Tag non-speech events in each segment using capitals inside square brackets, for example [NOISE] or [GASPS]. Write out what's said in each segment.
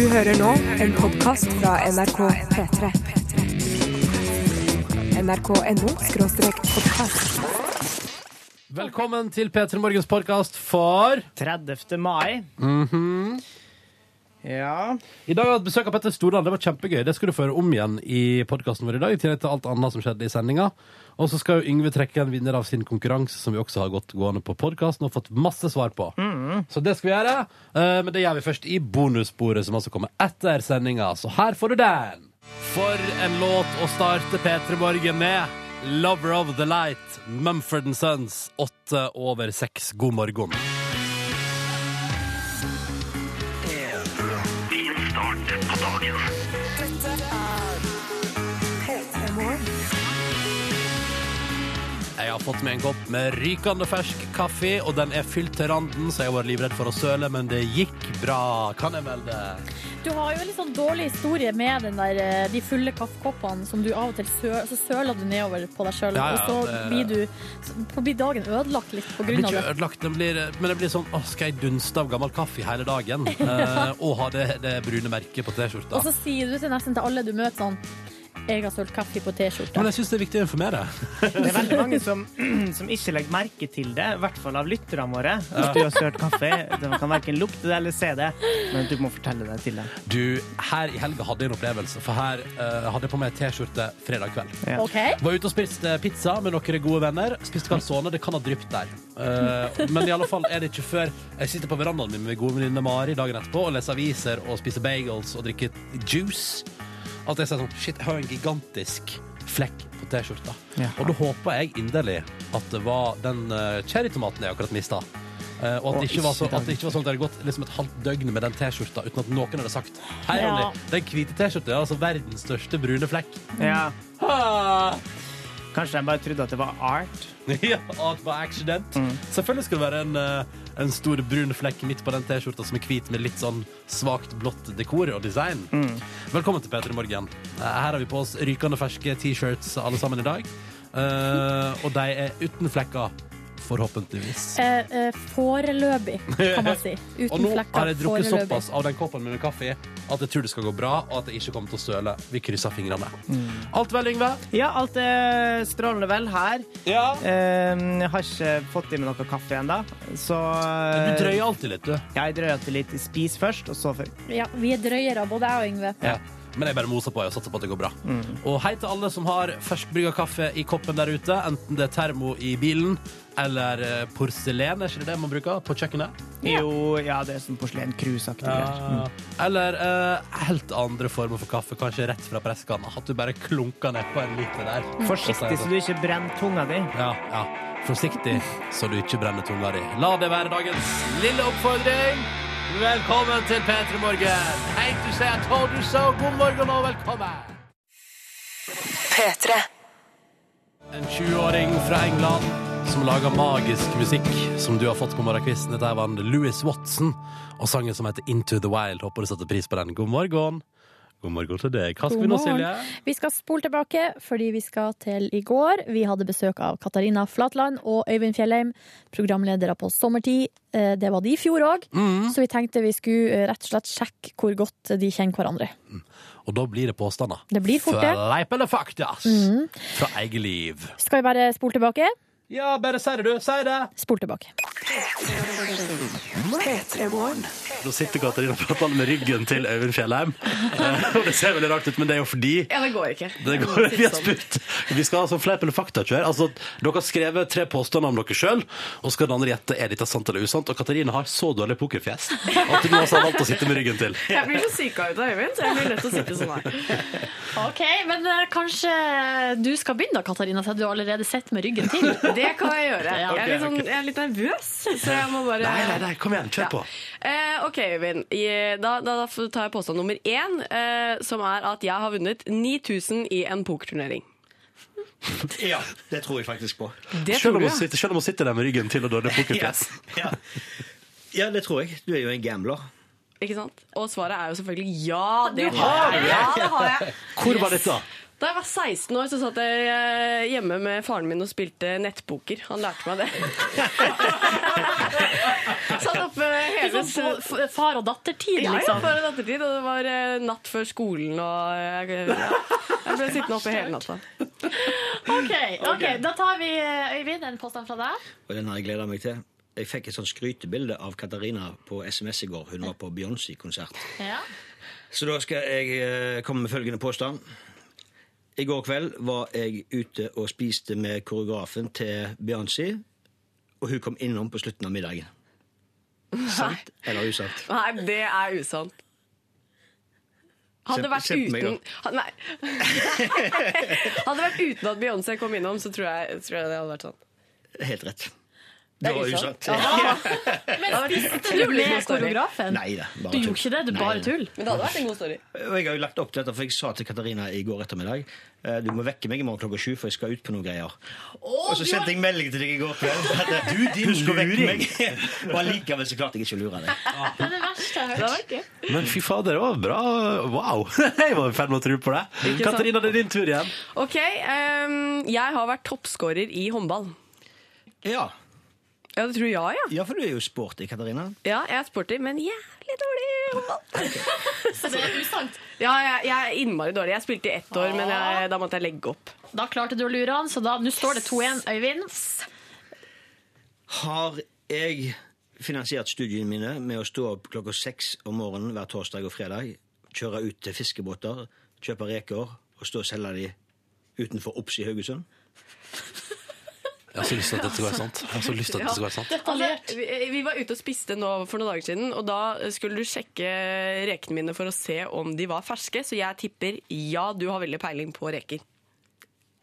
Du hører nå en podkast fra NRK P3. NRK.no skråstrek podkast. Velkommen til P3 Morgens podkast for 30. mai. Ja. I dag har vi hatt besøk av Petter Stordalen. Det var kjempegøy. Det skal du få høre om igjen i podkasten vår i dag. I tillegg til alt annet som skjedde i sendinga. Og så skal jo Yngve trekke en vinner av sin konkurranse, som vi også har gått gående på podkasten og fått masse svar på. Så det skal vi gjøre. Eh, Men det gjør vi først i bonussporet, som altså kommer etter sendinga. Så her får du den. For en låt å starte P3 Morgen med. 'Lover of the Light', Mumford Sons, åtte over seks. God morgen. Jeg har fått meg en kopp med rykende fersk kaffe, og den er fylt til randen, så jeg var livredd for å søle, men det gikk bra, kan jeg melde. Du har jo en litt sånn dårlig historie med den der, eh, de fulle kaffekoppene som du av og til sø, så søler du nedover på deg sjøl, Ja, ja, og så blir du så blir dagen ødelagt litt på grunn av det. ødelagt, den blir, men det blir sånn å, skal jeg dunste av gammel kaffe hele dagen? [LAUGHS] Eh, og ha det, det brune merket på T-skjorta? Og så sier du til nesten til alle du møter sånn Jeg har solgt kaffe på T-skjorta. Men jeg syns det er viktig å informere. Det er veldig mange som, [CLEARS THROAT] som ikke legger merke til det, i hvert fall av lytterne våre. Hvis du har sølt kaffe, de kan verken lukte det eller se det, men du må fortelle det til dem. Du, her i helga hadde jeg en opplevelse, for her uh, hadde jeg på meg T-skjorte fredag kveld. Ja. Okay. Var ute og spiste pizza med noen gode venner. Spiste calzone. Det kan ha drypt der. Uh, men i alle fall er det ikke før jeg sitter på verandaen min med gode venninne Mari dagen etterpå og leser aviser og spiser bagels og drikker juice, at jeg sier sånn Shit, jeg har en gigantisk flekk på T-skjorta. Ja. Og da håper jeg inderlig at det var den uh, cherrytomaten jeg akkurat mista. Uh, og at det, ikke var så, at det ikke var sånn at det hadde gått liksom et halvt døgn med den T-skjorta uten at noen hadde sagt Hei, Ja. Ronny, den hvite T-skjorta er altså verdens største brune flekk. Ja. Ah! Kanskje de bare trodde at det var art. [LAUGHS] Ja, art by accident. Selvfølgelig skal det være en, eh, en stor brun flekk midt på den T-skjorta som er hvit med litt sånn svakt blått dekor og design. Velkommen til P3 Morgen. Eh, Her har vi på oss rykende ferske T-shirts alle sammen i dag. Uh, og de er uten flekker, forhåpentligvis. Eh, eh, foreløpig, kan man si. [LAUGHS] Og nå flekker. har jeg drukket foreløpig. såpass av den koppen med kaffe at jeg tror det skal gå bra, og at jeg ikke kommer til å søle. Vi krysser fingrene. Alt vel, Yngve? Ja, alt er strålende vel her. Ja. Eh, Jeg har ikke fått i meg noe kaffe ennå, så Du drøyer alltid litt, du. Ja, jeg drøyer alltid litt. Spis først, og så før. Ja, vi er drøyere, både jeg og Yngve. Ja. Men jeg bare moser på og satser på at det går bra. Og hei til alle som har ferskbrygga kaffe i koppen der ute, enten det er termo i bilen eller eh, porselen, er ikke det det man bruker på kjøkkenet? Jo, ja, det er sånn porselenkrusaktig greier. Eller uh, helt andre former for kaffe, kanskje rett fra presskanna. At du bare klunker nedpå en liter der. Forsiktig så du ikke brenner tunga di. Ja, ja. Forsiktig så du ikke brenner tunga di. La det være dagens lille oppfordring. Velkommen til P3 Morgen. Hei, du sier jeg du sa. God morgen og velkommen. P3. En 20-åring fra England som lager magisk musikk, som du har fått på morgenkvisten. Dette var Louis Watson og sangen som heter Into the Wild. Håper du setter pris på den. God morgen. God morgen til deg. Hva skal vi nå. Silje? Vi skal spole tilbake, fordi vi skal til i går. Vi hadde besøk av Katarina Flatland og Øyvind Fjellheim, programledere på Sommertid. Eh, Det var de i fjor òg, Mm. så vi tenkte vi skulle eh, rett og slett sjekke hvor godt de kjenner hverandre. Og da blir det påstander. Det blir fort det. Fleip eller faktas? mm. Fra eget liv. Skal vi bare spole tilbake? Ja, bare si det, du. Si det. Spol tilbake. Nå sitter Katarina Flatland med ryggen til Øyvind Fjellheim. Eh, Og det ser veldig rart ut, men det er jo fordi Ja, det går ikke. det går, vi har spurt. Vi skal ha sånn fleip eller fakta-kjøre. Altså, dere har skrevet tre påstander om dere sjøl, og skal den andre gjette er dette sant eller usant. Og Katarina har så dårlig pokerfjes at hun også har valgt å sitte med ryggen til. Jeg blir så syk av ut av Øyvind, så jeg blir nødt til å sitte sånn her. Ok, men eh, kanskje du skal begynne da, Katarina, så du har allerede sett med ryggen til. Det kan jeg gjøre. Jeg er litt, sånn, jeg er litt nervøs, så jeg må bare Nei, nei, nei, kom igjen, kjør på. Eh, OK, Øyvind. Da, da, da tar jeg påstand nummer én, eh, som er at jeg har vunnet 9000 i en pokerturnering. [LAUGHS] Ja, det tror jeg faktisk på. Det Selv tror om, du, ja. sitter, selv om hun sitter der med ryggen til og døde pokerfjes. [LAUGHS] Ja. ja, det tror jeg. Du er jo en gambler. Ikke sant? Og svaret er jo selvfølgelig ja. Det har jeg. Ja, det har jeg. Hvor var dette? Da jeg var 16 år, så satt jeg eh, hjemme med faren min og spilte nettpoker. Han lærte meg det. [LAUGHS] satt oppe hele Sånn far og datter-tid, ja, far og datter-tid. og det var eh, natt før skolen, og jeg, jeg ble sittende oppe hele natta. Ok, ok, Da tar vi eh, Øyvind, en påstand fra deg. Og den har jeg gleda meg til. Jeg fikk et sånt skrytebilde av Katarina på SMS i går. Hun var på Beyoncé-konsert. Ja. Så da skal jeg komme med følgende påstand. I går kveld var jeg ute og spiste med koreografen til Beyoncé, og hun kom innom på slutten av middagen. Sant eller usant? Nei, det er usant. Hadde det vært uten Nei. [LAUGHS] Hadde det vært uten at Beyoncé kom innom, så tror jeg, tror jeg det hadde vært sånn. Helt rett. Det var usant. [LAUGHS] Men spiste du med koreografen? Nei da. Du gjorde ikke det, du bare tull. Men det hadde vært en god story. Og jeg har jo lagt opp til dette, for jeg sa til Katarina i går ettermiddag eh, du må vekke meg i morgen klokka sju, for jeg skal ut på noen greier. og så sendte jeg melding til deg i går kveld. Eh, du, din Husk å vekke meg. [LAUGHS] og allikevel så klarte jeg ikke å lure deg. [LAUGHS] Det er det verste jeg har hørt. Men fy fader, det var bra. Wow! Jeg var i ferd med å tro på det. Ikke? Katarina, det er din tur igjen. OK. um, jeg har vært toppskårer i håndball. Ja. Ja, du tror ja, ja? ja, for du er jo sporty, Katarina. Ja, jeg er sporty, men jævlig dårlig i håndball. [LAUGHS] Så det er usant. Ja, jeg, jeg er innmari dårlig. Jeg spilte i ett år, men jeg, da måtte jeg legge opp. Da klarte du å lure han, så da, nå står det 2-1. Øyvind. Har jeg finansiert studiene mine med å stå opp klokka seks om morgenen hver torsdag og fredag, kjøre ut til fiskebåter, kjøpe reker og stå og selge de utenfor Ops i Haugesund? Jeg har så lyst til at dette skal være sant. Jeg har så lyst til at dette skal være sant. Altså, vi, vi var ute og spiste nå for noen dager siden, og da skulle du sjekke rekene mine for å se om de var ferske, så jeg tipper ja, du har veldig peiling på reker.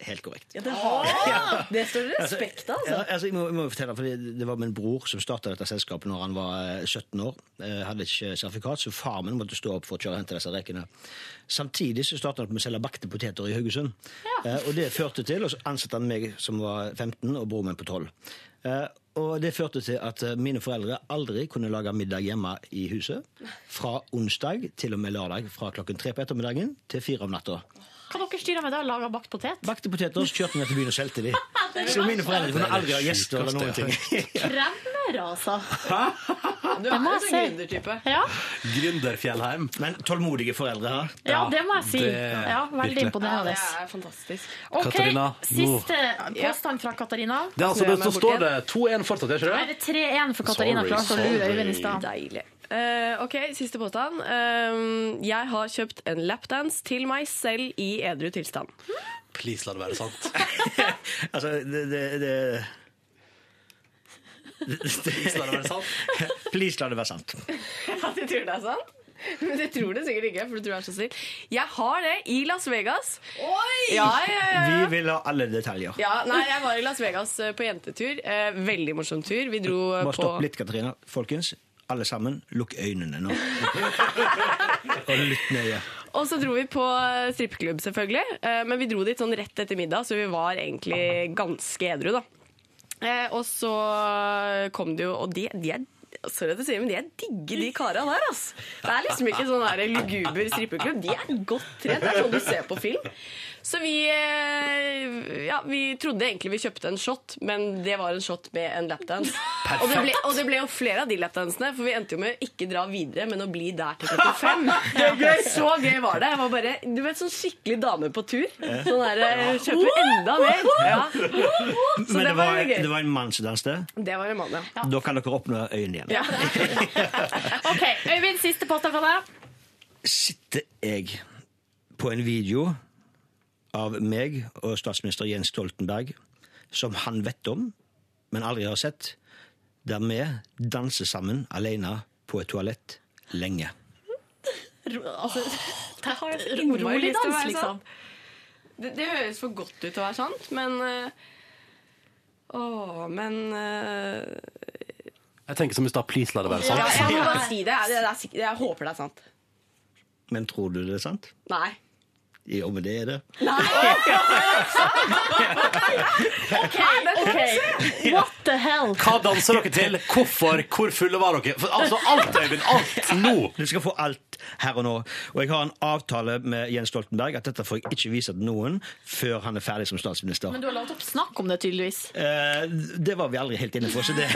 Helt korrekt. [LAUGHS] Det står det respekt av, Ja, altså, jeg, må, jeg må fortelle, fordi Det var min bror som starta dette selskapet når han var eh, 17 år. Jeg hadde ikke sertifikat, så far min måtte stå opp for å kjøre og hente disse rekene. Samtidig så starta han med å selge bakte poteter i Haugesund. Eh, og det førte til, og så ansatte han meg som var 15, og broren min på 12. Eh, og det førte til at eh, mine foreldre aldri kunne lage middag hjemme i huset. Fra onsdag til og med lørdag fra klokken tre på ettermiddagen til fire om natta. Hva dere styre med da? Laga bakt potet? Bakte poteter, så kjørte vi til byen og solgte de. Så mine foreldre kunne aldri ha gjester eller noen ting. [LAUGHS] Kremmer, altså. Du er må jo jeg sånn gründertype. Ja, Gründerfjellheim. Men tålmodige foreldre her. ja, det må jeg si. det- Ja, Veldig imponerende. Ja, det er fantastisk. Ok, Katarina, Siste påstand fra Katarina. Det er altså, Så det, så står det 2-1 fortsatt, er ikke det? det er 3-1 for Katarina. Sorry, Klarte å lure sorry. Øyvind i stad. Eh, ok, siste påstand. Uh, jeg har kjøpt en lapdance til meg selv i edru tilstand. Please, la det være sant. [LAUGHS] Altså, det, det, det, Please, la det være sant. [LAUGHS] Please, la det være sant. Ja, du tror det er sant? Men det tror det sikkert ikke, for du tror jeg er så snill. Jeg har det i Las Vegas. Oi! Ja, ja, ja. Vi vil ha alle detaljer. Ja, nei, Jeg var i Las Vegas eh, på jentetur. Eh, veldig morsom tur. Vi dro Bare på stopp litt, Katrine, Folkens, alle sammen, lukk øynene nå. [LAUGHS] Og lytt nøye. Og så dro vi på strippeklubb, selvfølgelig. Eh, Men vi dro dit sånn rett etter middag, så vi var egentlig ganske edru, da. Eh, Og så kom det jo Og de, de er Sorry at jeg sier, men de er digge, de kara der. ass. Det er liksom ikke sånn luguber strippeklubb. De er godt trent. Det er sånn du ser på film. Så vi eh, Ja, vi trodde egentlig vi kjøpte en shot, men det var en shot med en lapdance. Og det, ble, og det ble jo flere av de lapdansene, for vi endte jo med å ikke dra videre, men å bli der til klokka fem. [LAUGHS] Så gøy var det. Jeg var bare, du vet, sånn skikkelig dame på tur. Sånn der, eh, Kjøper enda mer. Ja. Så Men det det var gøy. det var en mann som danset. Det var en mann, ja. Da kan dere åpne øynene igjen. ja. [LAUGHS] Ok, Øyvind, siste påstand fra deg. Sitter jeg på en video av meg og statsminister Jens Stoltenberg, som han vet om, men aldri har sett, der vi danser sammen alene på et toalett lenge. Altså, tett, innmari rolig dans, liksom. Det, det høres for godt ut til å være sant, men Å, men eh, Jeg tenker som i stad, please, la det være ja, sant. Jeg må bare si det. Jeg, det er jeg håper det er sant. Men tror du det er sant? Nei. Jo, men det er det. OK, what the hell? Hva danser dere til? Hvorfor? Hvor fulle var dere? For, altså, alt, Øyvind. Alt nå! Du skal få alt her og nå. Og jeg har en avtale med Jens Stoltenberg at dette får jeg ikke vise til noen før han er ferdig som statsminister. Men du har lov til å snakke om det, tydeligvis. Eh, det var vi aldri helt inne for, så det,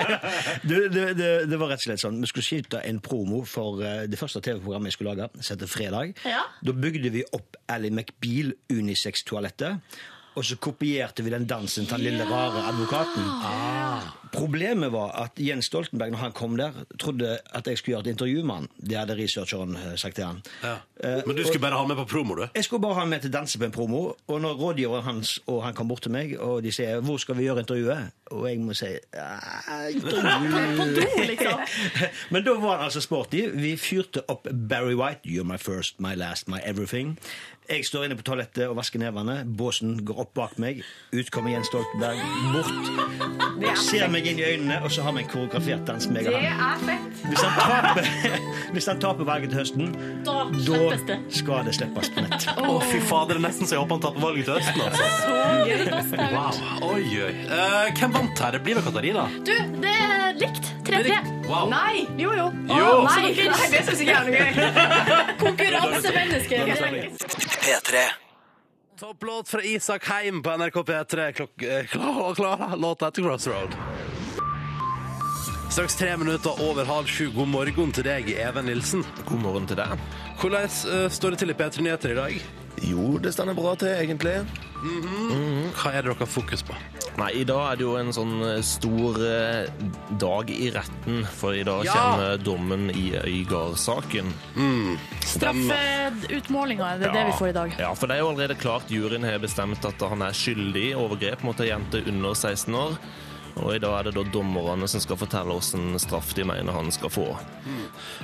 [LAUGHS] det, det, det, det var rett og slett sånn. Vi skulle skyte en promo for eh, det første TV-programmet jeg skulle lage, som heter Fredag. Ja. Da bygde vi opp Ally McBeal unisex-toalettet. Og så kopierte vi den dansen til den lille, rare advokaten. Problemet var at Jens Stoltenberg, når han kom der, trodde at jeg skulle gjøre et intervju med han. Det hadde researcheren eh, sagt til han. Ja. Eh, Men du skulle bare ha med på promo, du? jeg skulle bare ha med til danse på en promo, og når rådgiveren hans og han kom bort til meg, og de sier 'Hvor skal vi gjøre intervjuet?' Og jeg må si «Ah, intervju liksom. [LAUGHS] Men da var han altså sporty. Vi fyrte opp Barry White, 'You're my first, my last, my everything'. Jeg står inne på toalettet og vasker nevene. Båsen går opp bak meg. Ut kommer Jens Stoltenberg bort. Ser meg inn i øynene, og så har vi en koreografert dans. Meg og Det er fett. Hvis han taper, [LAUGHS] hvis han taper valget til høsten, Da da skal det slippes på nett. Å, fy fader, det er nesten så jeg håper han taper valget til høsten, altså. Wow. Oi, oi. Uh, hvem vant her? Det blir vel Katarina? Du, det er likt. 3-3. Wow. Nei! Jo, jo. Jo. Nei, Nei, det syns jeg er noe gøy. [LAUGHS] Konkurransemennesker. P3. Topplåt fra Isak Heim på NRK P3. Klokka eh, klar, klar, låta etter Crossroad. Straks tre minutter over halv sju. God morgen til deg, Even Nilsen. God morgen til deg. Hvordan uh, står det til i P3 Nyheter i dag? Jo, det stender bra til, egentlig. Hva er det dere har fokus på? Nei, i dag er det jo en sånn eh, stor eh, dag i retten, for i dag Ja! kommer dommen i Øygard-saken. Straffeutmålinga er det det vi får i dag. Ja, for det er jo allerede klart juryen har bestemt at han er skyldig i overgrep mot ei jente under 16 år. Og i dag er det da dommerne som skal fortelle hvilken straff de mener han skal få.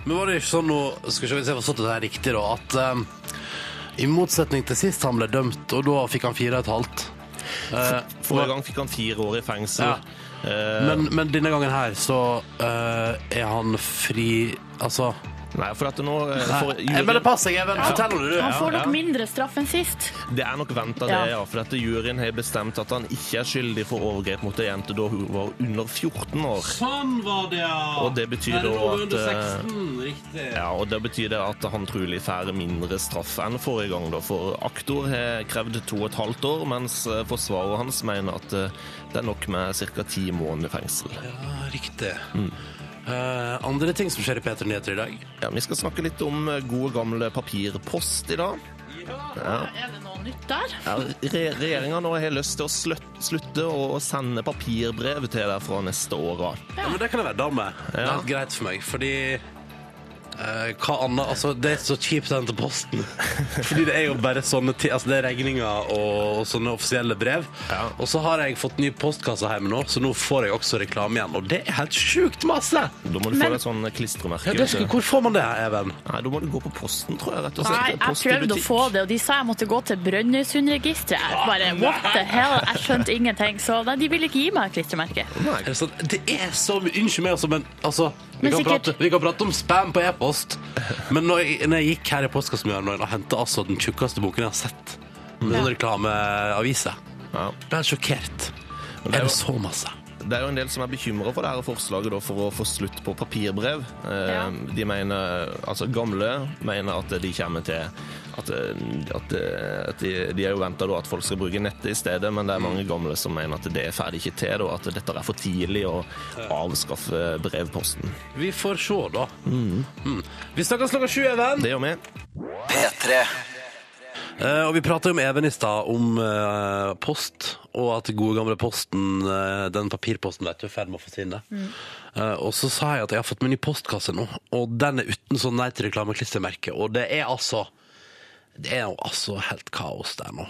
Men var det ikke sånn nå, skal vi se om jeg har forstått det her riktig, da, at um, i motsetning til sist han ble dømt, og da fikk han fire og et halvt uh, Forrige gang fikk han fire år i fengsel. Ja. Uh, men, men denne gangen her så uh, er han fri Altså Nei, for at nå eh, for Jeg bare juryen, pass deg, Even. Fortell nå, du. Han får nok mindre straff enn sist. Det er nok venta, Ja. det, ja. For at juryen har bestemt at han ikke er skyldig for overgrep mot ei jente da hun var under 14 år. Sånn var det, ja. Og det betyr da at, under eh, 16, riktig. Ja, og Det betyr det at han trolig får mindre straff enn forrige gang. da, For aktor har krevd to og et halvt år, mens eh, forsvarer hans mener at eh, det er nok med ca. ti måneder fengsel. Ja, riktig. Eh, andre ting som skjer i P3 Nyheter i dag? Ja, Vi skal snakke litt om eh, gode, gamle papirpost i dag. Ja, Er det noe nytt der? Ja, re Regjeringa nå har lyst til å slutt, slutte å sende papirbrev til deg fra neste år av. Ja, men Det kan jeg være med. Det er helt greit for meg, fordi eh, hva annet Altså, det er så kjipt å hente posten. [LAUGHS] Fordi det er jo bare sånne ti- Altså, det er regninger og, og sånne offisielle brev. Ja. Og så har jeg fått ny postkasse hjemme nå, så nå får jeg også reklame igjen. Og det er helt sjukt masse! Da må du Men- få deg sånn klistremerke. Ja, det skal, hvor får man det, Even? Nei, Da må du gå på Posten, tror jeg. rett og slett. Nei, jeg prøvde å få det, og de sa jeg måtte gå til Brønnøysundregisteret. Bare what the hell? Jeg skjønte ingenting. Så nei, de ville ikke gi meg klistremerke. Er det, sånn, det er så Unnskyld meg, altså, men altså vi kan, sikkert- prate, vi kan prate om spam på e-post, men når jeg, når jeg gikk her i postkassen min og henta altså den tjukkeste boken jeg har sett, med sånn reklameaviser, Ja. ble jeg sjokkert. det er Er det jo- så masse? Det er jo en del som er bekymra for det her forslaget da, for å få slutt på papirbrev. Eh, Ja. De mener, altså Gamle mener at de kommer til at, at, at de, de er jo venta at folk skal bruke nettet i stedet, men det er mange gamle som mener at det er ferdig ikke til, og at dette er for tidlig å avskaffe brevposten. Vi får se, da. Mm. Vi snakkes klokka sju, Even. Det gjør vi. P3. Uh, og vi prata om Even i stad, om uh, post, og at gode gamle Posten, uh, den papirposten, vet du, er i ferd med å forsvinne. Eh, og så sa jeg at jeg har fått meg ny postkasse nå, og den er uten sånn nei til reklameklistremerke. Og det er altså Det er jo altså helt kaos der nå.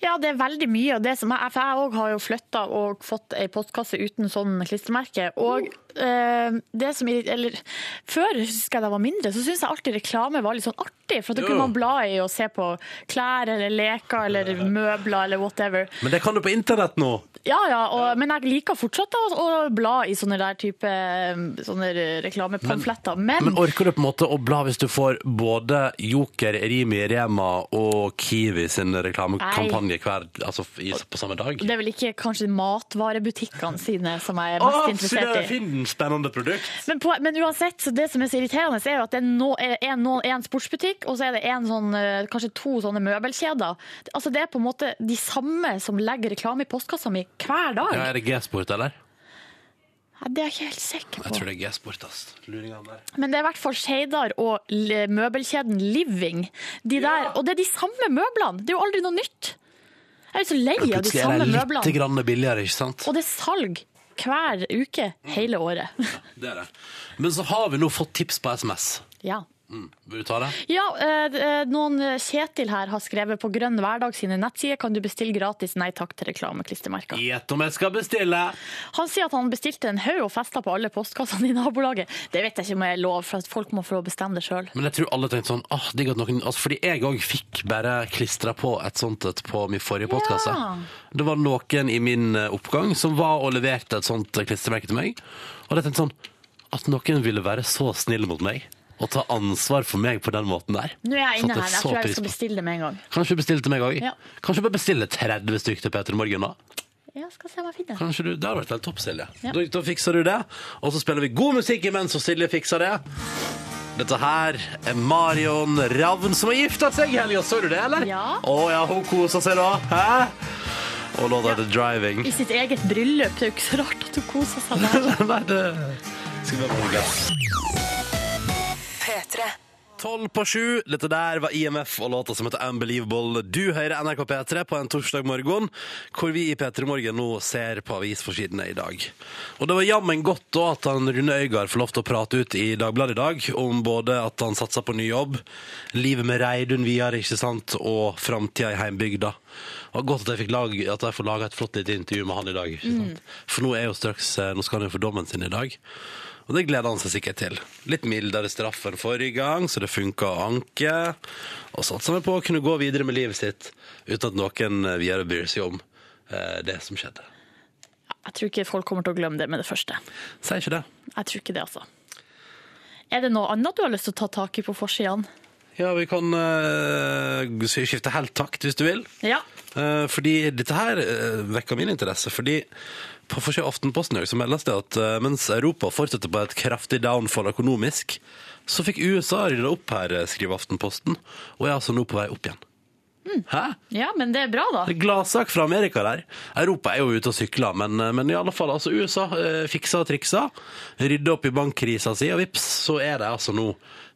Ja, det er veldig mye det som jeg For jeg òg har jo flytta og fått ei postkasse uten sånn klistremerke. Og eh, det som eller, Før husker jeg da jeg var mindre, så syntes jeg alltid reklame var litt sånn artig. For da kunne man bla i og se på klær eller leker eller møbler eller whatever. Men det kan du på internett nå. Ja, ja, og, men jeg liker fortsatt å, å bla i sånne der type eh, sånne reklamepamfletter. Men, Men orker du på en måte å bla hvis du får både Joker, Rimi, Rema og Kiwi sin reklamekampanje hver, altså i, på samme dag? det er vel ikke kanskje matvarebutikkene sine som jeg er mest oh, interessert i. Finn spennende produkt! Men, på, men uansett, så det som er så irriterende, er jo at det er no, en, no, en sportsbutikk, og så er det en sånn, eh, kanskje to sånne møbelkjeder. Altså, det er på en måte de samme som legger reklame i postkassa mi hver dag. Ja, er det G-sport, eller? Ja, Det er jeg ikke helt sikker på. Jeg tror det er G-sport. Men det er i hvert fall Skeidar og møbelkjeden Living. De der, Og det er de samme møblene! Det er jo aldri noe nytt. Jeg er så lei av de Plutselig er samme det litt billigere, ikke sant? Og det er salg hver uke hele året. Det er det. Men så har vi nå fått tips på SMS. Ja. Mm. Vil du ta det? Ja, eh, eh, noen Kjetil her har skrevet på Grønn hverdag sine nettsider kan du bestille gratis nei takk til reklameklistremerker. Gjett om jeg skal bestille! Han sier at han bestilte en haug og festa på alle postkassene i nabolaget. Det vet jeg ikke om jeg er lov, for at folk må få bestemme det sjøl. Men jeg tror alle tenkte sånn ah, digg at noen, altså, Fordi jeg òg fikk bare klistra på et sånt et på min forrige postkasse. Ja. Det var noen i min eh, oppgang som var og leverte et sånt eh, klistremerke til meg. Og jeg tenkte sånn At noen ville være så snill mot meg og ta ansvar for meg på den måten der. Nå er jeg inne her. Jeg tror jeg skal bestille det med en gang. Kanskje bestille til meg òg? Ja. Kanskje bare bestille 30 stykker til Peter i Morgen, da? Ja, skal se om jeg finner. Kanskje du, Det hadde vært helt topp, Silje. Ja. Da, da fikser du det. Og så spiller vi god musikk imens, og Silje fikser det. Dette her er Marion Ravn som har gifta seg i helga. Så du det, eller? Ja. Å ja, hun koser seg da. Hæ? Og låta heter 'Driving'. I sitt eget bryllup. Det er jo ikke så rart at hun koser seg der. [LAUGHS] Nei, det skal vi bare glemme. P3. Tolv på sju. Dette der var IMF og låta som heter Unbelievable. Du hører NRK P3 på en torsdag morgen, hvor vi i P3 Morgen nå ser på avisforsidene i dag. Og det var jammen godt da at han Rune Øygard får lov til å prate ut i Dagbladet i dag om både at han satser på ny jobb, livet med Reidun videre, ikke sant, og framtida i heimbygda. Og godt at jeg, fikk lag, at jeg får laga et flott lite intervju med han i dag. Ikke sant? For nå er jo straks eh, Nå skal han jo få dommen sin i dag. Og det gleder han seg sikkert til. Litt mildere straff enn forrige gang, så det funka å anke. Og satser vi på å kunne gå videre med livet sitt uten at noen eh, videre bryr seg om eh, det som skjedde. Jeg tror ikke folk kommer til å glemme det med det første. Sier ikke det. Jeg tror ikke det, altså. Er det noe annet du har lyst til å ta tak i på forsidene? Ja, vi kan uh, skifte helt takt hvis du vil. Ja. Uh, fordi dette her uh, vekker min interesse. Fordi på forsiden av Aftenposten i dag så meldes det at eh, mens Europa fortsetter på et kraftig downfall økonomisk, så fikk USA rydda opp her, eh, skriver Aftenposten, og er altså nå på vei opp igjen. Hæ? ja, men det er bra, da. Det er Gladsak fra Amerika der. Europa er jo ute og sykler, men, men i alle fall, altså USA eh, fiksa og triksa. Rydda opp i bankkrisa si, og vips, så er de altså nå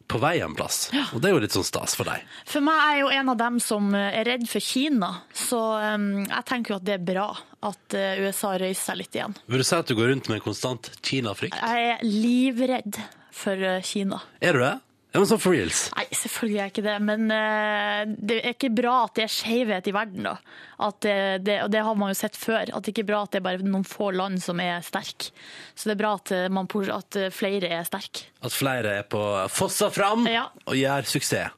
på vei en plass. Og det er jo litt sånn stas for deg. For meg er jo en av dem som er redd for Kina, så um, jeg tenker jo at det er bra at uh, USA røyser seg litt igjen. Vil du si at du går rundt med en konstant Kina-frykt? Jeg er livredd for uh, Kina. Er du det? Ja, men sånn for reals. Nei, selvfølgelig er jeg ikke det, men uh, det er ikke bra at det er skjevhet i verden, da. At det, det, og det har man jo sett før, at det ikke er bra at det er bare noen få land som er sterke. Så det er bra at, uh, man, at flere er sterke. At flere er på fossa fram Ja. og gjør suksess.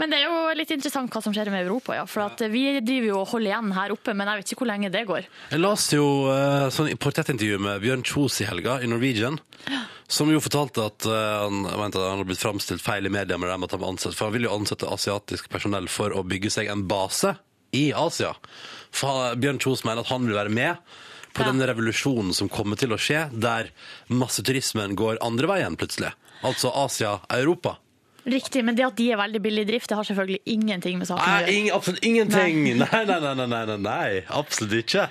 Men det er jo litt interessant hva som skjer med Europa, ja. For at vi driver jo og holder igjen her oppe, men jeg vet ikke hvor lenge det går. Jeg leste jo uh, sånn portrettintervju med Bjørn Kjos i helga i Norwegian. Som jo fortalte at uh, han, mente at han hadde blitt framstilt feil i media med det med at han var ansatt, for han vil jo ansette asiatisk personell for å bygge seg en base i Asia. For Bjørn Kjos mener at han vil være med på Ja. den revolusjonen som kommer til å skje, der masseturismen går andre veien plutselig. Altså Asia-Europa. Riktig, men det at de er veldig billig i drift, det har selvfølgelig ingenting med saken å gjøre. Ingen, absolutt ingenting! Nei, nei, nei, nei, nei, nei, absolutt ikke.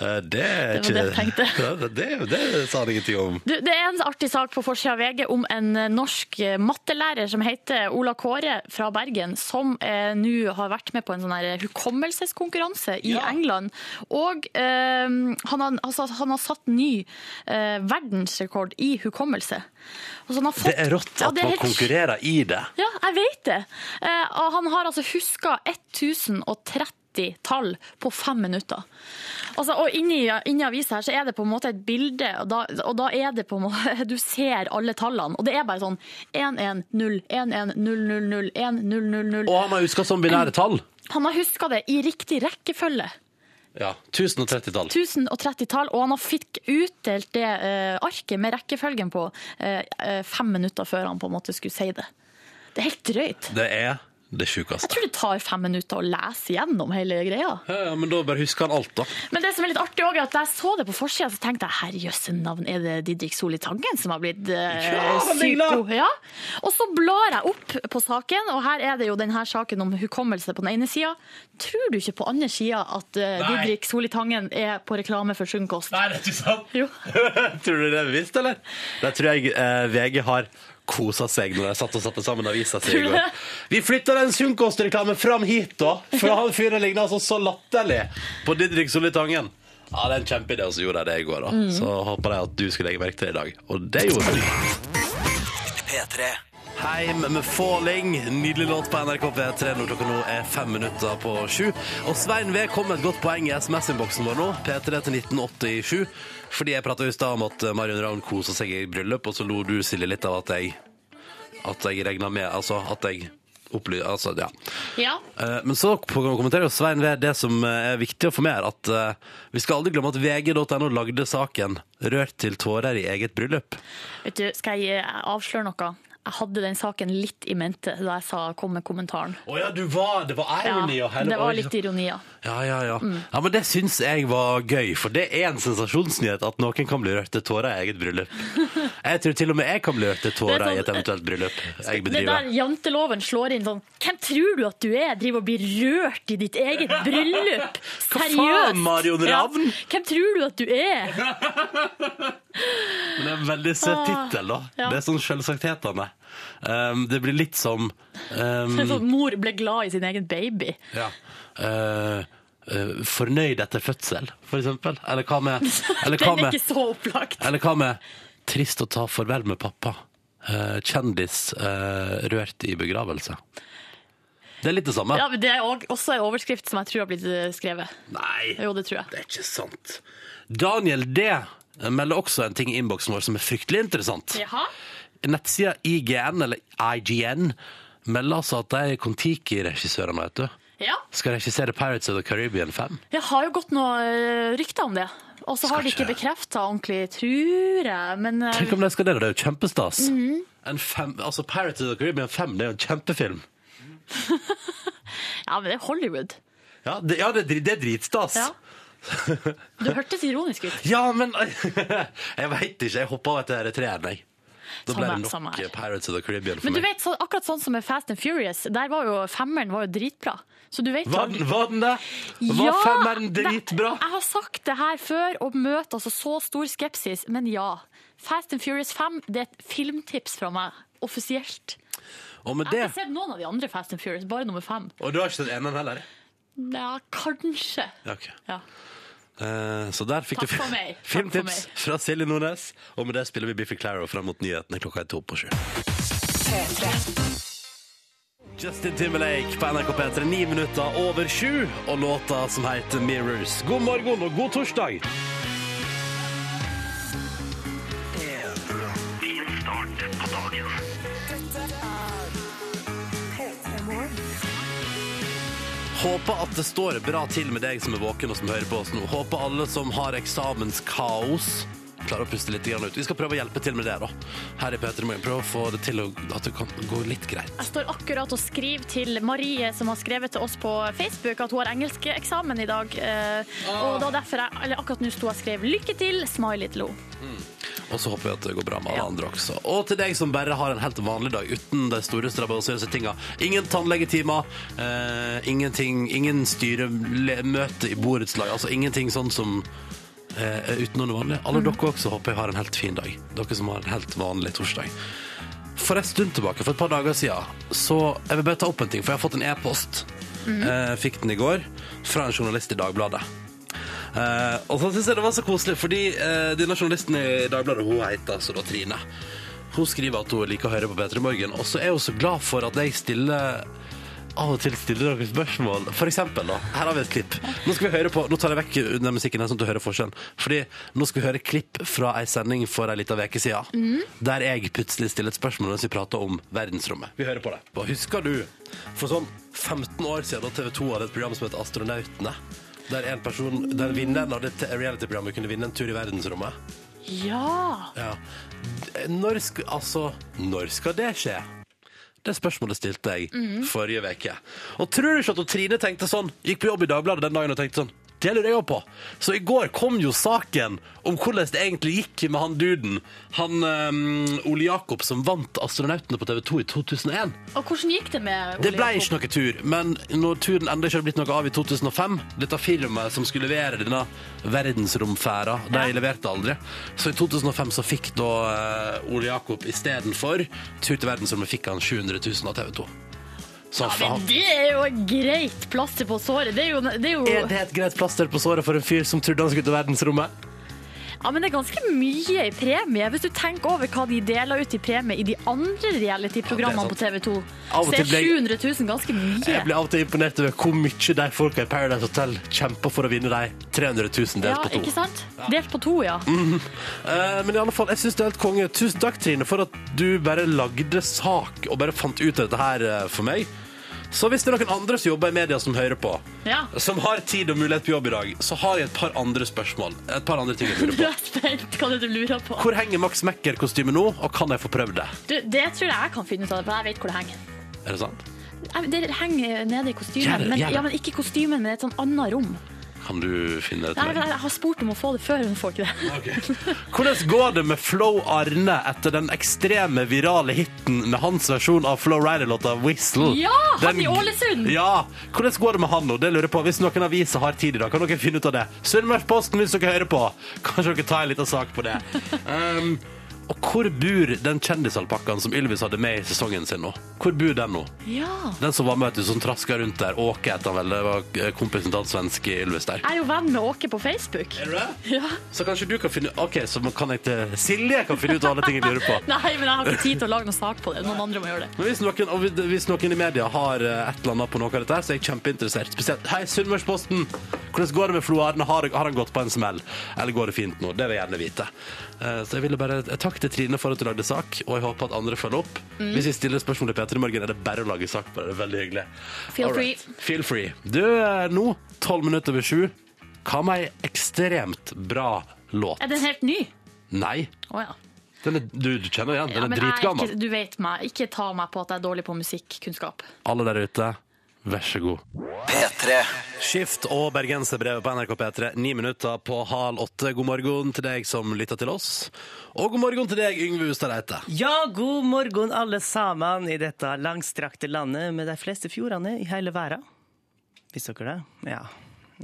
Eh, Det er Det var ikke det jeg tenkte. [LAUGHS] Det, det, det sa han ingenting om. Du, det er en artig sak på forsida av VG om en eh, norsk eh, mattelærer som heter Ola Kåre fra Bergen, som eh, nå har vært med på en sånn her hukommelseskonkurranse i England. Og eh, han, har, altså, han har satt ny eh, verdensrekord i hukommelse. Han har fått, Det er rått at ja, er man konkurrerer i det. Ja, jeg vet det. Eh, og han har altså huska 1030 tall på fem minutter. Altså, og inni, inni avisa her så er det på en måte et bilde, og da, og da er det på en måte [LAUGHS] Du ser alle tallene, og det er bare sånn 1-1-0, 1-1-0-0-0, 1-0-0-0. Og han har huska sånn binære tall. Han har huska det i riktig rekkefølge. Ja. 1030-tall. 1030 tall, og han har fikk utdelt det uh, arket med rekkefølgen på eh, fem minutter før han på en måte skulle si det. Det er helt drøyt. Det er det Jeg tror det tar fem minutter å lese gjennom hele greia. Ja, ja, men da bare husker han alt, da. Men det som er litt artig også, er at da jeg så det på forsida, så tenkte jeg herre jøsse navn, er det Didrik Soli Tangen som har blitt eh, Ja, psyko? Ja. Og så blar jeg opp på saken, og her er det jo denne saken om hukommelse på den ene sida. Tror du ikke på andre sida at eh, Didrik Soli Tangen er på reklame for sunnkost? Nei, det er ikke sant! Jo. [LAUGHS] tror du det er bevisst, eller? Det tror jeg eh, VG har kosa seg når de satt og satte sammen avisa si i går. Vi flytta den sunnkostreklamen fram hit, da! For han fyren ligner altså så latterlig på Didrik Solli Tangen. Ja, det er en kjempeidé, og så gjorde de det i går, da. Mm. Så håper jeg at du skulle legge merke til det i dag. Og det gjorde du. P3. Heim med Falling. Nydelig låt på NRK P3 når klokka nå er fem minutter på sju. Og Svein V kom med et godt poeng i SMS-innboksen vår nå. P3 til 1987. Fordi jeg prata i stad om at Marion Ravn kosa seg i bryllup, og så lo du, Silje, litt av at jeg At jeg regna med Altså at jeg opply... Altså, ja. Ja. Eh, Men så kommenterer jo Svein ved det som eh, er viktig å få med her, at eh, vi skal aldri glemme at vg.no lagde saken 'Rørt til tårer i eget bryllup'. Vet du, skal jeg eh, avsløre noe? Jeg hadde den saken litt i mente da jeg sa, kom med kommentaren. Å ja, du var, det var ironi hele det var litt ironi, ja. Ja, ja, ja. ja men det syns jeg var gøy, for det er en sensasjonsnyhet at noen kan bli rørt til tårer i eget bryllup. [LAUGHS] Jeg tror til og med jeg kan bli rørt til tårer er i sånn- et eventuelt bryllup jeg bedriver. Det der janteloven slår inn sånn Hvem tror du at du er? Driver og blir rørt i ditt eget [LAUGHS] bryllup? Seriøst! Hva faen, Marion Ravn? Ja. Hvem tror du at du er? [LAUGHS] Men det er en veldig søt Ah, tittel, da. ja. Det er sånn selvsagthetene. Um, det blir litt som um, [LAUGHS] Sånn mor ble glad i sin egen baby. ja. uh, uh, Fornøyd etter fødsel, for eksempel. Eller hva med, [LAUGHS] eller hva Den er ikke så opplagt. eller hva med trist å ta farvel med pappa? Uh, kjendis uh, rørt i begravelse. Det er litt det samme. Ja, men Det er også en overskrift som jeg tror har blitt eh, skrevet. Nei, Jo, det tror jeg. det er ikke sant. Daniel D. melder også en ting i innboksen vår som er fryktelig interessant. Jaha? Nettsida IGN, eller IGN, melder altså at de Kon-Tiki-regissørene, vet du, Ja. skal regissere Pirates of the Caribbean 5. Det har jo gått noen eh, rykter om det. Og så har de ikke bekrefta ordentlig, tror jeg. Men eh, Tenk om de skal det, det er jo kjempestas. Mm. En fem, altså Pirates of the Caribbean 5 det er jo en kjempefilm. [LAUGHS] ja, men det er Hollywood. Ja, det, ja, det, det er dritstas. Ja. [LAUGHS] Du hørtes ironisk ut. Ja, men [LAUGHS] Jeg veit ikke. Jeg hoppa av etter treeren, jeg. Da ble det nok. Pirates of the Caribbean for Men du meg. vet, så, akkurat sånn som med Fast and Furious, der var jo femmeren var jo dritbra. Så du vet Var var den det? Var femmeren det- dritbra? Jeg har sagt det her før og møter altså så stor skepsis, men ja. Fast and Furious 5 det er et filmtips fra meg, offisielt. Jeg har ikke sett noen av de andre Fast and Furious, bare nummer fem. Og du har ikke sett eneren heller? Ja, kanskje. Ja, ok. Ja. Eh, så der fikk Takk du for meg. [LAUGHS] Takk for filmtips meg. fra Silje Nordnes. Og med det spiller vi Biffy Claro frem mot nyhetene klokka er to på sju. Justin Timberlake på NRK P3, ni minutter over sju, og låta som heter Mirrors. God morgen og god torsdag! Håper at det står bra til med deg som er våken og som hører på oss nå. Håper alle som har eksamenskaos, klarer å puste litt grann ut. Vi skal prøve å hjelpe til med det, da. Her i P3 Morgen. Prøve å få det til å, at det kan gå litt greit. Jeg står akkurat og skriver til Marie, som har skrevet til oss på Facebook at hun har engelskeksamen i dag. Eh, Og da derfor jeg, eller akkurat nå sto jeg og skrev 'lykke til', smiley til henne. Og så håper jeg at det går bra med alle Ja. andre også. Og til deg som bare har en helt vanlig dag uten de store strabasiøse tinga. Ingen tannlegetimer, eh, ingenting, ingen styremøte i borettslag. Altså ingenting sånn som eh, er utenom det vanlige. Alle dere også håper jeg har en helt fin dag. Dere som har en helt vanlig torsdag. For en stund tilbake, for et par dager siden, så jeg vil bare ta opp en ting, for jeg har fått en e-post. Eh, fikk den i går fra en journalist i Dagbladet. Eh, og så synes jeg det var så koselig, fordi eh, denne journalisten i Dagbladet, hun heter altså da Trine. Hun skriver at hun liker å høre på P3 Morgen, og så er hun så glad for at jeg stiller av og til stiller dere spørsmål. For eksempel, da. Her har vi et klipp. Nå skal vi høre på, nå tar jeg vekk den musikken her, sånn at du hører forskjellen. Fordi nå skal vi høre klipp fra ei sending for ei lita uke siden, der jeg plutselig stiller et spørsmål mens vi prater om verdensrommet. Vi hører på det. Og husker du, for sånn 15 år siden da TV 2 hadde et program som het Astronautene, der en person, der vinneren av dette reality-programmet kunne vinne en tur i verdensrommet? Ja! Ja. Når skal, altså, når skal det skje? Det spørsmålet stilte jeg forrige uke. Og tror du ikke at Trine tenkte sånn, gikk på jobb i Dagbladet den dagen og tenkte sånn, det lurer jeg òg på. Så i går kom jo saken om hvordan det egentlig gikk med han duden, han um, Ole Jakob som vant Astronautene på TV 2 i 2001. Og hvordan gikk det med Ole Det ble ikke noe tur, men når turen enda ikke hadde blitt noe av i 2005, dette firmaet som skulle levere denne verdensromfæra, de Ja. leverte aldri. Så i 2005 så fikk da uh, Ole Jakob istedenfor tur til verdensrommet fikk han 700 000 av TV 2. Så Ja, faen. men det er jo et greit plaster på såret. Det er jo, det er jo Er det et greit plaster på såret for en fyr som trodde han skulle til verdensrommet? Ja, men det er ganske mye i premie. Hvis du tenker over hva de deler ut i premie i de andre reality-programmene Ja, på det TV 2, Av og så er til ble 700 000 ganske mye. Jeg blir av og til imponert over hvor mye de folka i Paradise Hotel kjemper for å vinne de 300 000 delt Ja, på to. ikke sant? Delt på to, ja. Eh, men i alle fall, jeg synes det er helt konge. Tusen takk, Trine, for at du bare lagde sak og bare fant ut av dette her eh, for meg. Så hvis det er noen andre som jobber i media som hører på, ja. som har tid og mulighet på jobb i dag, så har jeg et par andre spørsmål. Et par andre ting jeg Du lurer på. [LAUGHS] er spent hva det du lurer på. Hvor henger Max Mekker-kostymet nå, og kan jeg få prøvd det? Du, det tror jeg jeg kan finne ut av, for jeg vet hvor det henger. Er det sant? Det henger nede i kostymen. Men, ja, men ikke kostymen, men et sånn annet rom. Kan du finne et Nei, men jeg har spurt om å få det før, men får ikke det. Hvordan går det med Flo Arne etter den ekstreme virale hiten med hans versjon av Flo Rider-låta 'Whistle'? Ja, han Den- i Ålesund! Ja, Hvordan går det med han nå? Det lurer jeg på. Hvis noen aviser har tid i dag, kan dere finne ut av det. Sunnmørsposten, hvis dere hører på. Kanskje dere tar en liten sak på det. [LAUGHS] Um, og hvor bor den kjendisalpakkaen som Ylvis hadde med i sesongen sin nå? Hvor bor den nå? Ja. Den som var med, du, som traska rundt der. Åke het han vel. Det var eh, kompisen til han svenske Ylvis der. Jeg er jo venn med Åke på Facebook. Er du det? Ja. Så kanskje du kan finne OK, så kan jeg til Silje kan finne ut alle ting jeg lurer på. [LAUGHS] Nei, men jeg har ikke tid til å lage noe sak på det. Noen andre må gjøre det. Men hvis noen, hvis noen i media har eh, et eller annet på noe av dette, så er jeg kjempeinteressert. Spesielt Hei, Sunnmørsposten! Hvordan går det med Flo Arne? Har, har han gått på en smell? Eller går det fint nå? Det vil jeg gjerne vite. Eh, Så jeg ville bare Takk til Trine for at du lagde sak, og jeg håper at andre følger opp. Mm. Hvis vi stiller spørsmål til P3 Morgen, er det bare å lage sak på det. Er veldig hyggelig. Feel right. Feel free. Du, eh, nå, tolv minutter over sju, hva med ei ekstremt bra låt? Er den helt ny? Nei. Oh, ja. Den er, du, du kjenner igjen, den ja er dritgammel. ikke, du vet meg. Ikke ta meg på at jeg er dårlig på musikkunnskap. Alle der ute, vær så god. P3. Skift og bergenserbrevet på NRK P3, ni minutter på halv åtte. God morgen til deg som lytter til oss. Og god morgen til deg, Yngve Ustad Reite. Ja, god morgen alle sammen i dette langstrakte landet med de fleste fjordene i hele verden. Visste dere det? Ja.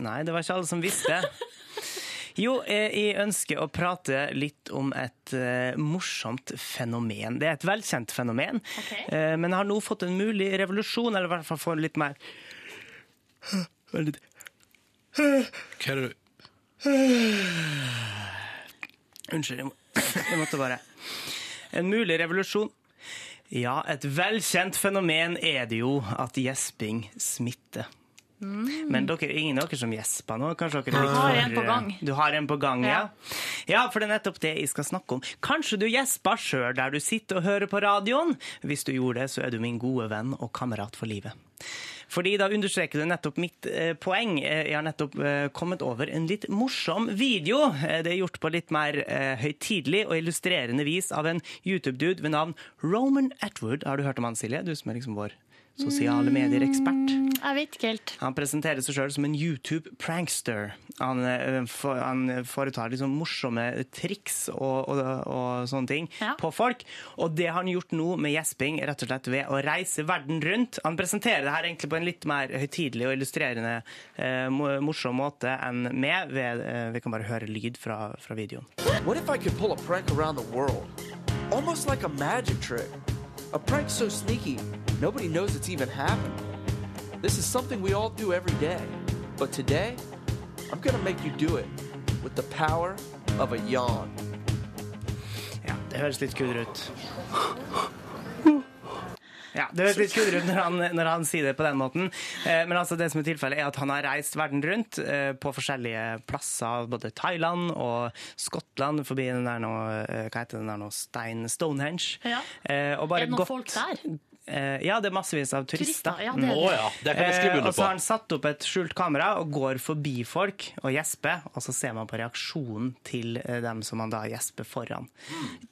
Nei, det var ikke alle som visste. [LAUGHS] Jo, eh, jeg ønsker å prate litt om et eh, morsomt fenomen. Det er et velkjent fenomen, okay. eh, men har nå fått en mulig revolusjon, eller i hvert fall få litt mer Hva er det du Unnskyld, jeg, må, jeg måtte bare En mulig revolusjon. Ja, et velkjent fenomen er det jo at gjesping smitter. Men dere, ingen av dere som gjesper nå? Kanskje dere er litt har en på gang. Du har en på gang, ja. Ja. Ja, for det er nettopp det jeg skal snakke om. Kanskje du gjesper sjøl der du sitter og hører på radioen? Hvis du gjorde det, så er du min gode venn og kamerat for livet. Fordi da understreker du nettopp mitt eh, poeng. Eh, Jeg har nettopp eh, kommet over en litt morsom video. Eh, det er gjort på litt mer eh, høytidelig og illustrerende vis av en YouTube-dude ved navn Roman Atwood. Har du hørt om han, Silje? Du som er liksom vår sosiale medier-ekspert. Jeg vet ikke helt. Han presenterer seg sjøl som en YouTube-prankster. Han, eh, han foretar liksom morsomme triks og, og, og sånne ting Ja. på folk. Og det har han gjort nå med gjesping, rett og slett ved å reise verden rundt. Han presenterer det her egentlig på en litt mer høytidelig og illustrerende eh, morsom måte enn meg. Ved, eh, vi kan bare høre lyd fra, fra videoen. What if I could pull a prank around the world? Almost like a magic trick. A prank so sneaky, nobody knows it's even happened. This is something we all do every day. But today, I'm gonna make you do it with the power of a yawn. Ja, det høres litt kulere ut. Ja, Det høres litt kulere ut når han, når han sier det på den måten. Eh, men altså det som er tilfellet er at han har reist verden rundt eh, på forskjellige plasser, både Thailand og Skottland, forbi den der nå, eh, hva heter den der nå, Stein Stonehenge. Ja. Eh, og bare Er det noen gått- folk der? Eh, ja, det er massevis av turister. Turister, ja, det er Å ja, det kan jeg skrive Eh, under og så har han satt opp et skjult kamera og går forbi folk og gjesper, og så ser man på reaksjonen til eh, dem som han da gjesper foran.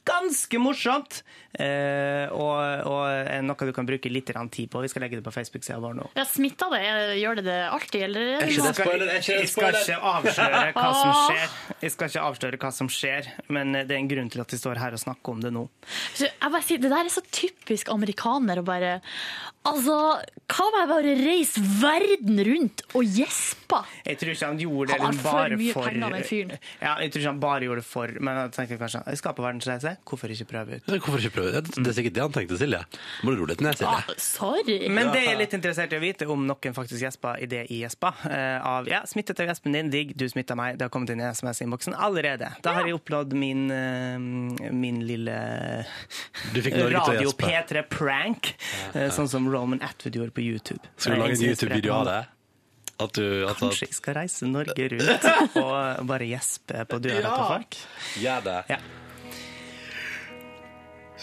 Ganske morsomt! Eh, og, og noe du kan bruke litt tid på. Vi skal legge det på Facebook-sida vår nå. Ja, Smitta det? Gjør det det alltid, eller? er ikke det spoiler? Er ikke det Jeg skal ikke avsløre hva som skjer, Jeg skal ikke avsløre hva som skjer, men det er en grunn til at vi står her og snakker om det nå. Jeg bare sier, Det der er så typisk amerikaner der og bare Altså, hva om jeg bare reiser verden rundt og gjespa? Jeg tror ikke han gjorde det han har liksom for mye for, penger, den fyren. Ja, jeg tror ikke han bare gjorde det for Men jeg tenkte kanskje jeg skal på verdensreise, hvorfor ikke prøve ut? Hvorfor ikke prøve ut? Det er sikkert det han tenkte, Silje. Må du roe deg ned, Silje. Ah, sorry. Men det er litt interessert i å vite om noen faktisk gjespa idet jeg gjespa. Eh, av ja, smittet av gjespen din, digg, du smitta meg. Det har kommet inn i SMS-innboksen allerede. Da har jeg oppnådd min, eh, min lille Radio P3-prank folk. [LAUGHS] Eh, sånn som Roman Atwood gjorde på YouTube. Skal du lage en YouTube-video av det? At du, at Kanskje jeg skal reise Norge rundt [LAUGHS] og bare gjespe på døra til folk. Gjør det. Ja.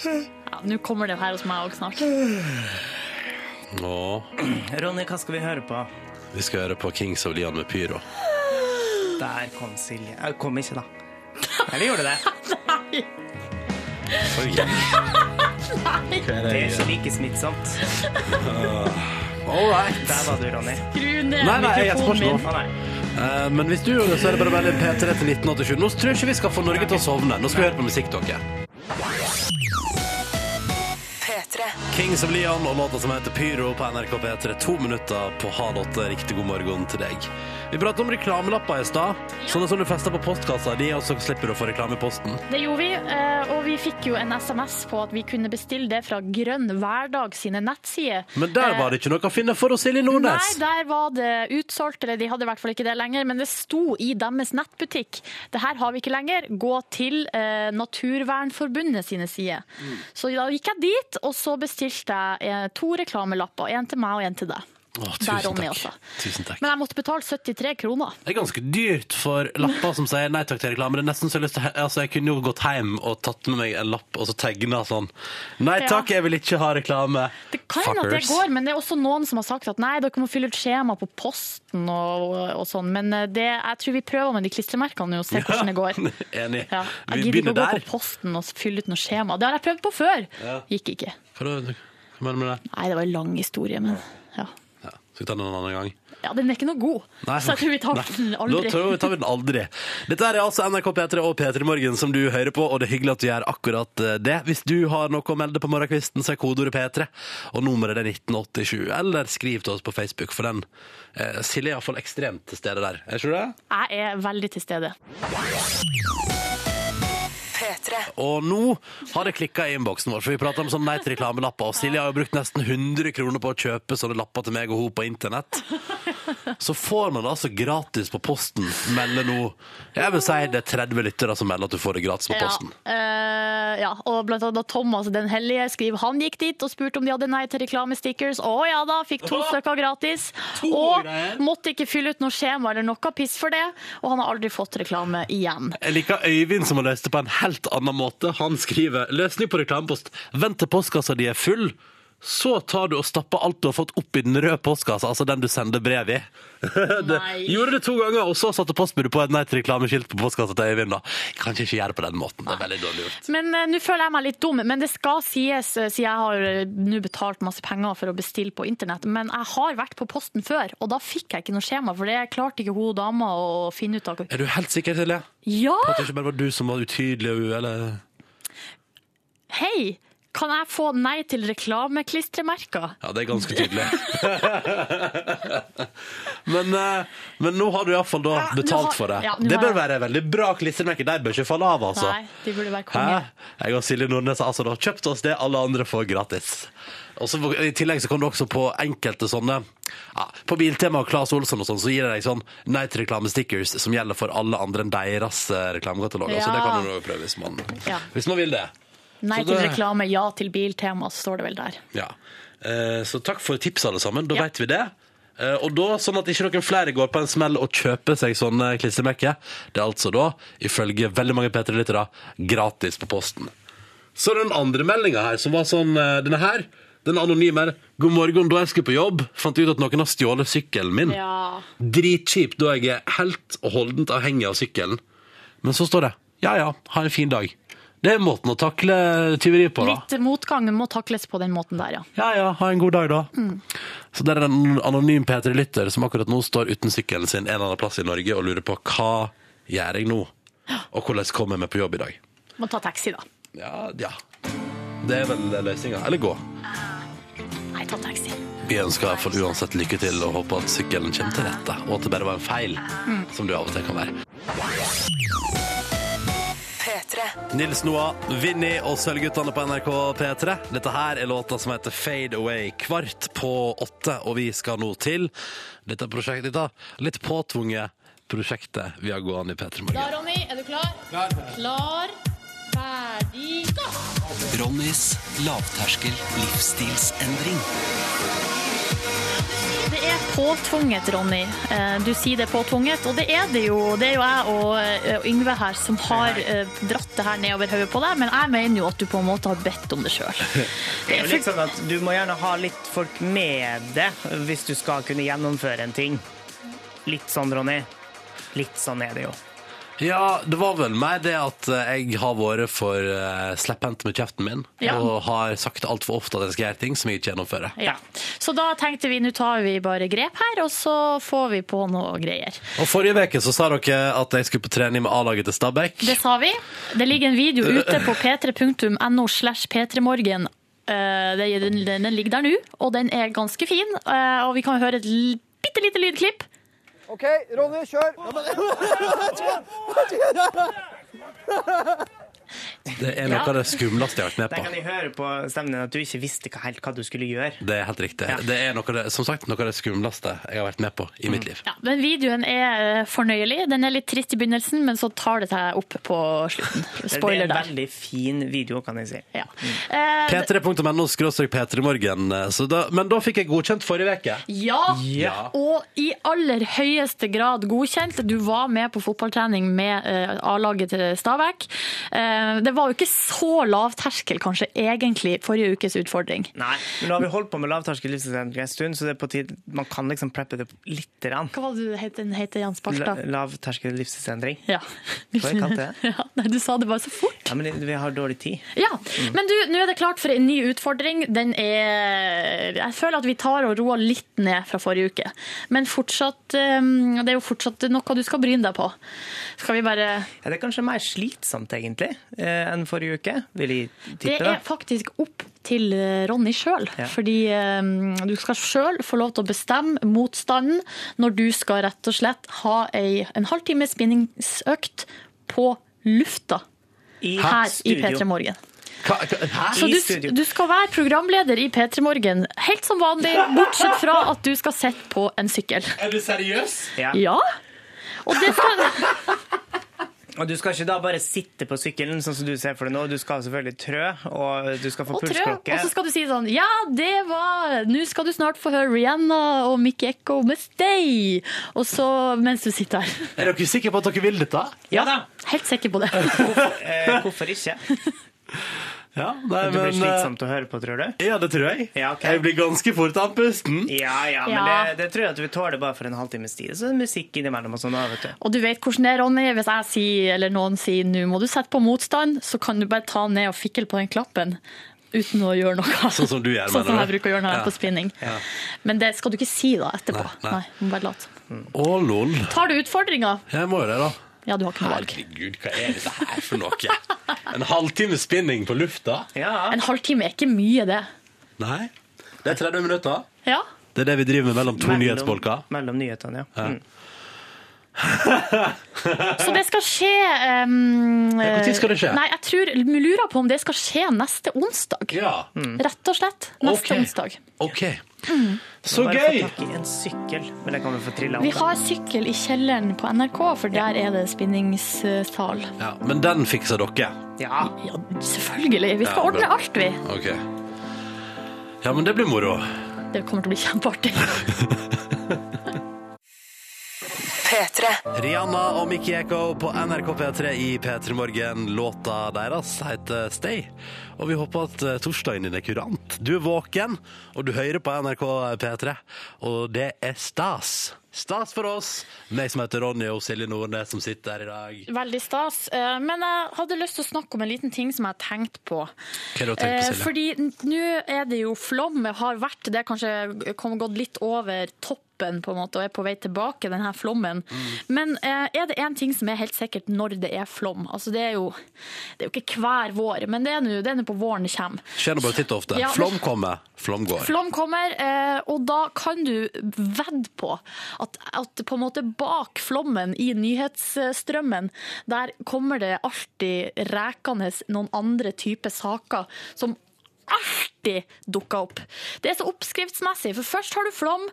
Ja, Nå kommer det her hos meg òg snart. Nå. Ronny, hva skal vi høre på? Vi skal høre på Kings of Leon med pyro. Der kom Silje. Jeg kom ikke, da. Eller gjorde det? [LAUGHS] Nei! Oi. Det er ikke like smittsomt. All right. Der var du, Ronny. Skru ned Nei, nei, jeg mikrofonen min. Å. Eh, men hvis du gjør det, så er det bare å velge P3 til 1987. Nå tror jeg ikke vi skal få Norge til å sovne. Nå skal vi høre på musikk, dere. Kings of Leon og låta som heter Pyro på NRK P3. To minutter på halv åtte. Riktig god morgen til deg. Vi pratet om reklamelapper i stad. Sånne som du fester på postkassa. De også slipper du å få reklame i posten. Det gjorde vi, eh, og vi fikk jo en SMS på at vi kunne bestille det fra Grønn hverdag sine nettsider. Men der var det ikke noe å finne for oss, Silje Nei, Nordnes. der var det utsolgt, eller de hadde i hvert fall ikke det lenger, men det sto i deres nettbutikk. Det her har vi ikke lenger, gå til eh, Naturvernforbundet sine sider. Mm. Så da gikk jeg dit, og så bestilte jeg to reklamelapper, en til meg og en til deg. Åh, tusen takk. Tusen takk. Men jeg måtte betale 73 kroner. Det er ganske dyrt for lapper som sier nei takk til reklame. Det er nesten så jeg, har lyst til, altså, jeg kunne jo gått hjem og tatt med meg en lapp og så tegna sånn Nei takk, jeg vil ikke ha reklame. Det kan hende at det går, men det er også noen som har sagt at nei, dere må fylle ut skjema på posten og, og sånn. Men eh, det, jeg tror vi prøver med de klistremerkene og ser hvordan det går. [LAUGHS] Enig. Ja, Vi jeg gidder ikke å gå der. på posten og fylle ut noe skjema. Det har jeg prøvd på før. Ja. Gikk ikke. Hva mener du med det? Nei, det var en lang historie, men ja. Ja, skal vi ta den en annen gang? Ja, den er ikke noe god. Så jeg tror vi tar Nei. den aldri. Da tror vi tar vi den aldri. Dette er altså NRK P3 og P3 Morgen som du hører på, og det er hyggelig at du gjør akkurat eh, det. Hvis du har noe å melde på morgenkvisten, så er kodeordet P3, og nummeret er 1987. Eller skriv til oss på Facebook, for den eh, Silje er iallfall ekstremt til stede der. Er ikke du det? Jeg er veldig til stede. Og nå har det klikka i innboksen vår, for vi prater om sånn nei til reklamelapper. Og Silje har jo brukt nesten 100 kroner på å kjøpe sånne lapper til meg og hun på internett. Så får man det altså gratis på posten, melder nå Jeg vil si det er 30 lyttere som melder at du får det gratis på posten. Ja, eh, ja, og blant annet Thomas den hellige skriver han gikk dit og spurte om de hadde nei til reklamestickers. Å ja da, fikk to stykker gratis. Og måtte ikke fylle ut noe skjema eller noe piss for det. Og han har aldri fått reklame igjen. Jeg liker Øyvind som har løst det på en helt annen måte. Han skriver løsning på reklamepost. Vent til postkassa di er full. Så tar du og stapper alt du har fått opp i den røde postkassa, altså den du sender brev i. [LAUGHS] det, gjorde det to ganger, og så satte postbudet på et nei til reklameskilt på postkassa til Øyvind. da. Kan ikke gjøre det på den måten. Det er veldig dårlig gjort. Men uh, nå føler jeg meg litt dum, men det skal sies, eh, siden jeg har eh, nå betalt masse penger for å bestille på internett, men jeg har vært på posten før, og da fikk jeg ikke noe skjema, for det klarte ikke hun dama å finne ut av. Er du helt sikker, Silje? Ja! På at det ikke bare var du som var utydelig, eller Hei! Kan jeg få nei til reklameklistremerker? Ja, det er ganske tydelig. [LAUGHS] men, eh, men nå har du iallfall da betalt for det. ja, det bør være veldig bra klistremerke. De bør ikke falle av, altså. Nei, de burde være Hæ? konge. Jeg og Silje Nordnes har altså da kjøpt oss det alle andre får gratis. Og så I tillegg så kan du også på enkelte sånne ja, På Biltema og Claes Olsson og sånn, så gir de deg sånn nei til reklamestickers som gjelder for alle andre enn deres eh, Ja. Så det kan du prøve hvis man, Ja. hvis man vil det. Nei til reklame, ja til biltema, står det vel der. Ja. Eh, Så takk for tips, alle sammen. Da Ja. vet vi det. Eh, Og da, sånn at ikke noen flere går på en smell og kjøper seg sånne klistremerker, det er altså da, ifølge veldig mange P3-lyttere, gratis på posten. Så den andre meldinga her, som var sånn eh, Denne her, den anonyme her. God morgen, da jeg skulle på jobb, fant jeg ut at noen har stjålet sykkelen min. Ja. Dritkjipt da jeg er helt og holdent avhengig av sykkelen. Men så står det ja ja, ha en fin dag. Det er måten å takle tyveri på, da. Litt motgang må takles på den måten der, ja. Ja ja, ha en god dag, da. Mm. Så det er en anonym P3-lytter som akkurat nå står uten sykkelen sin en eller annen plass i Norge og lurer på hva gjør jeg nå, og hvordan kommer jeg meg på jobb i dag. Må ta taxi, da. Ja, ja. Det er vel løsninga. Eller gå. Nei, ta taxi. Vi ønsker iallfall uansett lykke til og håper at sykkelen kommer til rette, og at det bare var en feil, som det av og til kan være. Nils Noah, Vinni og Sølvguttene på NRK P3. Dette her er låta som heter Fade Away. Kvart på åtte, og vi skal nå til dette prosjektet, dette litt påtvunget prosjektet vi har gående i P3 Morgen. Ronny, er du klar? Klar. Klar, ferdig, gå! Ronnys lavterskel livsstilsendring. Det er påtvunget, Ronny. Eh, Du sier det er påtvunget, og det er det jo. Det er jo jeg og eh, Yngve her som har eh, dratt det her nedover hodet på deg, men jeg mener jo at du på en måte har bedt om det sjøl. [LAUGHS] Det er jo litt sånn at Du må gjerne ha litt folk med deg hvis du skal kunne gjennomføre en ting. Litt sånn, Ronny. Litt sånn er det jo. Ja, det var vel mer det at eh, jeg har vært for uh, slepphendt med kjeften min, Ja. og har sagt altfor ofte at jeg skal gjøre ting som jeg ikke gjennomfører. Ja. Så da tenkte vi nå tar vi bare grep her, og så får vi på noe greier. Og Forrige uke så sa dere at jeg skulle på trening med A-laget til Stabæk. Det sa vi. Det ligger en video [LAUGHS] ute på p3.no slash p3morgen. Eh, Den, ligger der nå, og den er ganske fin. Og vi kan høre et bitte lite lydklipp. OK, Ronny, kjør! [LAUGHS] Det er noe av det skumleste jeg har vært med på. Der kan jeg høre på stemmen din at du ikke visste hva, helt hva du skulle gjøre. Det er helt riktig. Det er noe av det, som sagt noe av det skumleste jeg har vært med på i mitt liv. Ja, men videoen er eh, fornøyelig. Den er litt trist i begynnelsen, men så tar det seg opp på slutten. [LAUGHS] Det er Spoiler en der. veldig fin video, kan jeg si. Ja. Eh, P3.no skråstrek P3morgen. Men da fikk jeg godkjent forrige uke. Ja, Ja. og i aller høyeste grad godkjent. Du var med på fotballtrening med eh, A-laget til Stabæk. Eh, det var jo ikke så lavterskel kanskje egentlig forrige ukes utfordring. Nei, men nå har vi holdt på med lavterskel livsstilsendring en stund, så det er på tide man kan liksom preppe det litt. Rann. Hva var det du den heter Jan Sparta? La- Lavterskel livsstilsendring. Ja. [LAUGHS] Ja. Nei, du sa det bare så fort. Ja, men vi har dårlig tid. Ja, men du, nå er det klart for en ny utfordring. Den er Jeg føler at vi tar og roer litt ned fra forrige uke. Men fortsatt eh, Det er jo fortsatt noe du skal bryne deg på. Skal vi bare Ja, det er kanskje mer slitsomt, egentlig, eh, enn forrige uke, vil jeg tippe. Det Det er faktisk opp til eh, Ronny sjøl. Ja. Fordi eh, du skal sjøl få lov til å bestemme motstanden når du skal rett og slett ha ei, en halvtime spinningsøkt på lufta I her i studio. P3 Morgen. Så du, du skal være programleder i P3 Morgen, helt som vanlig, bortsett fra at du skal sitte på en sykkel. er du seriøs? Ja. Ja. Og det skal Og du skal ikke da bare sitte på sykkelen, sånn som du ser for deg nå. Du skal selvfølgelig trø, og du skal få og pulsklokke. og så skal du si sånn Ja, det var Nå skal du snart få høre Rihanna og Mickey Echo med Stay. Og så mens du sitter her. Er dere sikre på at dere vil dette? Ja da! Helt sikker på det. Eh, hvorfor ikke? [LAUGHS] Ja, nei, Det blir men, eh, slitsomt å høre på, tror du? Ja, det tror jeg. Ja, okay. Jeg blir ganske fort andpusten. Ja, ja, men Ja. Det, det tror jeg at vi tåler bare for en halvtimes tid. Så er det musikk innimellom og sånn. vet du. Og du vet hvordan det er, Ronny. Hvis jeg sier, eller noen sier nå må du sette på motstand, så kan du bare ta ned og fikle på den klappen. Uten å gjøre noe. Sånn som du gjør, Sånn som jeg bruker å gjøre når jeg er Ja. på spinning. Men det skal du ikke si da etterpå. Nei, Nei, nei. må bare late. Å, lol. Tar du utfordringa? Jeg må jo det, da. Ja, du har ikke noe valg. Herregud, hva er dette her for noe? En halvtime spinning på lufta? Ja, En halvtime er ikke mye, det. Nei. Det er 30 minutter. Ja. Det er det vi driver med mellom to mellom- nyhetsbolker. Mellom nyhetene, ja. Mm. [LAUGHS] [LAUGHS] Så det skal skje um, Når tid skal det skje? Nei, jeg tror, lurer på om det skal skje neste onsdag. Ja. Rett og slett. Neste Ok. onsdag. Så gøy! sykkel, men kan vi få Vi har sykkel i kjelleren på NRK, for der er det spinningssal. Ja, men den fikser dere. Ja. Ja, selvfølgelig. Vi skal Ja, ordne alt, vi. OK. Ja, men det blir moro. Det kommer til å bli kjempeartig. [LAUGHS] Rihanna og Mickey Echo på NRK P3 i P3 Morgen. Låta deres heter Stay. Og vi håper at eh, torsdagen din er kurant. Du er våken, og du hører på NRK P3. Og det er stas. Stas for oss. Meg som heter Ronny og Silje Nordnes som sitter her i dag. Veldig stas. Eh, Men jeg hadde lyst til å snakke om en liten ting som jeg har tenkt på. Hva er det du tenkt på, Eh, Silje? Fordi nå er det jo flom, har vært det, kanskje kom gått litt over toppen på en måte, og er på vei tilbake, denne flommen. Mm. Men eh, er det en ting som er helt sikkert når det er flom? Altså det er jo, det er jo ikke hver vår, men det er nå på våren kommer. Skjer nå bare titt og ofte. Ja, men- Flom kommer, flom går. Flom kommer, eh, og da kan du vedde på at, at på en måte bak flommen i nyhetsstrømmen, der kommer det alltid rekende noen andre typer saker som alltid dukker opp. Det er så oppskriftsmessig, for først har du flom,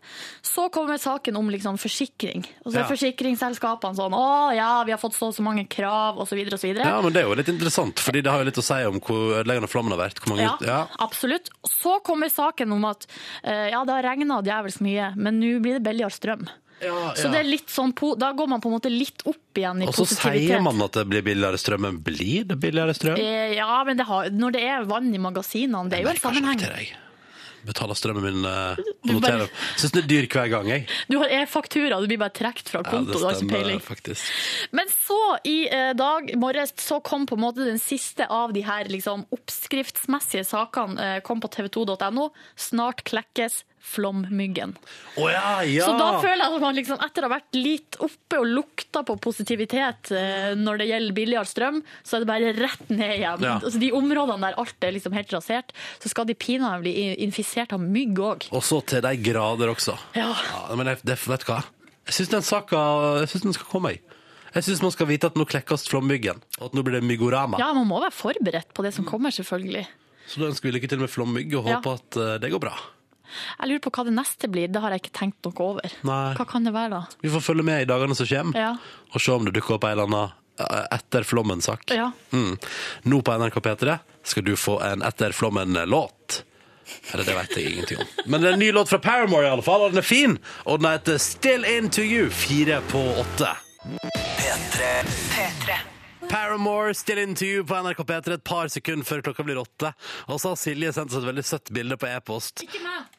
så kommer saken om liksom forsikring. Og så er Ja. forsikringsselskapene sånn, å ja, vi har fått så og så mange krav, så videre. Ja, men det er jo litt interessant, fordi det har jo litt å si om hvor ødeleggende flommen har vært. Ja, Ja. absolutt. Så kommer saken om at eh, ja, det har regna djevelsk mye, men nå blir det billigere strøm. Så det er litt sånn, po- da går man på en måte litt opp igjen i Og så positivitet. sier man at det blir billigere strøm, men blir det billigere strøm? Eh, Ja, men det har, når det er vann i magasinene, det er jo en sammenheng. Betaler strømmen min eh, og noterer. Syns den er dyr hver gang, jeg. Du har e-faktura, du blir bare trukket fra Ja, konto, det du har ikke stemmer peiling. faktisk. Men så i eh, dag morges så kom på en måte den siste av de her liksom, oppskriftsmessige sakene eh, kom på tv2.no. Snart klekkes flommyggen. Oh ja, ja! Så da føler jeg at man liksom, etter å ha vært litt oppe og lukta på positivitet eh, når det gjelder billigere strøm, så er det bare rett ned igjen. Ja. Altså, de områdene der alt er liksom helt rasert, så skal de pinadø bli infisert av mygg òg. Og så til de grader også. Ja. men jeg, det, vet du hva? Jeg syns den saka jeg synes den skal komme, jeg. Jeg syns man skal vite at nå klekkes flommyggen, og at nå blir det myggorama. ja, man må være forberedt på det som kommer, selvfølgelig. Så da ønsker vi lykke til med flommygg, og Ja. håper at eh, det går bra. Jeg lurer på hva det neste blir, det har jeg ikke tenkt noe over. Nei. Hva kan det være da? Vi får følge med i dagene som kommer, Ja. og se om det dukker opp en eller annen eh, etter flommen-sak. Ja. Mm. Nå på NRK P3 skal du få en Etter flommen-låt. Eller det vet jeg ingenting om. Men det er en ny låt fra Paramore, i alle fall, og den er fin. Og den heter Still Into You, fire på åtte. P3 Paramore, Still Into You på NRK P3 et par sekunder før klokka blir åtte. Og så har Silje sendt oss et veldig søtt bilde på e-post. Ikke meg!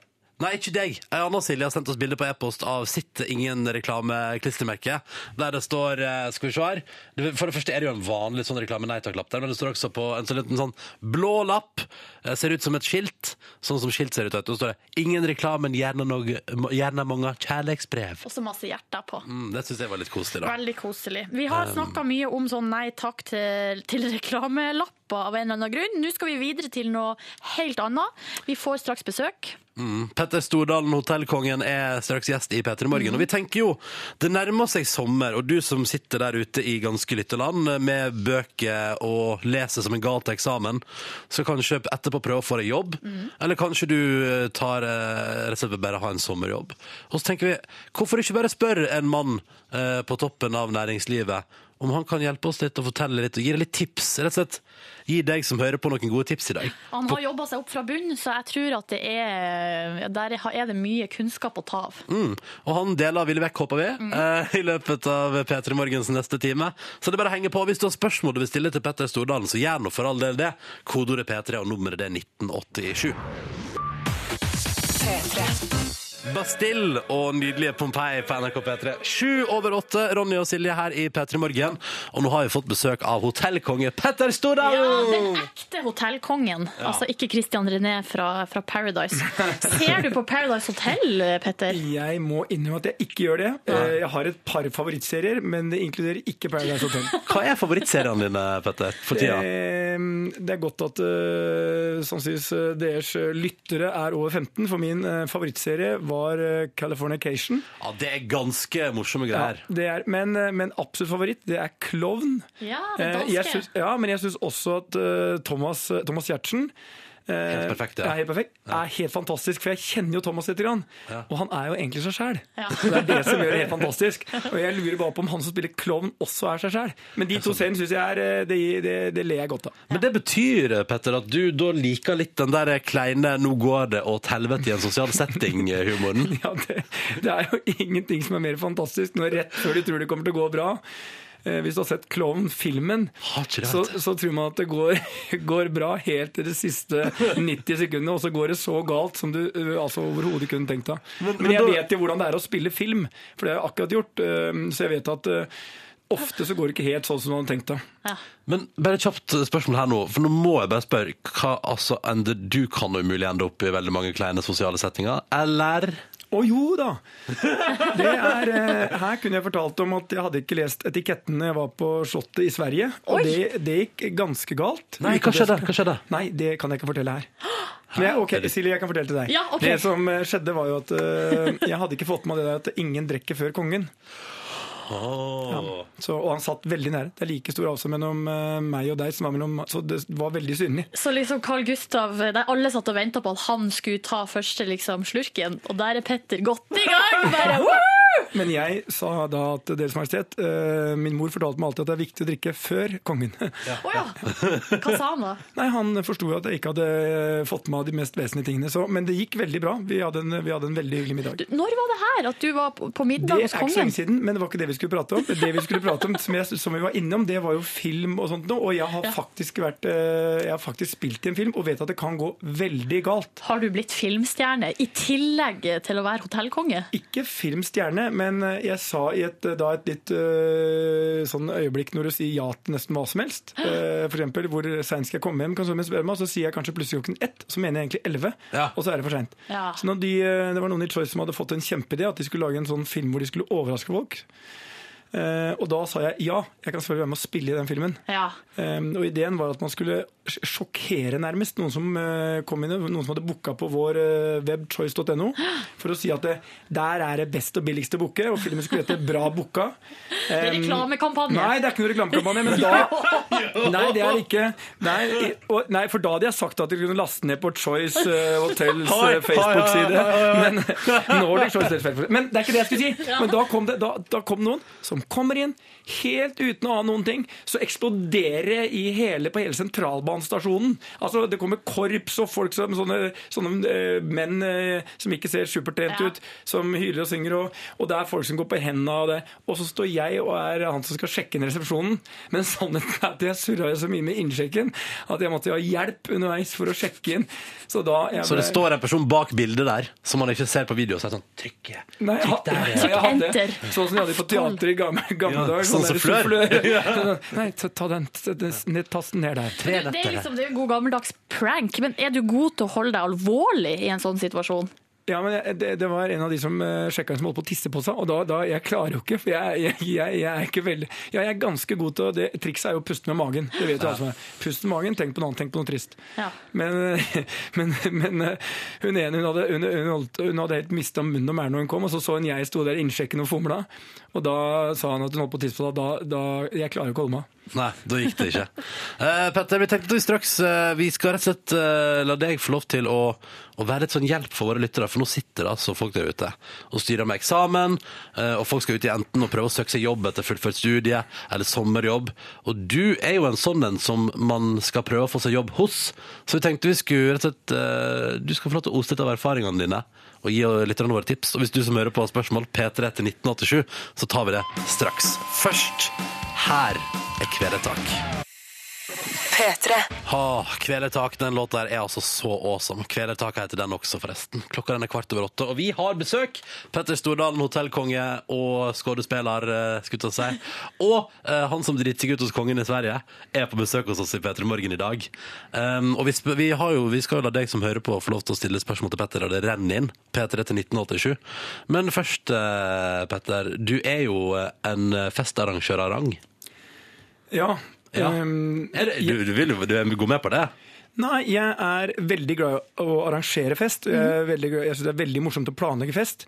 Nei, ikke deg. Ei anna Silje har sendt oss bilde på e-post av sitt ingen reklame-klistremerke. Der det står eh, Skal vi se her. Det- For det første er det jo en vanlig sånn reklame-nei takk-lapp der, men det står også på en sånn liten sånn blå lapp. Eh, Ser ut som et skilt. Sånn som skilt ser ut. vet du. Og så står det 'Ingen reklamen, men gjerne, noe, gjerne mange kjærlighetsbrev'. Og så masse hjerter på. Mm, det syns jeg var litt koselig, da. Veldig koselig. Vi har Um, snakka mye om sånn nei takk til, til reklamelapper av en eller annen grunn. Nå skal vi videre til noe helt annet. Vi får straks besøk. Mm. Petter Stordalen, hotellkongen, er straks gjest i P3 Morgen. Og vi tenker jo, det nærmer seg sommer, og du som sitter der ute i ganske lytteland med bøker og leser som en gal til eksamen, så kanskje etterpå prøve å få deg jobb. Eller kanskje du eh, tar eh, rett og slett bare ha en sommerjobb. Og så tenker vi, hvorfor ikke bare spørre en mann eh, på toppen av næringslivet om han kan hjelpe oss litt og fortelle litt og gi deg litt tips. Rett og slett gi deg som hører på noen gode tips i dag. Han har jobba seg opp fra bunnen, så jeg tror at det er, der er det mye kunnskap å ta av. Mm. Og han deler ville vekk, håper vi, eh, i løpet av P3 Morgens neste time. Så det er bare å henge på. Hvis du har spørsmål du vil stille til Petter Stordalen, så gjør nå for all del det. Kodeordet P3, og nummeret det er 1987. Bastille og nydelige Pompeii på NRK P3. Sju over åtte, Ronny og Silje her i P3 Morgen. Og nå har vi fått besøk av hotellkonge Petter Ja, den ekte hotellkongen. Altså ikke Christian René fra, fra Paradise. Ser du på Paradise Hotel, Petter? Jeg må innrømme at jeg ikke gjør det. Eh, Jeg har et par favorittserier, men det inkluderer ikke Paradise Hotel. [LAUGHS] Hva er favorittseriene dine, Petter, for tida? Eh, Det er godt at eh, sannsynligvis deres lyttere er over 15, for min favorittserie var eh, Californication. Ja, det er ganske morsomme Ja, greier. det er, men, eh, men absolutt favoritt, det er Klovn. Ja, det danske. jeg synes, ja, men jeg syns også at eh, Thomas, Thomas Giertsen eh, Helt perfekt, ja. er helt perfekt, er helt fantastisk. For jeg kjenner jo Thomas litt, grann, Ja. og han er jo egentlig seg sjæl. Ja. Det er det som gjør det helt fantastisk. Og jeg lurer bare på om han som spiller klovn, også er seg sjæl. Men de to scenene syns jeg er eh, det, det, det ler jeg godt av. Men det betyr, Petter, at du da liker litt den der kleine 'nå går det åt helvete i en sosial setting'-humoren? [LAUGHS] Ja, det, det er jo ingenting som er mer fantastisk når rett før du tror det kommer til å gå bra. Eh, hvis du har sett Klovn-filmen, så, så tror man at det går, [LAUGHS] går bra helt til de siste 90 sekundene, og så går det så galt som du eh, altså, overhodet kunne tenkt deg. Men- Men, men jeg da- vet jo hvordan det er å spille film, for det har jeg akkurat gjort. eh, Så jeg vet at ofte så går det ikke helt sånn som du hadde tenkt deg. Men bare et kjapt spørsmål her nå, for nå må jeg bare spørre. Hva, altså, ender du kan umulig ende opp i veldig mange kleine sosiale settinger, eller? Å jo da! Det er, eh, her kunne jeg fortalt om at jeg hadde ikke lest etiketten da jeg var på Slottet i Sverige. Og det, det gikk ganske galt. Nei, hva skjedde? Hva skjedde? Nei, det kan jeg ikke fortelle her. Men jeg, ok, Silje, jeg kan fortelle til deg. Ja, okay. Det som eh, skjedde, var jo at eh, jeg hadde ikke fått med meg det der at ingen drikker før kongen. Så, og han satt veldig nære. Det er like stor avstand mellom eh, meg og deg, som var mellom, så det var veldig synlig. Så liksom Carl Gustav, der alle satt og venta på at han skulle ta første liksom, slurken, og der er Petter godt i gang! Bare, woo! Men jeg sa da at Deres Majestet, uh, min mor fortalte meg alltid at det er viktig å drikke før kongen. Å [LAUGHS] ja. Hva sa han da? Nei, Han forsto at jeg ikke hadde fått med de mest vesentlige tingene. Så, men det gikk veldig bra. Vi hadde en, vi hadde en veldig hyggelig middag. Når var det her? At du var på på middag Det er ikke så lenge siden, men det var ikke det vi skulle prate om. Det vi skulle prate om, som, jeg, som vi var innom, det var jo film og sånt noe. Og jeg har, faktisk vært, eh, jeg har faktisk spilt i en film og vet at det kan gå veldig galt. Har du blitt filmstjerne i tillegg til å være hotellkonge? Ikke filmstjerne, men eh, jeg sa i et, da et litt eh, sånn øyeblikk når du sier ja til nesten hva som helst, eh, for eksempel hvor seint skal jeg komme hjem, kan du spørre meg, så sier jeg kanskje plutselig klokken ett, så mener jeg egentlig elleve, og så er det for seint. Ja. Så når de, eh, det var noen i Choice som hadde fått en kjempeidé, at de skulle lage en sånn film hvor de skulle overraske folk. Eh, og da sa jeg ja, jeg kan selvfølgelig være med å spille i den filmen. Ja. Um, og Ideen var at man skulle sjokkere nærmest noen som uh, kom inn, noen som hadde booka på vår webchoice.no, web choice.no, [GASPS] for å si at det, der er det best og billigste booke, og filmen skulle hete Bra booka. [LAUGHS] Det er Um, reklamekampanje. Nei, det er ikke noe reklamekampanje. Men da [LAUGHS] [LAUGHS] Nei, det er ikke Nei, og, nei, for da hadde jeg sagt at de kunne laste ned på Choice Hotels Facebook-side. Men. Men det er ikke det jeg skulle si. Men da kom, det, da, da kom noen som kommer inn helt uten å ha noen ting. Så eksploderer det i hele, på hele sentralbanestasjonen. Altså, det kommer korps og folk som sånne, sånne eh, menn eh, som ikke ser supertrent Ja. ut, som hyler og synger, og, og det er folk som går på hendene av det. Og så står jeg og er han som skal sjekke inn resepsjonen. Men sannheten er at jeg surra så mye med innsjekken at jeg måtte ha hjelp underveis for å sjekke inn. Så da jeg Så det står en person bak bildet der, som man ikke ser på video, og så er det sånn Trykk Trykk der, [LAUGHS] hadde enter. sånn som de hadde på teater i gamle, gamle Ja, dager. sånn som sufflør. [LAUGHS] sufflør. [LAUGHS] Nei, ta, ta den, ta den ned, tasten ned der. Det, det er liksom det er en god gammeldags prank, men er du god til å holde deg alvorlig i en sånn situasjon? Ja, men jeg- det, det var en av de som uh, sjekka en som holdt på å tisse på seg, og da, da jeg klarer jo ikke, for [LAUGHS] jeg, jeg, jeg, er ikke veldig Ja, jeg er ganske god til å det, Trikset er jo å puste med magen. Det vet du som er. Pust med magen, tenk på noe annet, tenk på noe trist. Ja. Men, eh, [LAUGHS] men, men eh, hun ene hun hadde, hun, hun holdt, hun hadde helt mista munnen og mæren når hun kom, og så så hun jeg sto der innsjekken og fomla. Og da sa han at hun holdt på å tisse på seg. Da, da, jeg klarer jo ikke å holde meg. Nei, da gikk det ikke. Eh, Petter, vi tenkte at vi straks eh, Vi skal rett og slett eh, la deg få lov til å, å være et sånn hjelp for våre lyttere, for nå sitter det altså folk der ute og styrer med eksamen, eh, og folk skal ut i enten og prøve å søke seg jobb etter fullført studie eller sommerjobb. Og du er jo en sånn en som man skal prøve å få seg jobb hos, så vi tenkte vi skulle rett og slett eh, Du skal få lov til å oste litt av erfaringene dine. Og gi litt av våre tips. Og hvis du som hører på har spørsmål, P3 til 1987, så tar vi det straks. Først, her er Kvelertak. P3. Ha, Kvelertak, den låta der er altså så awesome. Kvelertak heter den også, forresten. Klokka den er kvart over åtte, og vi har besøk. Petter Stordalen, hotellkonge og skuespiller, eh, skulle jeg si. Og eh, han som driter seg ut hos kongen i Sverige, er på besøk hos oss i P3 Morgen i dag. Um, og vi, sp- vi, har jo, vi skal jo la deg som hører på, få lov til å stille spørsmål til Petter, og det renner inn. P3 til 1987. Men først, eh, Petter, du er jo eh, en festarrangør av rang. Ja. Ja. det, du, du vil jo du gå med på det? Nei, jeg er veldig glad i å arrangere fest. Jeg, er veldig glad, jeg synes det er veldig morsomt å planlegge fest.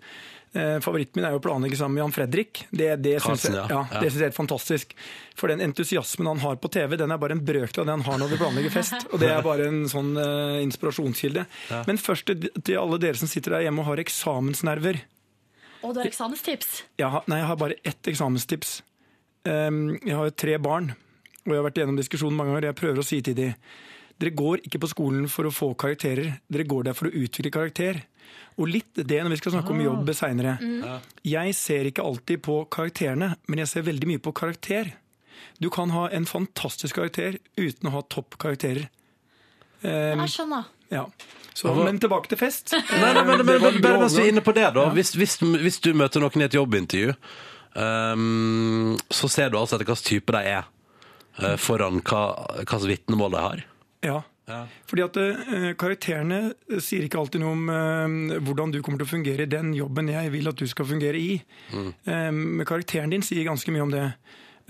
Eh, favoritten min er jo å planlegge sammen med Jan Fredrik. Det, det syns jeg, ja. ja, jeg er helt fantastisk. For den entusiasmen han har på TV, den er bare en brøkdel av det han har når vi planlegger fest. Og det er bare en sånn uh, inspirasjonskilde. Ja. Men først til, til alle dere som sitter der hjemme og har eksamensnerver. Og du har eksamenstips. Jeg har, nei, jeg har bare ett eksamenstips. Um, jeg har jo tre barn, og jeg har vært gjennom diskusjonen mange ganger. Jeg prøver å si til dem dere går ikke på skolen for å få karakterer, dere går der for å utvikle karakter. Og litt det når vi skal snakke om jobb seinere. Mm. Jeg ser ikke alltid på karakterene, men jeg ser veldig mye på karakter. Du kan ha en fantastisk karakter uten å ha topp karakterer. Um, Jeg skjønner. ja. Så, men tilbake til fest. Nei, nei, men, men, men bare mens vi er inne på det, da. Hvis, hvis, hvis du møter noen i et jobbintervju, um, så ser du altså etter hvilken type de er, foran hva slags vitnemål de har. Ja. Fordi at eh, Karakterene sier ikke alltid noe om eh, hvordan du kommer til å fungere i den jobben jeg vil at du skal fungere i. Eh, men karakteren din sier ganske mye om det.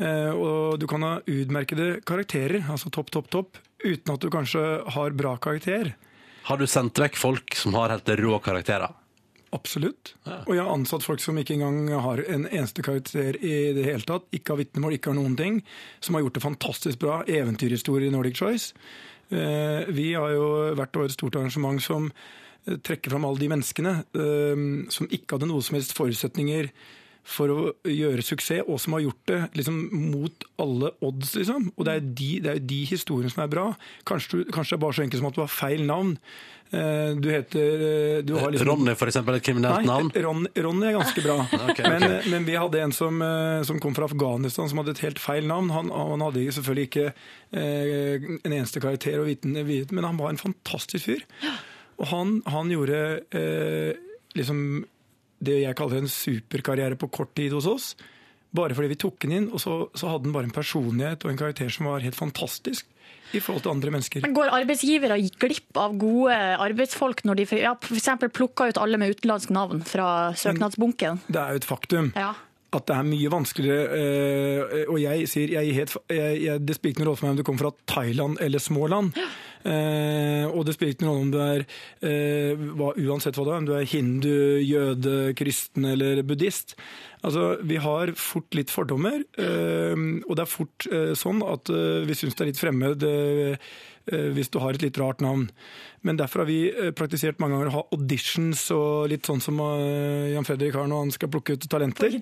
Eh, og du kan ha utmerkede karakterer, altså topp, topp, topp, uten at du kanskje har bra karakter. Har du sendt vekk folk som har helt rå karakterer? Absolutt. Og jeg har ansatt folk som ikke engang har en eneste karakter i det hele tatt. Ikke har vitnemål, ikke har noen ting. Som har gjort det fantastisk bra. Eventyrhistorie i Nordic Choice. Eh, Vi har jo hvert år et stort arrangement som trekker fram alle de menneskene eh, som ikke hadde noe som helst forutsetninger for å gjøre suksess, og som har gjort det liksom, mot alle odds. Liksom. Og det er, de, er jo de historiene som er bra. Kanskje, du, kanskje det er bare så enkelt som at du har feil navn. Eh, Du heter eh, du har liksom- Ronny, for eksempel, et kriminelt Nei, navn? Ron, Ronny er ganske bra. [LAUGHS] Ok, men, men vi hadde en som, eh, som kom fra Afghanistan som hadde et helt feil navn. Han, han hadde selvfølgelig ikke eh, en eneste karakter å vite, men han var en fantastisk fyr. Og han, han gjorde eh, liksom det jeg kaller en superkarriere på kort tid hos oss. Bare fordi vi tok den inn, og så, så hadde den bare en personlighet og en karakter som var helt fantastisk i forhold til andre mennesker. Men Går arbeidsgivere glipp av gode arbeidsfolk når de ja, f.eks. eksempel plukker ut alle med utenlandsk navn fra søknadsbunken? Det er jo et faktum. Ja. At det er mye vanskeligere eh, Og jeg sier jeg, er helt, jeg, jeg, Det spiller ingen rolle for meg om du kommer fra Thailand eller Småland. Eh, og det spiller ingen rolle om du er uh, hva, uansett hva du er, om du er hindu, jøde, kristen eller buddhist. Altså, Vi har fort litt fordommer, uh, og det er fort sånn at vi syns det er litt fremmed hvis du har et litt rart navn. Men derfor har vi eh, praktisert mange ganger å ha auditions og litt sånn som eh, Jan Fredrik har når han skal plukke ut talenter.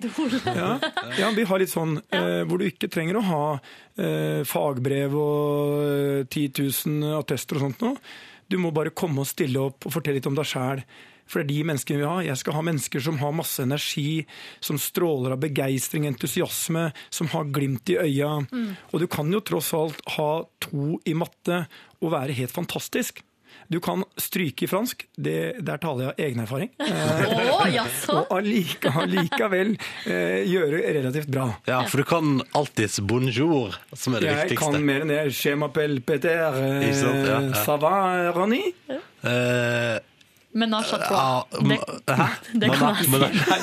Ja, ja, vi har litt sånn [LAUGHS] eh, hvor du ikke trenger å ha eh, fagbrev og eh, 10 000 attester og sånt noe. Du må bare komme og stille opp og fortelle litt om deg sjæl. For det er de menneskene vi har. Jeg skal ha mennesker som har masse energi, som stråler av begeistring, entusiasme, som har glimt i øya. Og du kan jo tross alt ha to i matte og være helt fantastisk. Du kan stryke i fransk, det, der taler jeg av egen erfaring. [LAUGHS] Eh, jaså? og allike, allikevel eh, gjøre relativt bra. Ja, for du kan alltids bonjour, som er det Jeg viktigste. kan mer enn det. Je m'appelle Peter. Eh, ja, ja. Ça va, Ronny? Eh, Men à trois. Det, hæ? [LAUGHS] det kan jeg si.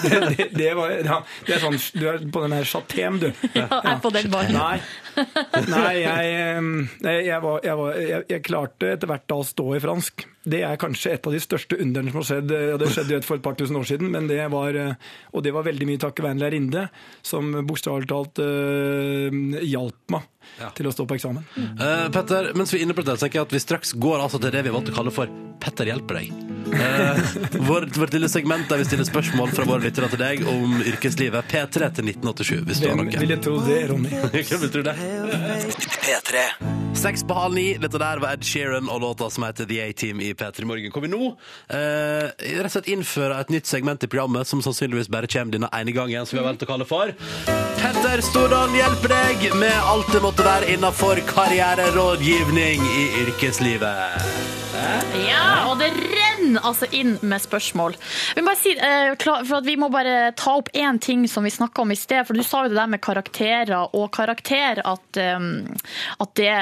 Det, det, det, var, ja, det er sånn, du er på den her chatem, du. [LAUGHS] Ja, jeg er på den baren. Nei, [LAUGHS] Nei jeg, eh, jeg, var, jeg, var, jeg, jeg klarte etter hvert da å stå i fransk. Det er kanskje et av de største underne som har skjedd. eh, og Det skjedde jo et for et par tusen år siden, men det var, eh, og det var veldig mye takket være en lærerinne som bokstavelig talt uh, hjalp meg til å stå på eksamen. Eh, Petter, mens vi er inne på det, så tenker jeg at vi straks går altså til det vi valgte å kalle for Petter hjelper deg. Uh, [LAUGHS] vårt, vårt lille segment der vi stiller spørsmål fra våre lyttere til deg om yrkeslivet. P3 til 1987, hvis du har Hvem noe. ville tro det, Ronny? [LAUGHS] Hvem vil tro det? P3. Seks på halv ni. Dette der var Ed Sheeran og låta som heter The A-Team i P3 Morgen. Hvor vi nå eh, rett og slett innfører et nytt segment i programmet som sannsynligvis bare kommer denne ene gangen, som vi har valgt å kalle for Petter Stordalen hjelper deg med alt det måtte være innafor karriererådgivning i yrkeslivet. Ja, og det renner altså inn med spørsmål. Vi si, eh, vi må bare ta opp én ting som vi snakka om i sted. For du sa jo det der med karakterer og karakter, at, eh, at det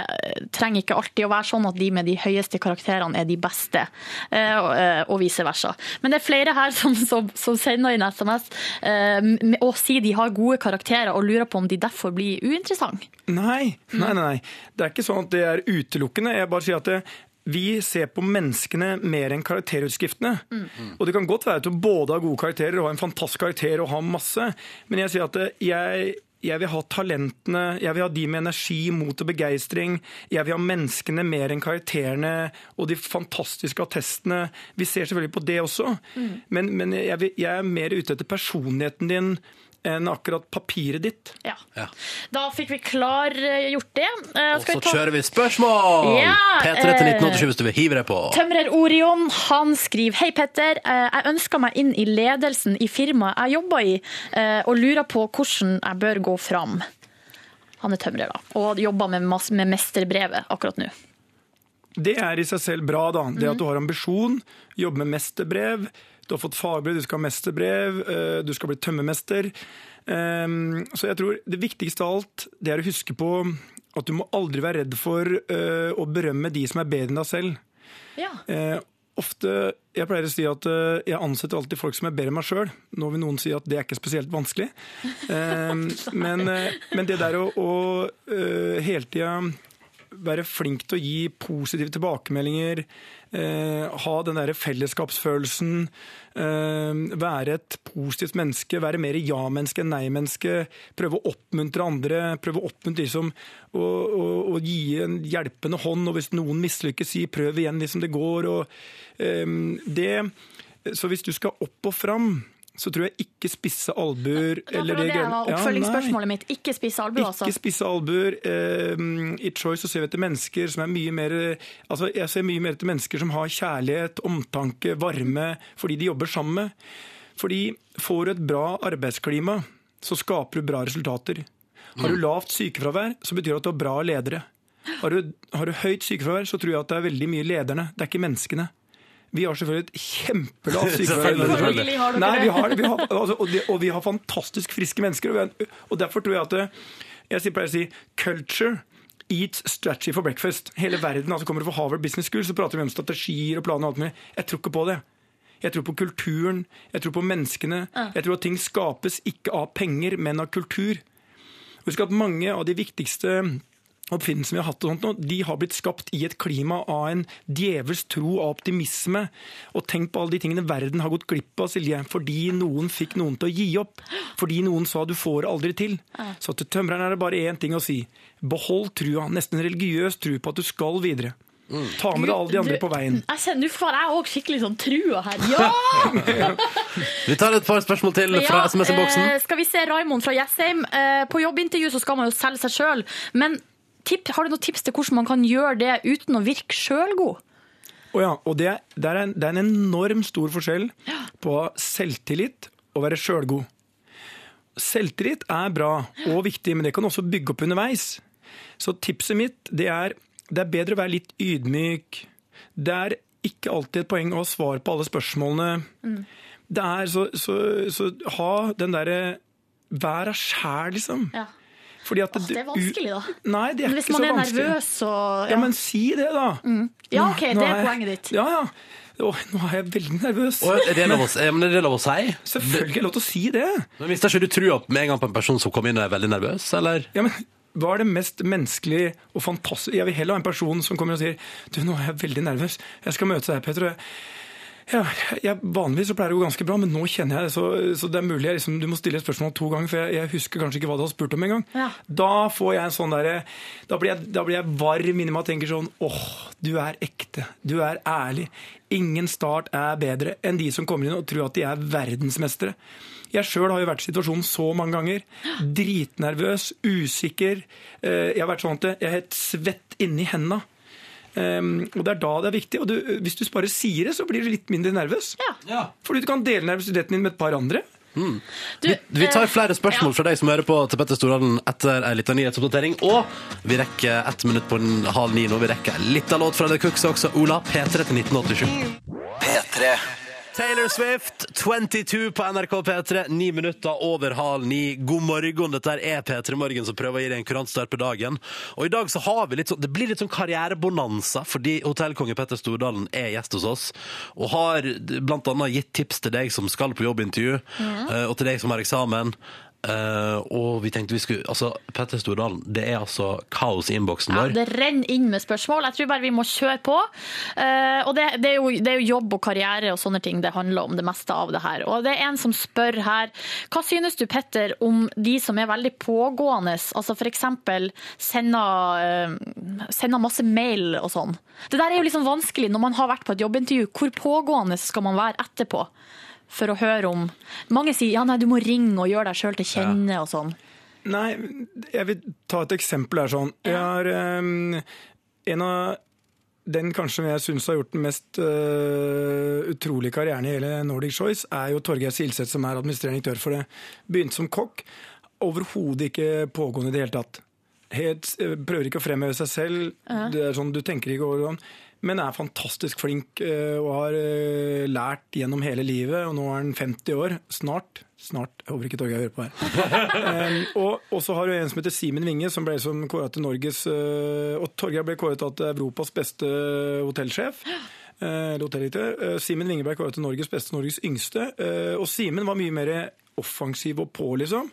trenger ikke alltid å være sånn at de med de høyeste karakterene er de beste, eh, og, eh, vice versa. Men det er flere her [LAUGHS] som, som, som sender inn SMS eh, og sier de har gode karakterer, og lurer på om de derfor blir uinteressante. Nei, nei, nei. Det er ikke sånn at det er utelukkende. Jeg bare sier at det, vi ser på menneskene mer enn karakterutskriftene. Og det kan godt være at du både har gode karakterer og har en fantastisk karakter og har masse, men jeg sier at eh, jeg, jeg vil ha talentene, jeg vil ha de med energi, mot og begeistring. Jeg vil ha menneskene mer enn karakterene og de fantastiske attestene. Vi ser selvfølgelig på det også, men, men jeg, vil, jeg er mer ute etter personligheten din enn akkurat papiret ditt. Ja. Da fikk vi klargjort det. Eh, Og så vi ta- kjører vi spørsmål! Ja, P3 til eh, 1987 hvis du vil hive deg på. Tømrer Orion han skriver Hei Petter, Eh, jeg ønsker meg inn i ledelsen i firmaet jeg jobber i, eh, og lurer på hvordan jeg bør gå fram. Han er tømrer da, og jobber med, med mesterbrevet akkurat nå. Det er i seg selv bra, da. Det at du har ambisjon, jobber med mesterbrev. Du har fått fagbrev, du skal ha mesterbrev, eh, du skal bli tømmermester. Ehm, Så jeg tror det viktigste av alt, det er å huske på at du må aldri være redd for eh, å berømme de som er bedre enn deg selv. Ja. Eh, ofte, Jeg pleier å si at jeg ansetter alltid folk som er bedre enn meg sjøl. Nå vil noen si at det er ikke spesielt vanskelig. [LAUGHS] Eh, men, men det der å, å hele tida være flink til å gi positive tilbakemeldinger, ha den der fellesskapsfølelsen, eh, være et positivt menneske, være mer ja-menneske enn nei-menneske, prøve å oppmuntre andre, prøve å oppmuntre liksom, som å, å, å gi en hjelpende hånd, og hvis noen mislykkes, si prøv igjen liksom det går. Og, eh, det, så hvis du skal opp og fram, så tror jeg ikke spisse albuer Det var det var var Ja, oppfølgingsspørsmålet mitt. Ikke spisse albuer, altså. Ikke spisse albuer. Eh, I Choice så ser vi etter mennesker som er mye mer altså Jeg ser mye mer etter mennesker som har kjærlighet, omtanke, varme, fordi de jobber sammen med. Fordi får du et bra arbeidsklima, så skaper du bra resultater. Har du lavt sykefravær, så betyr det at du har bra ledere. Har du, har du høyt sykefravær, så tror jeg at det er veldig mye lederne, det er ikke menneskene. Vi har selvfølgelig et kjempelavt sykefravær. [LAUGHS] Selvfølgelig har dere Nei, vi har. Vi har, altså, og, vi har fantastisk friske mennesker. Og, vi og derfor tror jeg at det, jeg pleier å si culture eats strategy for breakfast. Hele verden altså kommer fra Harvard Business School, så prater vi om strategier og planer og alt mulig. Jeg tror ikke på det. Jeg tror på kulturen, jeg tror på menneskene. Jeg tror at ting skapes ikke av penger, men av kultur. Husk at mange av de viktigste oppfinnelsene vi har hatt, og sånt nå, de har blitt skapt i et klima av en djevels tro og optimisme. Og tenk på alle de tingene verden har gått glipp av, Silje, fordi noen fikk noen til å gi opp. Fordi noen sa du får det aldri til. Så til tømreren er det bare én ting å si. Behold trua, nesten religiøs tru på at du skal videre. Ta med deg alle de andre Du- på veien. Jeg ser- Nå får jeg òg skikkelig sånn trua her. [LAUGHS] Ja! [LAUGHS] Vi tar et par spørsmål til fra Ja, SMS-boksen. eh, skal vi se Raimond fra Jessheim. Eh, på jobbintervju så skal man jo selge seg sjøl, men tipp, har du noen tips til hvordan man kan gjøre det uten å virke sjølgod? Oh ja, og det, det, er en, det er en enorm stor forskjell på selvtillit og være sjølgod. Selvtillit er bra og viktig, men det kan også bygge opp underveis. Så tipset mitt det er det er bedre å være litt ydmyk. Det er ikke alltid et poeng å ha svar på alle spørsmålene. Det er så, så, så ha den derre Vær deg sjæl, liksom. Ja. Fordi at Åh, det er vanskelig, da. Nei, det er Hvis ikke man så er vanskelig. nervøs og Ja, men si det, da. Ja, OK, det er poenget ditt. Ja, ja. Åh, nå er jeg veldig nervøs. Og er det lov å, men er det lov å si? Selvfølgelig er det lov til å si det. Men Mister ikke du trua med en gang på en person som kommer inn og er veldig nervøs, eller? Ja, men hva er det mest menneskelige og fantastiske Jeg vil heller ha en person som kommer og sier Du, nå er jeg veldig nervøs. Jeg skal møte deg, Peter. Ja, jeg, vanligvis så pleier det å gå ganske bra, men nå kjenner jeg det. Så, så det er mulig jeg liksom, du må stille et spørsmål to ganger, for jeg, jeg husker kanskje ikke hva du har spurt om engang. Ja. Da får jeg en sånn derre da, da blir jeg varm inni meg og tenker sånn åh, du er ekte. Du er ærlig. Ingen start er bedre enn de som kommer inn og tror at de er verdensmestere. Jeg sjøl har jo vært i situasjonen så mange ganger. Dritnervøs, usikker. Eh, Jeg har vært sånn at jeg er helt svett inni henda. Um, og Det er da det er viktig. og du, Hvis du bare sier det, så blir du litt mindre nervøs. Ja. Fordi du kan dele nervøsiteten din med et par andre. Du, Vi tar eh, flere spørsmål fra deg som hører på til Petter Stordalen etter ei lita nyhetsoppdatering. Og vi rekker ett minutt på halv ni nå. Vi rekker ei lita låt fra The Cooks også. Ola, P3 til 1987. P3. Taylor Swift, 22 på NRK P3, ni minutter over halv ni. God morgen, dette er P3 Morgen som prøver å gi deg en kurantstart på dagen. Og i dag så har vi litt sånn, det blir litt sånn karrierebonanza, fordi hotellkonge Petter Stordalen er gjest hos oss, og har blant annet gitt tips til deg som skal på jobbintervju, eh, og til deg som har eksamen. Eh, og vi tenkte vi skulle Altså, Petter Stordalen, det er altså kaos i innboksen Ja, vår. det renner inn med spørsmål. Jeg tror bare vi må kjøre på. Eh, og det, det, er jo, det er jo jobb og karriere og sånne ting det handler om, det meste av det her. Og det er en som spør her, hva synes du, Petter, om de som er veldig pågående, altså eksempel sender, eh, sender masse mail og sånn. Det der er jo liksom vanskelig når man har vært på et jobbintervju. Hvor pågående skal man være etterpå? For å høre om Mange sier ja, nei, du må ringe og gjøre deg sjøl til kjenne og sånn. Nei, jeg vil ta et eksempel her sånn. Jeg har um, en av den kanskje jeg syns har gjort den mest uh, utrolige karrieren i hele Nordic Choice, er jo Torgeir Silseth, som er administrerende direktør for det. Begynte som kokk. Overhodet ikke pågående i det hele tatt. Helt, øh, prøver ikke å fremheve seg selv. Ja. Det er sånn, du tenker ikke over det. Men er fantastisk flink øh, og har øh, lært gjennom hele livet. Og nå er han 50 år. Snart. Snart. Jeg håper ikke Torgeir hører på her. [LAUGHS] Um, og så har du en som heter Simen Winge, som ble som kåret til Norges øh, Og Torgeir ble kåret til Europas beste hotellsjef. eh, hotelldirektør. Eh, Simen Wingeberg kåret til Norges beste, Norges yngste. eh, Og Simen var mye mer offensiv og på, liksom.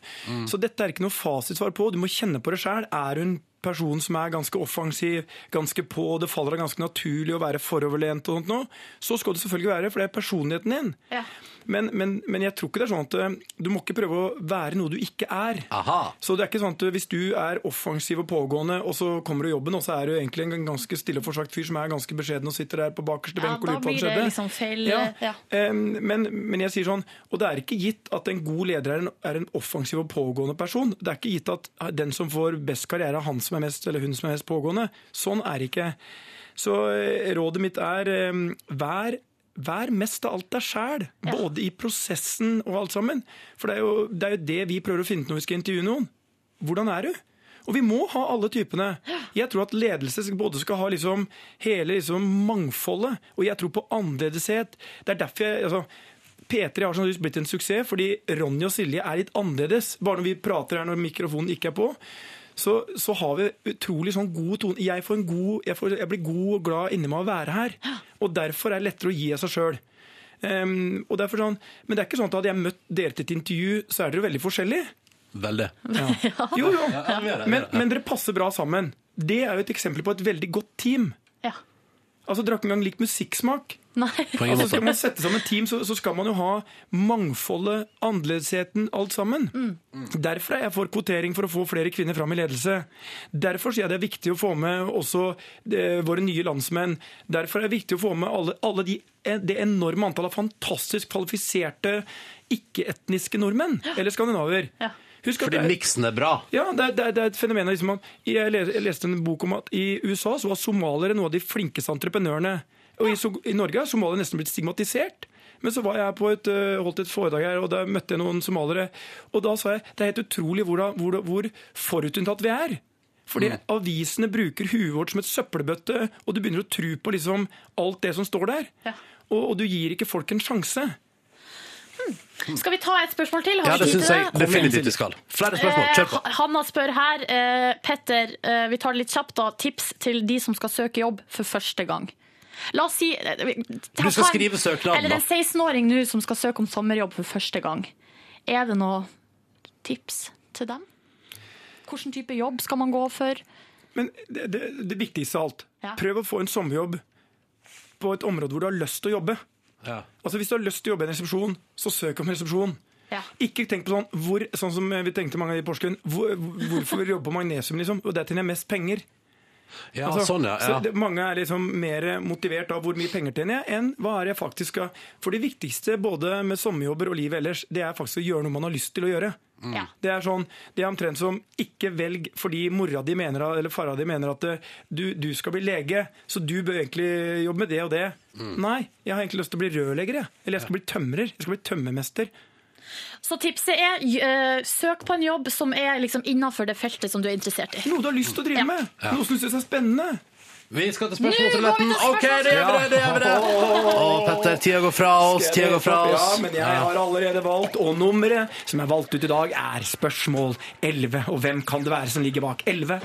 Så dette er ikke noe fasitsvar på. Du må kjenne på det sjæl. Er hun person som er ganske offensiv, ganske på, det faller deg ganske naturlig å være foroverlent og sånt nå, så skal det selvfølgelig være, for det er personligheten din. Men, men, men jeg tror ikke det er sånn at eh, du må ikke prøve å være noe du ikke er. Så det er ikke sånn at hvis du er offensiv og pågående, og så kommer du i jobben, og så er du egentlig en ganske stille og forsagt fyr som er ganske beskjeden og sitter der på bakerste Ja, benk og lurer på hva som skjedde. liksom feil, Ja. ja. Men, men jeg sier sånn, og det er ikke gitt at en god leder er en, er en offensiv og pågående person. Det er ikke gitt at den som får best karriere, er han som er mest, eller hun som er mest pågående. Sånn er det ikke. Så eh, rådet mitt er vær, vær mest av alt deg sjæl. Både i prosessen og alt sammen. For det er, jo, det er jo det vi prøver å finne ut når vi skal intervjue noen. Hvordan er du? Og vi må ha alle typene. Jeg tror at ledelse både skal ha liksom hele liksom mangfoldet, og jeg tror på annerledeshet. Det er derfor jeg altså, P3 har sånn blitt en suksess fordi Ronny og Silje er litt annerledes. Bare når vi prater her når mikrofonen ikke er på, så, så har vi utrolig sånn god tone. Jeg, får en god, jeg, får, jeg blir god og glad inni meg av å være her. Og derfor er det lettere å gi av seg sjøl. Um, sånn, men det er ikke sånn at hadde jeg møtt dere til et intervju, så er dere veldig forskjellige. Veldig. Jo, jo. Ja, vi er Men, men dere passer bra sammen. Det er jo et eksempel på et veldig godt team. Ja. Altså, Dere har ikke engang lik musikksmak. Nei. Altså, skal man sette sammen et team, så, så skal man jo ha mangfoldet, annerledesheten, alt sammen. Derfor er jeg for kvotering for å få flere kvinner fram i ledelse. Derfor sier jeg det er viktig å få med også eh, våre nye landsmenn. Derfor er det viktig å få med alle, alle de, eh, det enorme antallet av fantastisk kvalifiserte ikke-etniske nordmenn, eller skandinaver. Ja. Fordi det er- miksen er bra. ja, det er, det er, det er et fenomen. Liksom, at jeg, les, jeg leste en bok om at i USA så var somaliere noe av de flinkeste entreprenørene. Og i, so- i Norge har Somalia nesten blitt stigmatisert. Men så var jeg på et, øh, holdt et foredrag her, og da møtte jeg noen somaliere. Og da sa jeg det er helt utrolig hvor, hvor, hvor forutinntatt vi er. Fordi avisene bruker huet vårt som et søppelbøtte, og du begynner å tro på liksom alt det som står der. Og, og du gir ikke folk en sjanse. Skal vi ta et spørsmål til? Har Ja, det syns jeg definitivt vi skal. Flere spørsmål. Kjør på. Eh, Hanna spør her, eh, Petter, eh, vi tar det litt kjapt da, tips til de som skal søke jobb for første gang. La oss si eh, Du skal skrive søknaden, Eller en 16-åring nå som skal søke om sommerjobb for første gang. Er det noe tips til dem? Hvilken type jobb skal man gå for? Men det, det, det viktigste av alt, Ja. prøv å få en sommerjobb på et område hvor du har lyst til å jobbe. Altså Hvis du har lyst til å jobbe i en resepsjon, så søk om resepsjon. Ja. Ikke tenk på sånn, hvor, sånn som vi tenkte mange i Porsgrunn. Hvor, hvorfor vil du jobbe på magnesium, liksom? Og der tjener jeg mest penger. Ja, sånn, ja, så ja. Så mange er liksom mer motivert av hvor mye penger tjener jeg, enn hva er jeg faktisk skal For det viktigste både med sommerjobber og livet ellers, det er faktisk å gjøre noe man har lyst til å gjøre. Mm. Det er sånn, det er omtrent som ikke velg fordi mora di mener, eller fara di mener at eh, du, du skal bli lege, så du bør egentlig jobbe med det og det. Nei, jeg har egentlig lyst til å bli rørlegger, jeg. Eller jeg skal bli tømrer. Jeg skal bli tømmermester. Så tipset er eh, søk på en jobb som er liksom innenfor det feltet som du er interessert i. Noe du har lyst til å drive med. Ja. Noe som du syns er spennende. Vi skal til til OK, det gjør vi det! det, gjør vi det. Å, Petter, tida går fra oss. Tida går fra oss. Ja, men jeg har allerede valgt, og nummeret som er valgt ut i dag, er spørsmål 11. Og hvem kan det være som ligger bak 11?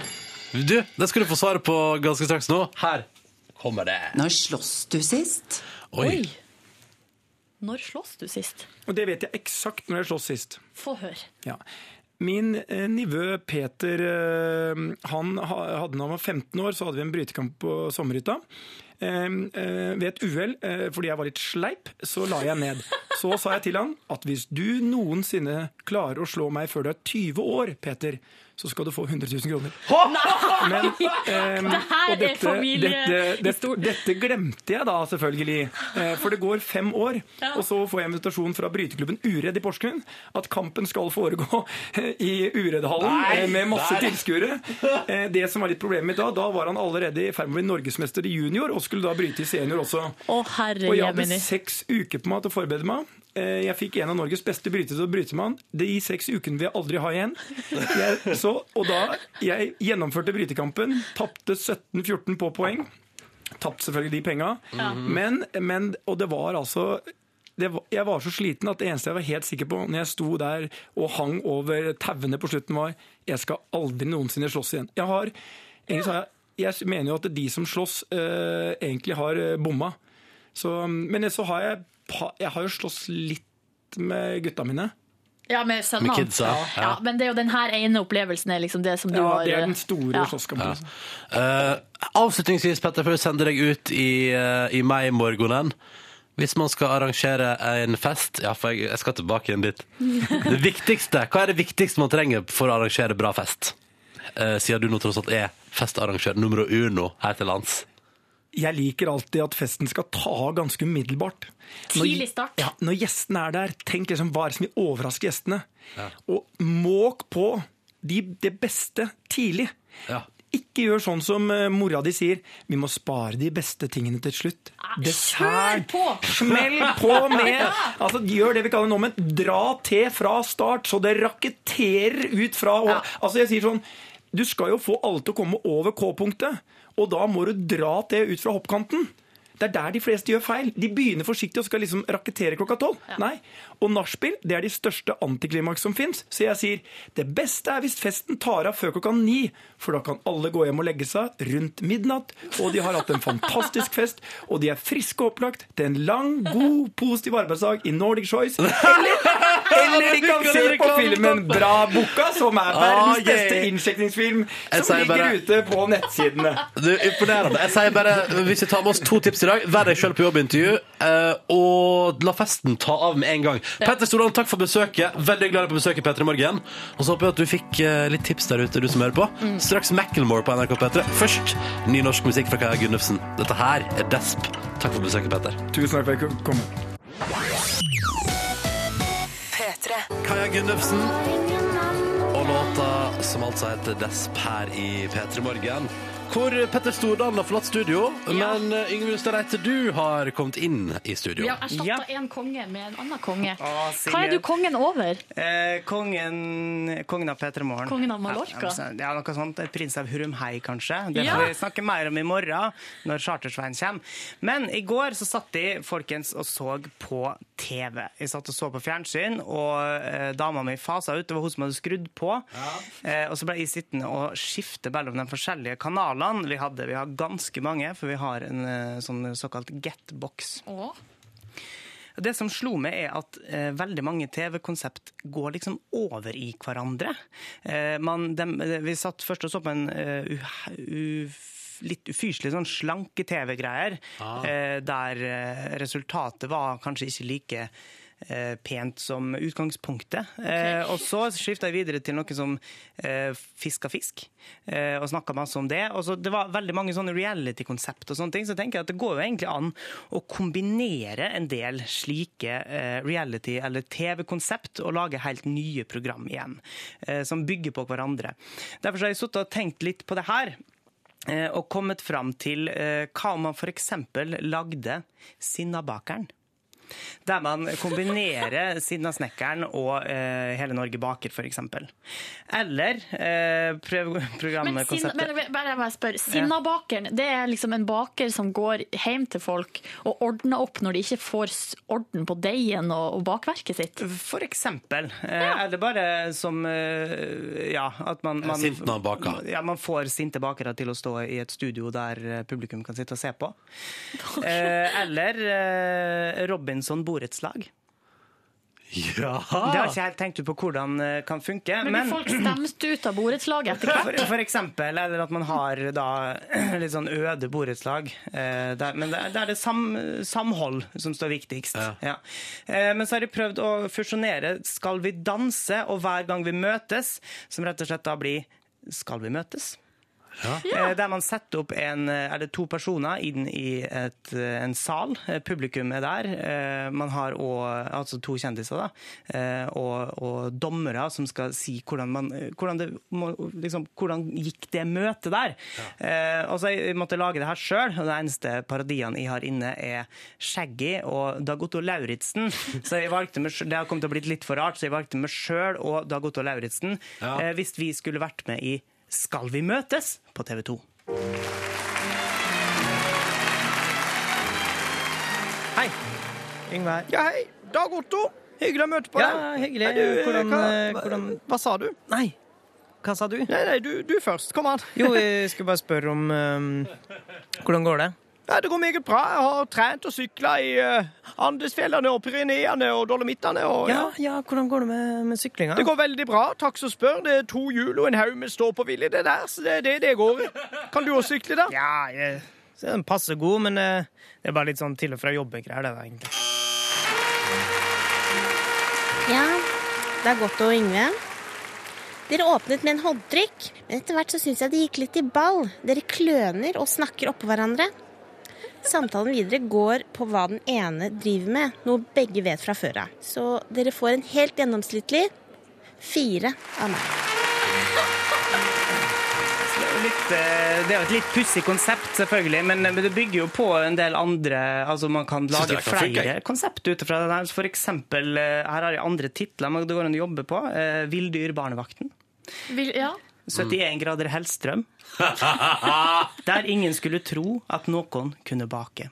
Du, det skal du få svaret på ganske straks nå. Her kommer det. Når slåss du sist? Oi. Når slåss du sist? Og det vet jeg eksakt når jeg slåss sist. Få høre. Ja. Min eh, nivø Peter, eh, han hadde da han var 15 år, så hadde vi en brytekamp på sommerhytta. Eh, ved et uhell, fordi jeg var litt sleip, så la jeg ned. [LAUGHS] Så sa jeg til han at hvis du noensinne klarer å slå meg før du er 20 år, Peter, så skal du få 100 000 kroner. Men, um, Det her er dette, dette, dette, dette glemte jeg da, selvfølgelig. Eh, For det går fem år, og så får jeg invitasjon fra bryteklubben Uredd i Porsgrunn at kampen skal foregå [LAUGHS] i Ureddhallen eh, med masse tilskuere. Eh, Det som var litt problemet mitt da, da var han allerede i ferd med å bli norgesmester i junior og skulle da bryte i senior også. Å, Og jeg hadde seks uker på meg til å forberede meg. Eh, Jeg fikk en av Norges beste brytere til å bryte med han. De seks ukene vil jeg aldri ha igjen. Jeg, så, og da jeg gjennomførte brytekampen, tapte 17-14 på poeng. Tapte selvfølgelig de penga. Men, men Og det var altså det var, jeg var så sliten at det eneste jeg var helt sikker på når jeg sto der og hang over tauene på slutten, var jeg skal aldri noensinne slåss igjen. Jeg har, egentlig har jeg, jeg mener jo at de som slåss, eh, egentlig har eh, bomma. Så, men så har jeg, jeg har jo slåss litt med gutta mine. Ja, med sønnene. Med kidsa, Ja. ja. men det er jo den her ene opplevelsen er liksom det som du Ja, har det er eh, den store ja. slåsskampen. Ja. Uh, avslutningsvis, Petter, før vi sender deg ut i, uh, i mai-morgenen. Hvis man skal arrangere en fest Ja, for jeg, jeg skal tilbake igjen dit. [LAUGHS] Det viktigste, Hva er det viktigste man trenger for å arrangere bra fest? Uh, siden du nå tross alt er festarrangør nummer uno her til lands. Jeg liker alltid at festen skal ta av ganske umiddelbart. Når- Tidlig start. Ja, når gjestene er der, tenk liksom hva er det som vil overraske gjestene. Og måk på de, det beste tidlig. Ikke gjør sånn som eh, mora di sier. Vi må spare de beste tingene til slutt. Dessert! Smell [LAUGHS] på med altså, Gjør det vi kaller nå, men dra til fra start, så det raketterer ut fra og, Altså, jeg sier sånn Du skal jo få alle til å komme over K-punktet, og da må du dra det ut fra hoppkanten. Det er der de fleste gjør feil. De begynner forsiktig og skal liksom rakettere klokka tolv. Nei. Og nachspiel det er de største antiklimaks som fins. Så jeg sier det beste er hvis festen tar av før klokka ni. For da kan alle gå hjem og legge seg rundt midnatt. Og de har hatt en fantastisk fest. Og de er friske og opplagt til en lang, god, positiv arbeidsdag i Nordic Choice. Eller, eller de kan se på filmen Bra Boka, som er verdens Ah, beste innsjekningsfilm. Som ligger bare- ute på nettsidene. Du, Imponerende. Jeg sier bare, Hvis vi tar med oss to tips i dag, vær deg sjøl på jobbintervju, eh, og la festen ta av med en gang. Petter Stordalen, takk for besøket. Veldig glad på besøket, Petter i morgen. Og så håper jeg at du fikk eh, litt tips der ute, du som hører på. Straks Macclemore på NRK P3. Først ny norsk musikk fra Kaja Gunnufsen. Dette her er Desp. Takk for besøket, Petter. Tusen takk for at jeg kom. Kaja Gunnufsen. Og låta som altså heter Desp her i P3 Morgen. Hvor Petter Stordalen har forlatt studio, men uh, Yngvild Ustad du har kommet inn i studio. Vi har erstatta en konge med en annen konge. Å, Hva er du kongen over? Eh, kongen, kongen av P3 Morgen. Kongen av Mallorca? Ja, ja, noe sånt. Prins av Hurumhei, kanskje. Det Ja. får vi snakke mer om i morgen, når Chartersveien kommer. Men i går så satt de folkens og så på TV. Jeg satt og så på fjernsyn, og eh, dama mi fasa ut. Det var hun som hadde skrudd på. Eh, og så ble jeg sittende og skifte mellom de forskjellige kanalene vi hadde. Vi har ganske mange, for vi har en eh, sånn såkalt get-box. Det som slo meg, er at eh, veldig mange TV-konsept går liksom over i hverandre. Eh, man, de, vi satt først og så på en uh, u- u- litt ufyselig sånn slanke-TV-greier, Ah. eh, der eh, resultatet var kanskje ikke like eh, pent som utgangspunktet. Eh, og så skifta jeg videre til noe som eh, fiska fisk, eh, og snakka masse om det. Og så det var veldig mange sånne reality-konsept og sånne ting, så jeg tenker jeg at det går jo egentlig an å kombinere en del slike eh, reality- eller TV-konsept og lage helt nye program igjen, som bygger på hverandre. Derfor har jeg sittet og tenkt litt på det her. Eh, Og kommet fram til eh, hva om man f.eks. lagde Sinnabakeren. Der man kombinerer Sinnasnekkeren og eh, Hele Norge baker, f.eks. Eller eh, prøv Men, sin, programkonseptet. men bare må jeg spørre, Sinnabakeren det er liksom en baker som går hjem til folk og ordner opp når de ikke får orden på deigen og, og bakverket sitt? For eksempel. Eh, Eller bare som eh, Ja, at man, man. Ja, man får sinte bakere til å stå i et studio der eh, publikum kan sitte og se på. [LAUGHS] Eh, Eller Robin Robinson borettslag. Ja! Det har ikke jeg helt tenkt ut på hvordan det kan funke. Men men folk stemte ut av borettslaget etter hvert? for eksempel, eller at man har da [CLEARS THROAT] litt sånn øde borettslag. Eh, men det, er det sam, samhold som står viktigst. Ja. Eh, men så har de prøvd å fusjonere Skal vi danse og Hver gang vi møtes, som rett og slett da blir Skal vi møtes? Eh, Der man setter opp en, eh, to personer inn i et, eh, en sal. Publikum er der. Man har også, altså to kjendiser, da. Og, og dommere som skal si hvordan man hvordan, det, liksom, hvordan gikk det møtet der. Ja. og så jeg måtte lage det her sjøl, og de eneste parodiene jeg har inne, er Shaggy og Dag Otto Lauritzen. [LAUGHS] Så jeg valgte meg, det har kommet til å bli litt for rart, så jeg valgte meg sjøl og Dag Otto Lauritzen Ja. hvis vi skulle vært med i Skal vi møtes? på TV 2. Hei. Yngve. Ja, hei. Dag Otto. Hyggelig å møte på deg. Ja, hyggelig. Nei, du, Hvordan, hva, eh, hvordan hva sa du? Nei, hva sa du? Nei, nei, du, du først. Kom an. Jo, jeg skulle bare spørre om um, Hvordan går det? Ja, det går meget bra. Jeg har trent og sykla i uh, Andesfjellene og Pyreneene og Dolomittene. Og, Ja, ja, hvordan går det med, med syklinga? Det går veldig bra. Takk som spør. Det er to hjul og en haug med stå-på-vilje, det der. Så det er det det går i. Kan du også sykle, da? Ja, jeg så den passer god, men eh, det er bare litt sånn til og fra jobbegreier, det da, egentlig. Ja, det er godt å Yngve. Dere åpnet med en håndtrykk, men etter hvert så syns jeg det gikk litt i ball. Dere kløner og snakker oppå hverandre. Samtalen videre går på hva den ene driver med, noe begge vet fra før av. Så dere får en helt gjennomsnittlig fire av meg. Litt, eh, det er jo et litt pussig konsept, selvfølgelig, men men det bygger jo på en del andre Altså, man kan lage flere konsept ut fra det der. For eksempel, eh, her har jeg andre titler man- det går an å jobbe på. Eh, Villdyr-barnevakten. Vil, ja. 71 grader Hellstrøm. [LAUGHS] Der ingen skulle tro at noen kunne bake.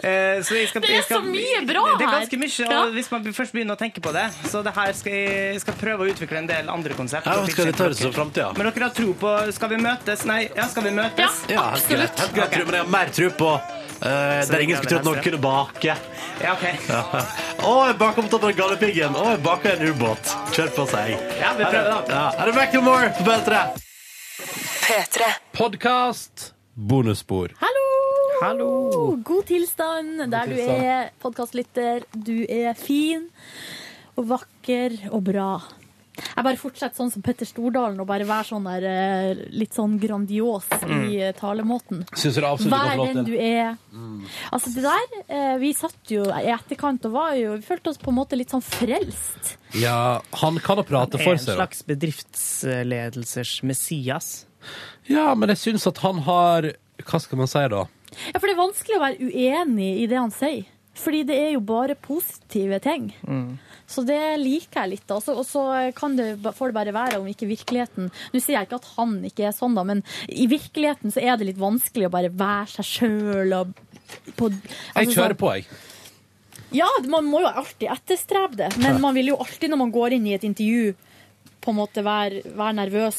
Eh, så jeg skal, Det er jeg skal, så mye bra her! Det er ganske mye, Ja. og hvis man først begynner å tenke på det. Så det her skal jeg, jeg skal prøve å utvikle en del andre konsept. Ja, skal vi det ta det som dere. Men dere har tro på Skal vi møtes? Nei, ja, skal vi møtes? Ja, helt greit. Helt greit. Men jeg har mer tro på Uh, der ingen skulle tro at noen kunne bake. Ja, ok. Ja. Å, jeg baker på toppen av Galdhøpiggen. Å, jeg baker en ubåt. Kjør på seg. Ja, vi prøver da. Ja. Er det Macklemore på P3? P3. Podkast. Bonusspor. Hallo! Hallo! God tilstand der du er podkastlytter. Du er fin og vakker og bra. Jeg bare fortsetter sånn som Petter Stordalen og bare være sånn der eh, litt sånn grandios i eh, talemåten. Syns du det absolutt Vær den du er. er. Altså det der, eh, Vi satt jo i etterkant og var jo, vi følte oss på en måte litt sånn frelst. Ja, han kan jo prate for seg. En slags bedriftsledelsers Messias. Ja, men jeg syns at han har Hva skal man si, da? Ja, For det er vanskelig å være uenig i det han sier. Fordi det er jo bare positive ting. Så det liker jeg litt. Og så- kan det, får det bare være om ikke virkeligheten Nå sier jeg ikke at han ikke er sånn, da, men i virkeligheten så er det litt vanskelig å bare være seg sjøl og på, Jeg altså kjører sånn- på, jeg. Ja, man må jo alltid etterstrebe det. Men man vil jo alltid når man går inn i et intervju, på en måte være, være nervøs.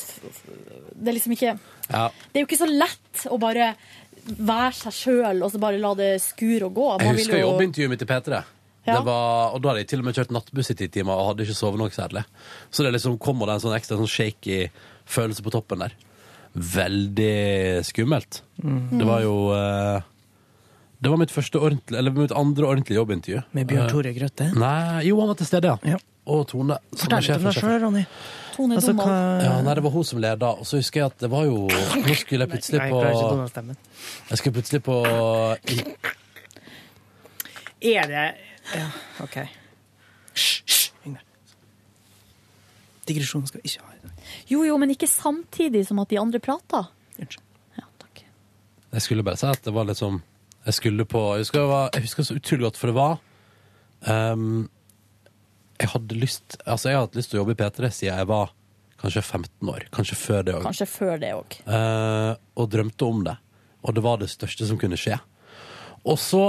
Det er liksom ikke Ja. Det er jo ikke så lett å bare være seg sjøl og så bare la det skure og gå. Jeg Man jeg husker jo- jobbintervjuet mitt til P3. Ja. Det var, og da hadde jeg til og med kjørt nattbuss i ti timer og hadde ikke sovet noe særlig. Så det liksom kommer det en sånn ekstra sånn shaky følelse på toppen der. Veldig skummelt. Mm. Det var jo eh, Det var mitt første ordentlig, eller mitt andre ordentlige jobbintervju. Med Bjørn Eh, Tore Grøtte. Nei, jo, han var til stede, ja. Ja. Og Tone. Fortell litt om deg sjøl, Ronny. Tone Altså, hva Ja, nei, det var hun som leda, og så husker jeg at det var jo Nå skulle jeg plutselig på. Jeg skulle plutselig på Er det Ja, OK. Hysj, hysj, Yngve. Digresjon skal vi ikke ha i dag. Jo, jo, men ikke samtidig som at de andre prater. Unnskyld. Ja, takk. Jeg skulle bare si at det var liksom Jeg skulle på Jeg husker, jeg var, jeg husker så utrolig godt, for det var um, Jeg hadde lyst Altså, jeg har hatt lyst til å jobbe i P3 siden jeg var kanskje 15 år. Kanskje før det òg. Kanskje før det òg. og drømte om det. Og det var det største som kunne skje. Og så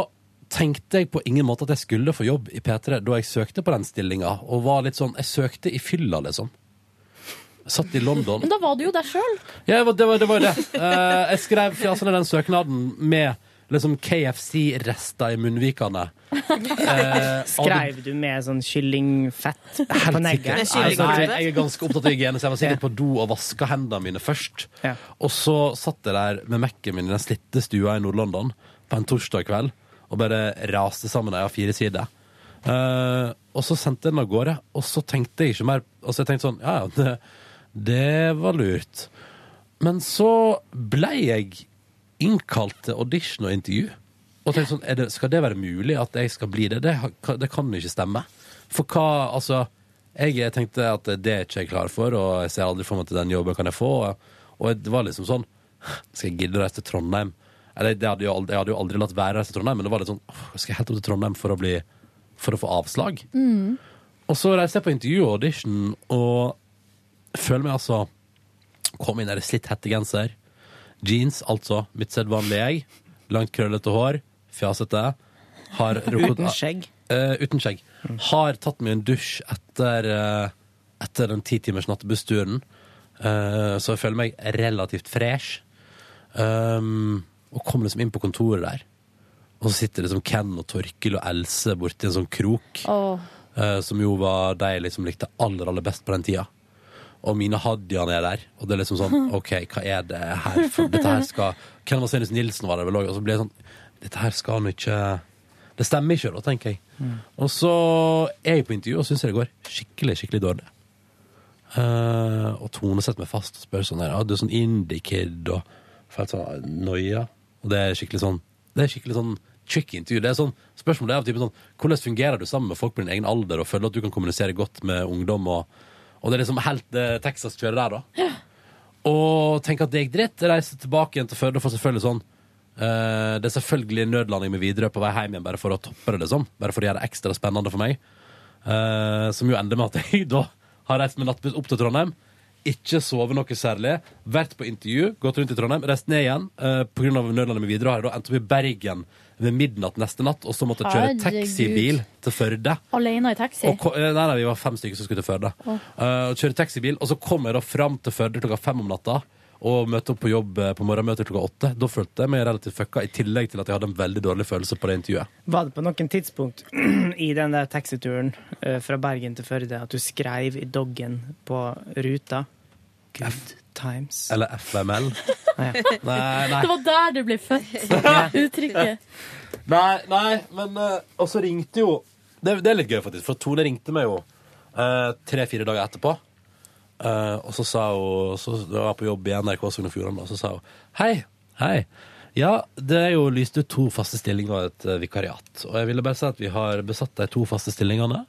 tenkte jeg på ingen måte at jeg skulle få jobb i P3 da jeg søkte på den stillinga, og var litt sånn Jeg søkte i fylla, liksom. Satt i London. Men da var du jo deg sjøl. Ja, det var det. Var, det, var det. Uh, jeg skrev altså, den søknaden med liksom KFC-rester i munnvikene. Eh, Skrev du med sånn kyllingfett på Helt. Altså, jeg, jeg er ganske opptatt av hygiene, så jeg var sikkert på do og vaska hendene mine først. Og så satt jeg der med Mac-en min i den slitte stua i Nord-London på en torsdag kveld og bare raste sammen ei A4-side. Uh, og så sendte jeg den av gårde, og så tenkte jeg ikke mer Og så jeg tenkte sånn, ja ja, det, det var lurt. Men så ble jeg innkalt til audition og intervju. Og tenkte sånn, det, Skal det være mulig at jeg skal bli det? Det, det kan ikke stemme. For hva, altså Jeg tenkte at det er ikke jeg klar for, og jeg ser aldri for meg til den jobben kan jeg få. Og det var liksom sånn Skal jeg gidde å reise til Trondheim? Eller det hadde jo aldri, Jeg hadde jo aldri latt være å reise til Trondheim, men det var litt sånn åh, Skal jeg helt opp til Trondheim for å, bli, for å få avslag? Mm. Og så reiste jeg på intervju og audition, og føler meg altså Kom inn der i slitt hettegenser. Jeans, altså. Mitt sedvanlige jeg. Langt, krøllete hår. Fjasete. Har [LAUGHS] rukket- Uten skjegg? Uh, uten skjegg. Har tatt meg en dusj etter, uh, etter den ti timers nattebussturen. Uh, så jeg føler meg relativt fresh. Um, og kom liksom inn på kontoret der. Og så sitter liksom Ken og Torkil og Else borti en sånn krok. Åh. eh, som jo var de jeg liksom likte aller, aller best på den tida. Og Mina Hadian er der. Og det er liksom sånn [LAUGHS] OK, hva er det her for Dette her skal Ken Vasenius Nilsen var der vel òg. Og så blir jeg sånn Dette her skal han ikke Det stemmer ikke, da, tenker jeg. Og så er jeg på intervju og syns det går skikkelig, skikkelig dårlig. Eh, og Tone setter meg fast og spør sånn her, ja, du er sånn indie-kid og får helt sånn noia. Og det er skikkelig sånn Det er skikkelig sånn tricky intervju. Det er sånn, spørsmålet er av typen sånn Hvordan fungerer du sammen med folk på din egen alder og føler at du kan kommunisere godt med ungdom? Og, og det er liksom helt eh, Texas-kjøret der, da. Og tenker at det gikk dritt. Reiser tilbake igjen til Førde og får selvfølgelig sånn eh, Det er selvfølgelig nødlanding med Widerøe på vei hjem igjen, bare for å toppe det, liksom. Bare for å gjøre det ekstra spennende for meg. Eh, som jo ender med at jeg [LAUGHS] da har reist med nattbuss opp til Trondheim. Ikke sovet noe særlig. Vært på intervju, gått rundt i Trondheim, reist ned igjen. Uh, Pga. nødlandet med videre. har jeg da endt opp i Bergen ved midnatt neste natt, og så måtte jeg kjøre taxibil til Førde. Alene i taxi. Og, eh, nei, nei, vi var fem stykker som skulle til Førde. Oh. Uh, kjøre taxibil, og så kom jeg da fram til Førde klokka fem om natta. Og møte opp på jobb eh, på morgenmøtet klokka åtte. Da følte jeg meg relativt fucka, i tillegg til at jeg hadde en veldig dårlig følelse på det intervjuet. Var det på noen tidspunkt [CLEARS THROAT] i den der taxituren eh, fra Bergen til Førde at du skrev i doggen på ruta Good times. Eller FML. [LAUGHS] Nei, nei. Det var der du ble født. [LAUGHS] [LAUGHS] Uttrykket. Nei, nei, men eh, Og så ringte jo det, det er litt gøy, faktisk, for Tone ringte meg jo eh, tre-fire dager etterpå. Eh, og så sa hun Så jeg var på jobb i NRK Sogn og Fjordane, og så sa hun Hei, hei. Ja, det er jo lyst ut to faste stillinger og et uh, vikariat. Og jeg ville bare si at vi har besatt de to faste stillingene,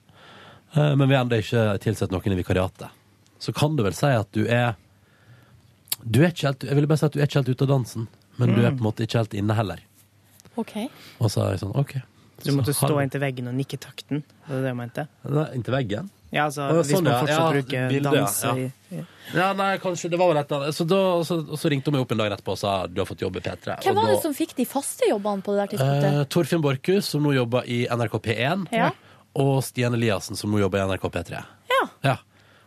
uh, men vi har ennå ikke tilsatt noen i vikariatet. Så kan du vel si at du er Du er ikke helt Jeg ville bare si at du er ikke helt ute av dansen, men du er på en måte ikke helt inne heller. OK. Og så er jeg sånn, OK. Du måtte Så stå inntil veggen og nikke takten? Var det det jeg mente? Nei, Inntil veggen? Ja, altså, sånn, hvis man fortsatt Ja, bruker bildet, ja. i Ja. Ja, nei, kanskje det var vel et. Så, da, så, så ringte hun meg opp en dag etterpå og sa du har fått jobb i P3. Hvem Og var det som fikk de faste jobbene på det der tidspunktet? Eh, Torfinn Borchhus, som nå jobber i NRK P1, Ja. og Stian Eliassen, som nå jobber i NRK P3. Ja.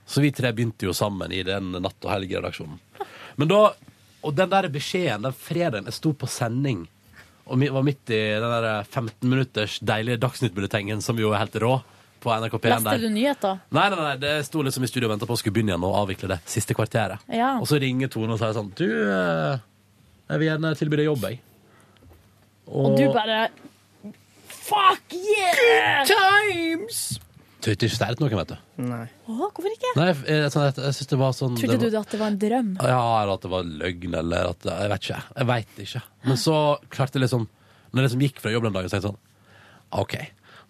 Så vi tre begynte jo sammen i den natt- og helgeredaksjonen. Men da, og den der beskjeden, den fredagen jeg sto på sending, og vi var midt i den der 15 minutters deilige Dagsnytt-bulletengen, som jo er helt rå, på NRK P1 Leste du nyheter? Nei, nei, nei, det sto liksom i studio og venta på å skulle begynne igjen og avvikle det siste kvarteret. Ja. Og så ringer Tone og sier sånn Du, eh, jeg vil gjerne tilby deg jobb, jeg. Og du bare Fuck yeah! Good Times! Du har ikke sterkt noen, vet du. Nei. Åh, hvorfor ikke? Nei, jeg, jeg, sånn, jeg, jeg synes det var sånn Trodde det du at det var en drøm? Ja, eller at det var løgn, eller at Jeg vet ikke. Jeg vet ikke. Men så klarte jeg liksom Når jeg liksom gikk fra jobb den dagen, så tenkte jeg sånn OK.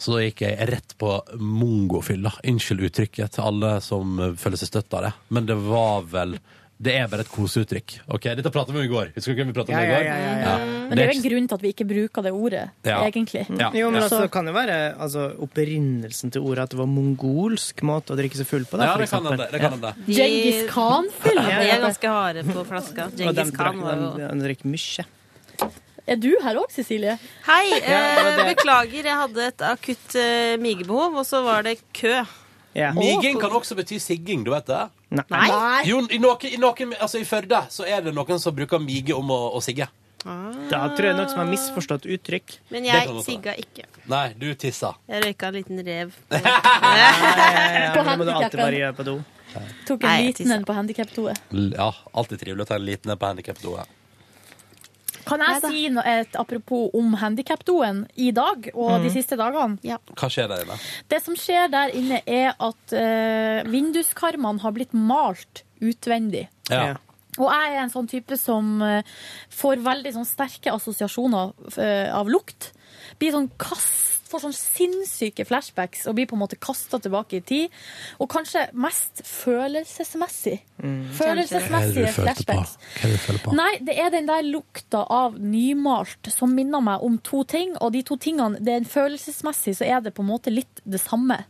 Så da gikk jeg rett på mongofylla. Unnskyld uttrykket til alle som føler seg støtt av det. Men det var vel Det er bare et koseuttrykk. Ok, Dette pratet vi om i går. Husker du hvem vi pratet om i Ja, går? ja, ja, ja. Men det er jo en grunn til at vi ikke bruker det ordet, Ja. egentlig. Ja. Jo, men Ja. altså, kan det være altså, opprinnelsen til ordet at det var mongolsk måte å drikke seg full på. Da, Ja, det kan det. Det kan hende. Djengis Khan-fyll. Ja, de er ganske harde på flaska. Genghis Djengis Khan var jo de- drikker mye. Er du her òg, Cecilie? Hei, det eh, beklager, jeg hadde et akutt eh, migebehov, og så var det kø. Miging kan også bety sigging, du vet det? Nei. Jo, i noen, i noen, altså i Førde så er det noen som bruker mige om å, å sigge. Da tror jeg noen som har misforstått uttrykk. Men Det kan jeg godt sigga ikke. Nei, du tissa. Jeg røyka en liten rev. [LAUGHS] Ja, ja, På men det må du alltid bare gjøre på do. Tok Nei, en jeg liten en på handikaptoet. L- Ja, alltid trivelig å ta en liten en på handikapdoet. Kan jeg si noe, et apropos om handikapdoen i dag og de siste dagene? Hva skjer der inne? Det som skjer der inne, er at eh, vinduskarmene har blitt malt utvendig. Ja. Og jeg er en sånn type som eh, får veldig sånn sterke assosiasjoner eh, av lukt. Blir sånn kast, får sånn sinnssyke flashbacks og blir på en måte kasta tilbake i tid. Og kanskje mest følelsesmessig. Følelsesmessige flashbacks. Hva er det du føler på? Nei, det er den der lukta av nymalt som minner meg om to ting. Og de to tingene, det er en følelsesmessig så er det på en måte litt det samme.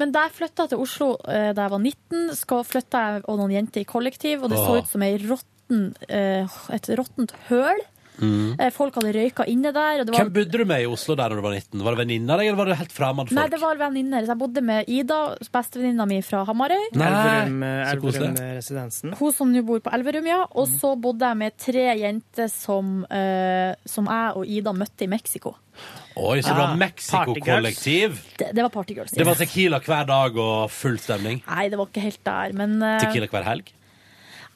Men da jeg flytta til Oslo eh, da jeg var 19, skal flytta jeg og noen jenter i kollektiv, og det så ut som ei rotten, eh, et råttent høl. Mm. Eh, Folk hadde røyka inne der. Og det var, Hvem bodde du med i Oslo der da du var 19? Var det venninner eller var det helt fremmede Nei, det var venninner. Jeg bodde med Ida, bestevenninna mi fra Hamarøy. Elverum, eh. Elverum-residensen. Hun som nå bor på Elverum, ja. Og så bodde jeg med tre jenter som, uh, som jeg og Ida møtte i Mexico. Oi, så det var Ah, Mexico-kollektiv? Det, det var partygirls. Det var tequila hver dag og full stemning? Nei, det var ikke helt der, men uh... Tequila hver helg?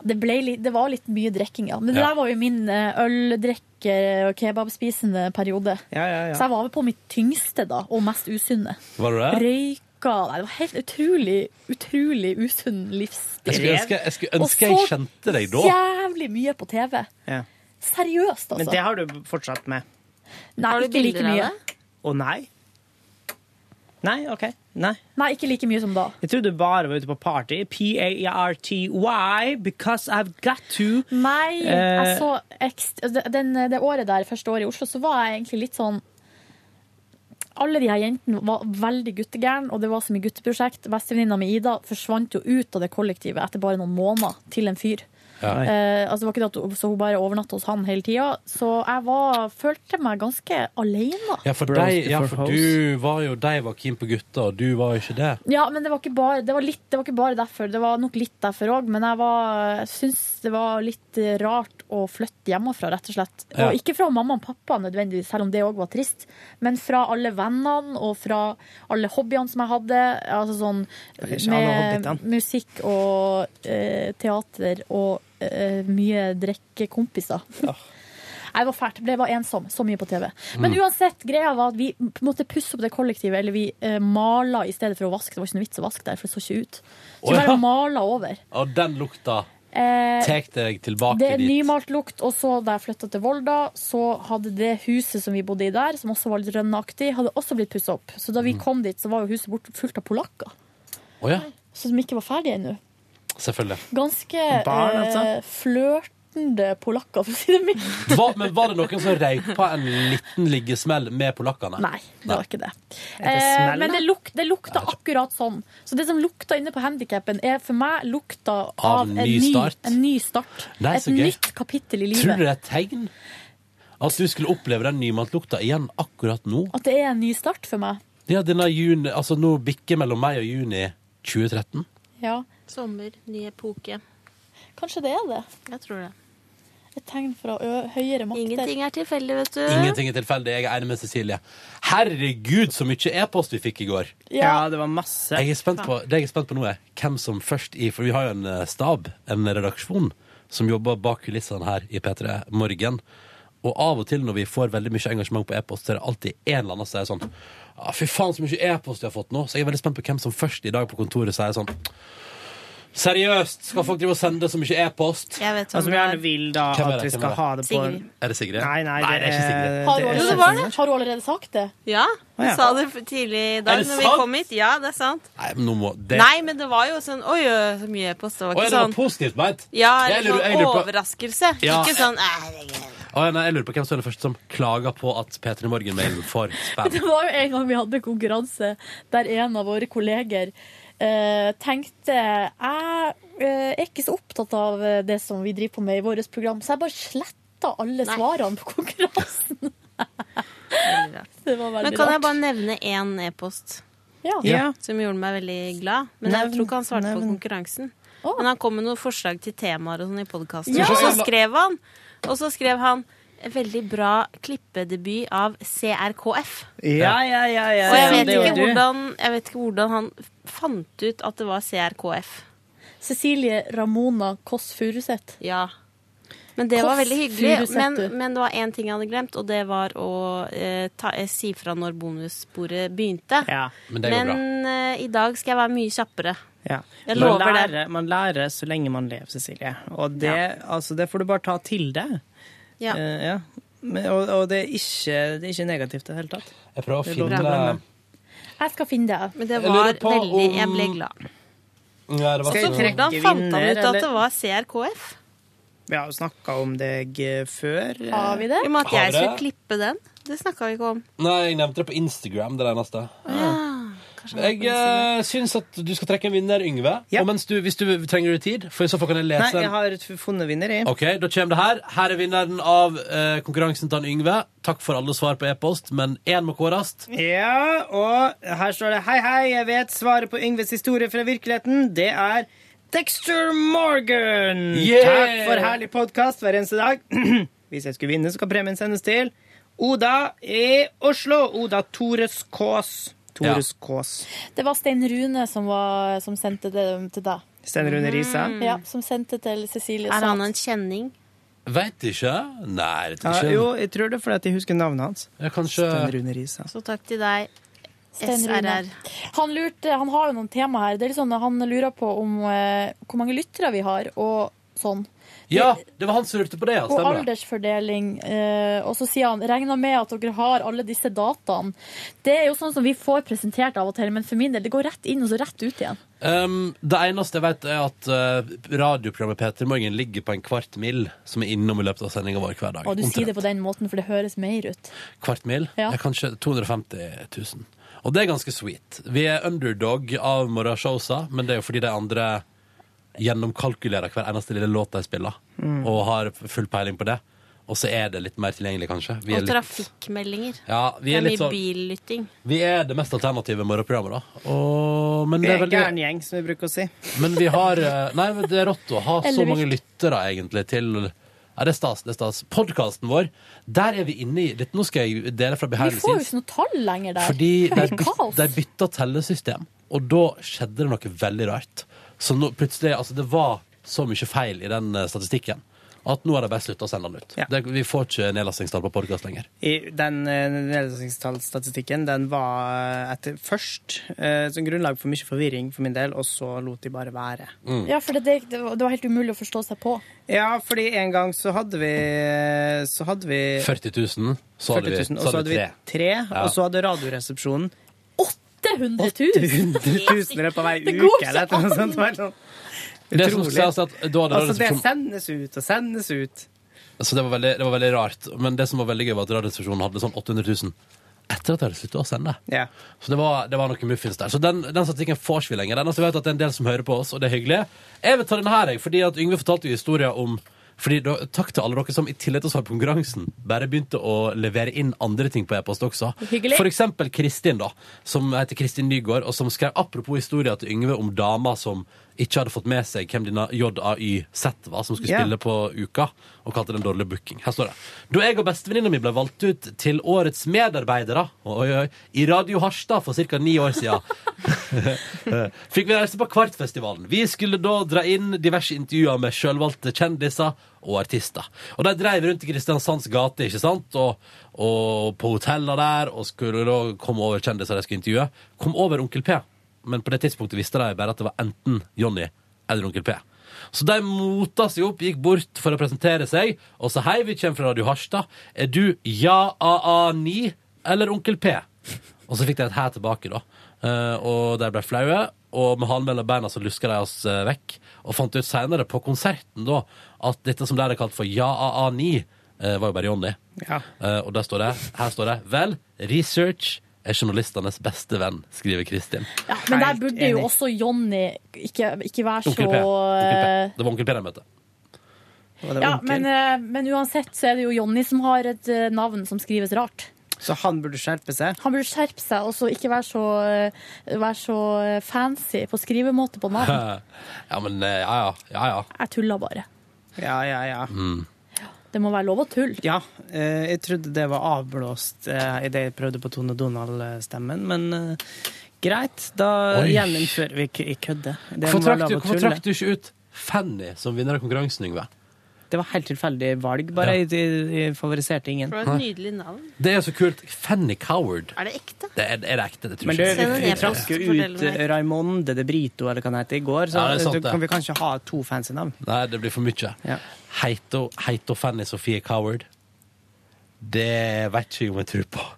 Det, litt, det var litt mye drikking, ja. Men det Ja. der var jo min øldrikker- øldrikke- og kebabspisende periode. Ja, ja, ja. Så jeg var vel på mitt tyngste da, og mest usunne. Var du det? Røyka Nei, det var helt utrolig, utrolig usunn livsstil. Jeg skulle ønske, jeg, skulle Og ønske jeg så kjente deg da. Jævlig mye på TV. Ja. Seriøst, altså. Men det har du fortsatt med. Nei, Har du ikke like mye. Å nei? Nei, OK. Nei. Nei, ikke like mye som da. Jeg trodde du bare var ute på party. P-a-r-t-y, because I've got to. Nei, Eh. jeg så ekst- den, det året der, første året i Oslo, så var jeg egentlig litt sånn alle de her jentene var veldig guttegærne, og det var så mye gutteprosjekt. Bestevenninna mi Ida forsvant jo ut av det kollektivet etter bare noen måneder til en fyr. Ja. Eh, altså det var ikke det at så hun bare overnatta hos han hele tida. Så jeg var, følte meg ganske alene. Ja, for, deg, ja, for du var jo de var keen på gutter, og du var jo ikke det. Ja, men det var ikke bare, det var litt, det var ikke bare derfor. Det var nok litt derfor òg, men jeg, var- jeg syns det var litt rart å flytte hjemmefra, rett og slett. Ja. Og ikke fra mamma og pappa nødvendigvis, selv om det òg var trist, men fra alle vennene og fra alle hobbyene som jeg hadde. Altså sånn med musikk og eh, teater og mye drikkekompiser. [LAUGHS] Nei, Det var fælt. Jeg var ensom. Så mye på TV. Men Mm. uansett, greia var at vi måtte pusse opp det kollektivet, eller vi eh, mala i stedet for å vaske. Det var ikke noe vits å vaske der, for det så ikke ut. Så vi bare mala over. Og den lukta Eh, tek deg tilbake det er dit. nymalt lukt. Og så da jeg flytta til Volda, så hadde det huset som vi bodde i der, som også var litt rønneaktig, hadde også blitt pussa opp. Så da vi Mm. kom dit, så var jo huset bort, fullt av polakker. Oh, ja, Så de ikke var ferdige ennå. Selvfølgelig. Ganske Barn, altså. eh, flørtende polakker, for å si det mildt. Hva, men var det noen som røyk på en liten liggesmell med polakkene? Nei, det var ikke det. det Eh, smell, men da? det, luk, det lukta akkurat sånn. Så det som lukta inne på handikappen, er for meg lukta Av av, en en, ny ny, start. en ny start. Nei, Et så gøy. nytt kapittel i Tror du livet. det er et tegn? At du skulle oppleve den nymatlukta igjen akkurat nå? At det er en ny start for meg. Ja, denne juni, altså nå bikker mellom meg og juni 2013. Ja, Sommer, ny epoke. kanskje det er det. Jeg tror det. Et tegn fra høyere makter. Ingenting er tilfeldig, vet du. Ingenting er tilfeldig. Jeg er enig med Cecilie. Herregud, så mye e-post vi fikk i går. Ja, det var masse. Jeg er spent på, det jeg er spent på nå, er hvem som først i For vi har jo en eh, stab, en redaksjon, som jobber bak kulissene her i P3 Morgen. Og av og til når vi får veldig mye engasjement på e-post, så er det alltid en eller annen som er sånn «Ah, Fy faen, så mye e-post vi har fått nå. Så jeg er veldig spent på hvem som først i dag på kontoret sier sånn Seriøst, skal folk drive og sende så mye e-post? Jeg vet Og hvem som det gjerne er. vil da Hvem er at det? vi Hvem skal er det? ha det på Sigrid. Er det Sigrid? Nei, nei, det er ikke Sigrid. Har du, det er- Jo, det var det. har du allerede sagt det? Ja, ja. sa det f- tidlig i Er dag det når vi sant? kom hit. Ja, det er sant. Nei, men nå må det Nei, men det var jo sånn Oi, så mye e-post. Det var Å, ja, ikke det var sånn positivt ment. Ja, Jeg eller lurer- sånn lurer på- overraskelse. Ja. Ikke sånn «Æ, Å, ja, nei, jeg lurer på hvem som er den første som klager på at P3 Morgen-mailen får [LAUGHS] spam. Det var jo en gang vi hadde konkurranse der en av våre kolleger tenkte jeg eh, er ikke så opptatt av eh, det som vi driver på med i vårt program, så jeg bare sletta alle Nei. svarene på konkurransen. [LAUGHS] Det var veldig Men kan jeg bare nevne én e-post Ja. Ja. som gjorde meg veldig glad? Men Nevn, jeg tror ikke han svarte på konkurransen. Oh. Men han kom med noen forslag til temaer og sånn i podkasten. Ja. Og så skrev han Og så skrev han veldig bra klippedebut av CRKF. Ja, ja, ja. ja, Og jeg vet, ikke hvordan, jeg vet ikke hvordan han fant ut at det var CRKF. Cecilie Ramona Kåss Furuseth. Ja. Men det var veldig hyggelig. Men, men det var én ting jeg hadde glemt, og det var å eh, ta, eh, si fra når bonussporet begynte. Ja. Men det går eh, i dag skal jeg være mye kjappere. Ja. Jeg man, lover det. man lærer så lenge man lever, Cecilie. Og det, altså, det får du bare ta til deg. Ja. Eh, ja. Men, og, og det, er ikke, det er ikke negativt i det hele tatt. Jeg prøver å Det finne. Jeg skal finne det. Men det var jeg veldig om- Jeg ble glad. Ja, det var Skal jeg så- trekke fant han ut at det var CRKF? Vi har jo snakka om deg eh, før. eh. Har vi det? Om at jeg skulle klippe den? Det snakka vi ikke om. Nei, jeg nevnte det på Instagram, det eneste. Han Jeg uh, syns at du skal trekke en vinner, Yngve. Og mens du, hvis du trenger du tid, for i så fall kan jeg lese Nei, jeg har funnet vinner, jeg. Ok, Da kommer det her. Her er vinneren av uh, konkurransen til Yngve. Takk for alle svar på e-post, men én må kåres. Ja, og her står det Hei, hei, jeg vet svaret på Yngves historie fra virkeligheten. Det er Dexter Morgan. Yeah! Takk for herlig podkast hver eneste dag. [CLEARS THROAT] Hvis jeg skulle vinne, så kan premien sendes til Oda i Oslo. Oda Tores Kaas. Tores Kaas. Det var Stein Rune som, var, som sendte det til deg. Stein Rune Risa? Mm. Ja, som sendte til Cecilie. Er han en kjenning? Veit ikke. Nei, jeg Ja, ikke. jo, jeg tror det er fordi at jeg husker navnet hans. Ja, kanskje Stein Rune Risa. Så takk til deg. SRR. Han, lurte, han har jo noen tema her. Det er litt sånn, han lurer på om eh, hvor mange lyttere vi har, og sånn. Ja, det var han som lurte på det, ja. Stemmer Og aldersfordeling. Eh, og så sier han regner med at dere har alle disse dataene. Det er jo sånn som vi får presentert av og til, men for min del, det går rett inn og så rett ut igjen. Um, det eneste jeg vet, er at uh, radioprogrammet Peter Morgen ligger på en kvart mil som er innom i løpet av sendinga vår hver dag. Og du sier det på den måten, for det høres mer ut. Kvart mil? Ja. Er kanskje 250 000. Og det er ganske sweet. Vi er underdog av morgenshowsa, men det er jo fordi de andre gjennomkalkulerer hver eneste lille låt de spiller, Mm. og har full peiling på det. Og så er det litt mer tilgjengelig, kanskje. Vi er, Og litt, trafikkmeldinger. ja, vi er er litt så sånn billytting. Vi er det mest alternative morgenprogrammet, da. Og, men Vi det er er veldig gæren gjeng, som vi bruker å si. [LAUGHS] Men vi har eh, Nei, men det er rått å ha så mange lyttere, egentlig, til ja, det er stas. det er stas. Podkasten vår, der er vi inne i litt, Nå skal jeg dele fra Vi behind the får jo ikke noe tall lenger der. Fordi de bytta tellesystem, og da skjedde det noe veldig rart. Så nå plutselig Altså, det var så mye feil i den eh, statistikken at nå har de bare slutta å sende den ut. Det, vi får ikke nedlastingstall på podkast lenger. I den eh, nedlastningstallstatistikken den var eh, etter først eh, som grunnlag for mye forvirring for min del, og så lot de bare være. Ja, for det, det, det var- helt umulig å forstå seg på. Ja, fordi en gang så hadde vi Så hadde vi 40 000, så hadde 40 vi, 000, og så så hadde vi tre. tre, Ja. og så hadde Radioresepsjonen 800 000 i løpet av ei Det uke, eller noe sånt. Det var sånn Det da hadde Altså, det sendes ut og sendes ut. Altså, det var, veldig, det var veldig rart. Men det som var veldig gøy, var at Radioresepsjonen hadde sånn 800 000 etter at jeg hadde sluttet å sende. Ja. Så det var, det var noen muffins der. Så den, den statistikken får ikke vi lenger. Den, altså, vet at det er en del som hører på oss, og det er hyggelig. Jeg vil ta den her, jeg, fordi at Yngve fortalte jo historier om fordi da, Takk til alle dere som i tillegg til å svare på konkurransen, bare begynte å levere inn andre ting på e-post også. Hyggelig. For eksempel Kristin, da, som heter Kristin Nygaard, og som skrev apropos historier til Yngve om dama som ikke hadde fått med seg hvem denne JAY-Z var, som skulle Ja. spille på Uka, og kalte det en dårlig booking. Her står det. Da jeg og bestevenninna mi ble valgt ut til årets medarbeidere oi, oi, i Radio Harstad for ca. ni år siden, [LAUGHS] fikk vi reise på Kvartfestivalen. Vi skulle da dra inn diverse intervjuer med sjølvalgte kjendiser og artister. Og de dreiv rundt i Kristiansands gate, ikke sant? Og, og på hotellene der, og skulle da komme over kjendiser de skulle intervjue. Kom over Onkel P. Men på det tidspunktet visste de bare at det var enten Jonny eller Onkel P. Så de mota seg opp, gikk bort for å presentere seg, og sa hei, vi kommer fra Radio Harstad. Er du Ja-A-A-9 eller Onkel P? Og så fikk de et her tilbake, da. Eh, og de ble flaue, og med halen mellom beina så luska de oss eh, vekk. Og fant ut seinere, på konserten, da, at dette som de hadde kalt for Ja-A-A-9, eh, var jo bare Jonny. Ja. Og der står det, her står det Vel, research er journalistenes beste venn, skriver Kristin. Ja, men der burde jo også Jonny ikke, ikke være så Onkel P. Onkel P. eh, Det var Onkel P de møtte. Ja, men, eh, men uansett så er det jo Jonny som har et eh, navn som skrives rart. Så han burde skjerpe seg? Han burde skjerpe seg og så ikke være så, være så fancy på skrivemåte på navn. [LAUGHS] ja, men ja, ja. ja, ja. Jeg tuller bare. Ja, ja, ja. Mm. Det må være lov å tulle. Ja, eh, jeg trodde det var avblåst eh, idet jeg prøvde på Tone Donald-stemmen, men eh, greit. Da Oi. gjeninnfører vi ikke i kødde. Hvorfor trakk du ikke ut Fanny som vinner av konkurransen, Yngve? Det var helt tilfeldig valg, bare. Ja. Jeg, favoriserte ingen. Det var et nydelig navn. Det er så kult. Fanny Coward. Er det ekte? Det er, er det ekte? Det tror Men jeg vi, ikke. vi trakk jo ut eh, Raimonde de Brito, eller hva det heter, i går, så Ja, sant, kan vi kanskje ha to fancy navn. Nei, det blir for mye. Ja. Heito, Heito Fanny Sofie Coward. Det vet ikke jeg om jeg tror på.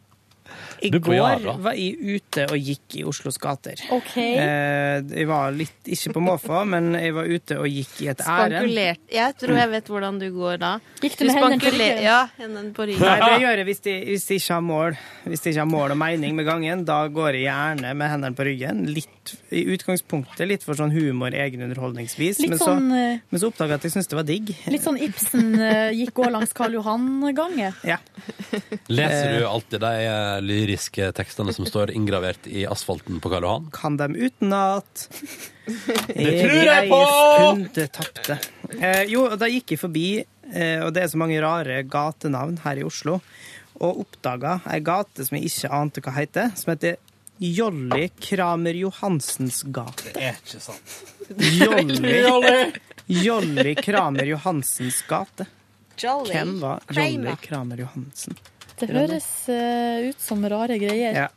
I Du ja, går da? var jeg ute og gikk i Oslos gater. OK. Eh, jeg var litt, ikke på måfå, [LAUGHS] men jeg var ute og gikk i et ærend. Spankulert. Jeg tror jeg vet hvordan du går da. Gikk du med hendene på ryggen? Ja, hendene på ryggen. Nei, det gjør jeg hvis de, hvis de ikke har mål Hvis de ikke har mål og mening med gangen. Da går jeg gjerne med hendene på ryggen. Litt, I utgangspunktet litt for sånn humor, egenunderholdningsvis. Litt Men så, sånn, eh, men så oppdaga jeg at jeg syntes det var digg. Litt sånn Ibsen eh, gikk gå langs Karl Johan-gangen. Ja. Leser du alltid de eh, lyriske tekstene som står inngravert i asfalten på Karl Johan? Kan dem utenat. [LAUGHS] Det tror jeg på! Kunde tapte. Eh, jo, da gikk jeg forbi, eh, og det er så mange rare gatenavn her i Oslo, og oppdaga ei gate som jeg ikke ante hva heter, som heter Jolly Kramer Johansens gate. Det er ikke sant. Jolly, Jolly Kramer Johansens gate. Jolly Hvem var. Jolly Kramer Johansen? Det høres uh, ut som rare greier. Ja.